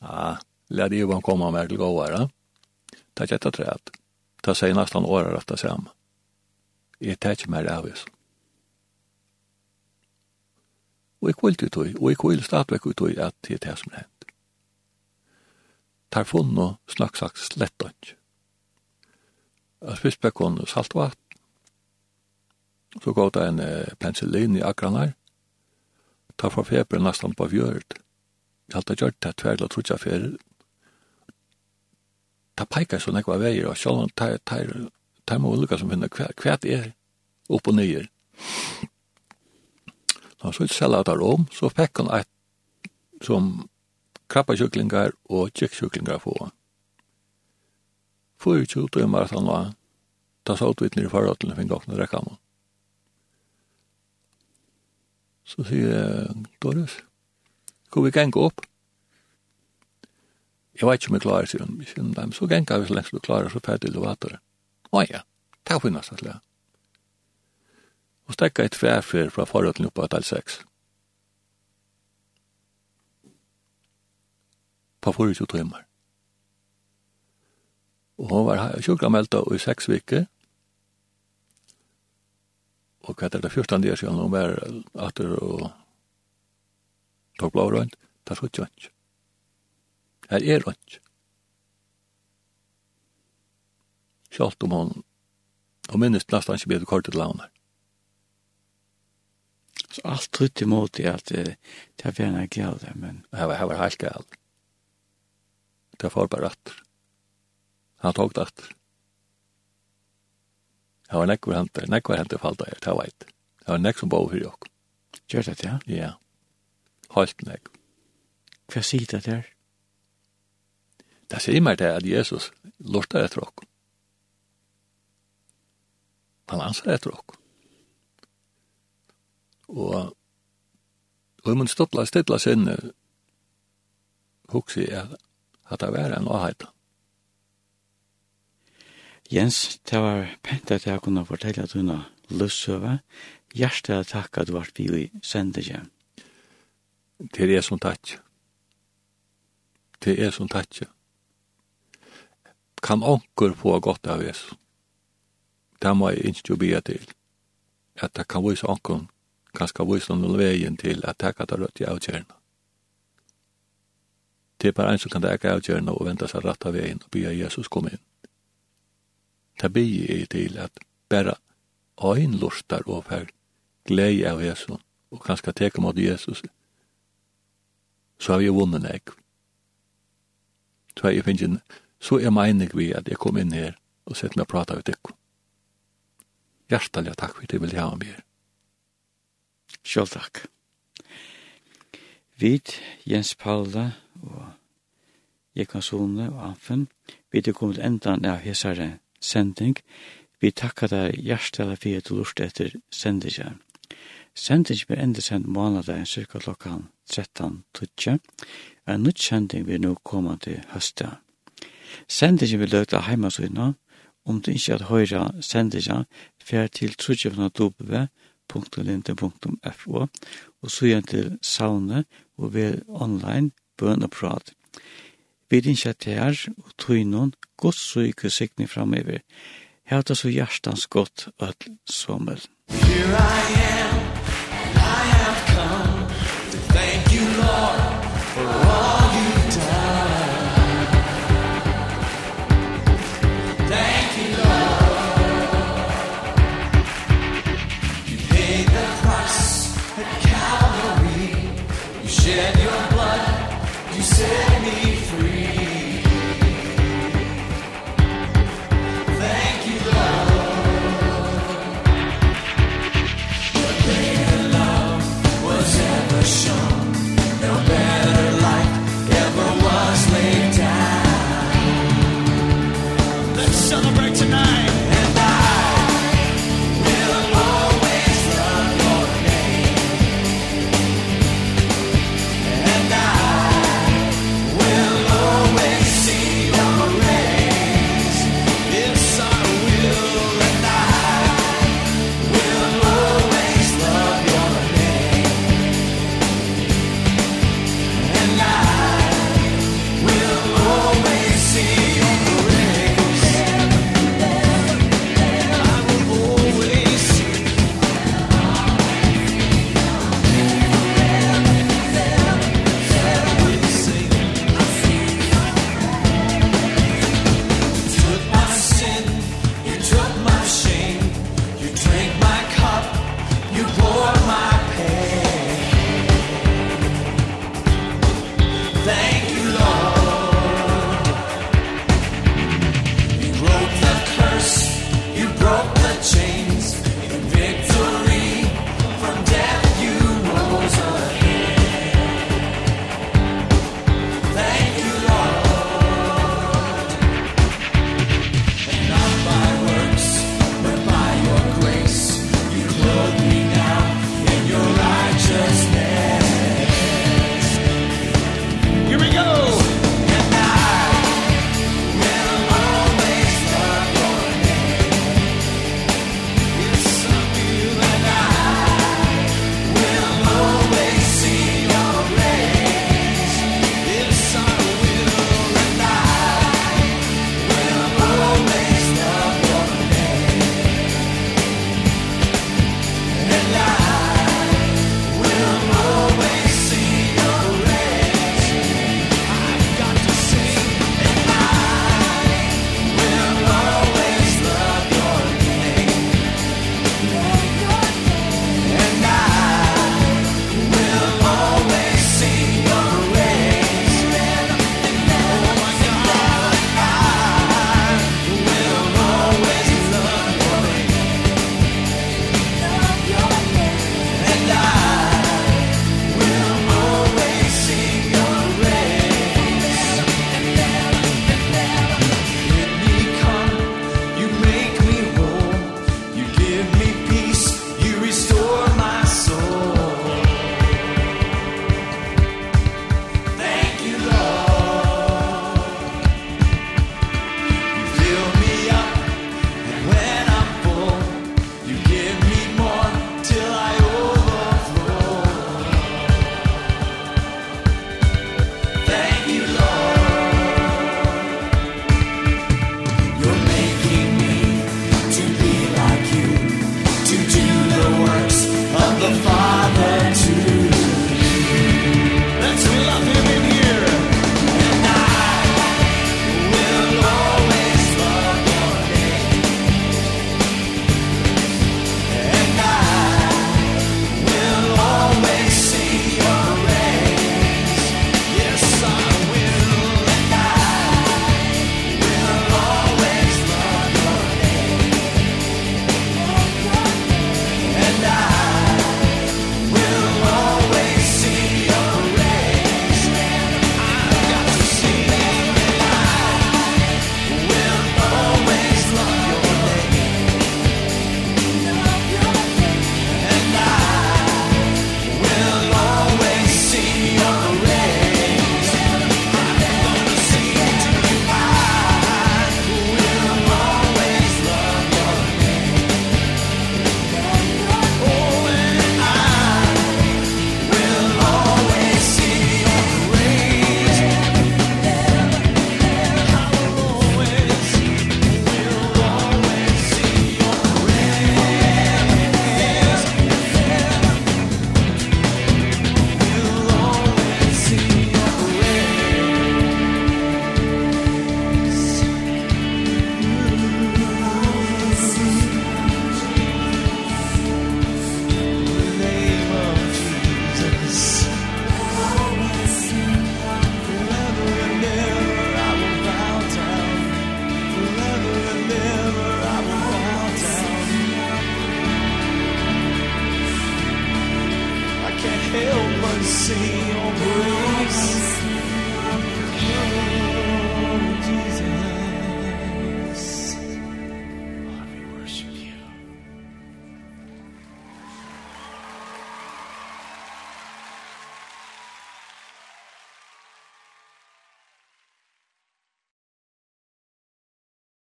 B: ah, lær de jo han komme meg til gåere, tar jeg etter træt, tar jeg nesten året etter sammen. Jeg tar ikke mer av oss. sånn. Og jeg kvilt ut tøy, og jeg kvilt stadigvæk ut at det er det som er hent. Tar funn og snaksaks slett ikke. Jeg spist på kun saltvatt, så gav det en penicillin i agranar, tar for feber nesten på fjøret. Jeg halte gjort det tverla trutja fyrir. Ta peikar så nekva veier, og sjålan tar, tar, tar, tar, tar, tar, tar, tar, tar, tar, tar, tar, tar, Da så selja det om, så fikk han et som krabbakjøklingar og kjekkjøklingar på. Fyrir tjut og at han var ta salt vitt nir i til og finn åkne rekka man. Så sier jeg, Doris, kom vi genga opp? Jeg vet ikke om jeg klarer, sier hun. Så genga vi så lengst du klarer, så ferdig du vater. Å ja, ta finnast at det og stekka et færfer fra forhånden oppa til 6. På 24 timer. Og hun var sjukkameldt i 6 viker, og hva er det første det er siden hun var atter og tok blå rundt, det er ikke ikke. Her er rundt. Sjalt om hun, og minnes nesten ikke bedre kortet launar
A: så alt trutt imot i at det er fjerne ikke men...
B: Det var, var helt galt. Det var bare atter. Han tog det atter. Det var nekvar hente, nekvar hente falda er, det var et. Det var nek som bor fyrir okk.
A: Gjør det, ja?
B: Ja. Halt nek.
A: Hva sier det der?
B: Det sier meg det at Jesus lortar etter okk. Han anser etter okk. Og, og man må stått stedla sinne hukse jeg at det var en åheita.
A: Jens, det var pent at jeg kunne fortelle at hun har løsøve. Hjertelig takk at du vart vi i sendetje.
B: Til jeg som takk. Det er som takk. Kan anker få godt av Jesus. Det må jeg ikke be til. At det kan vise ankeren ganske vøysland og veien til at takka ta rødt i avgjørende. Det er bare en som kan takka avgjørende og venta seg rett av veien og bya Jesus kom inn. Det bygger er til at bare ein lustar og fær glei av Jesus og kanskje teka mot Jesus så har vi vunnen ek. Så er jeg finnes så er meinig vi at jeg kom inn her og sett meg prata ut ekko. Hjertelig takk for det vil jeg ha med her.
A: Sjål takk. Vid Jens Paula og Jekansone og Anfen, vi er kommet enda av hesare sending. Vi takkar deg hjertelig for at du lurt etter sendingen. Sendingen blir enda sendt månadagen cirka klokkan 13.20. En nytt sending vil nå komme til høsten. Sendingen vil løte heimasugna om du ikke har høyre sendingen fer til 30.20 www.linte.fo og så igjen til saune og ved online bøn og prat. Vi din til her og tog noen godt så ikke sikne fremover. Hævda så hjertans godt og alt sommel.
D: Here I am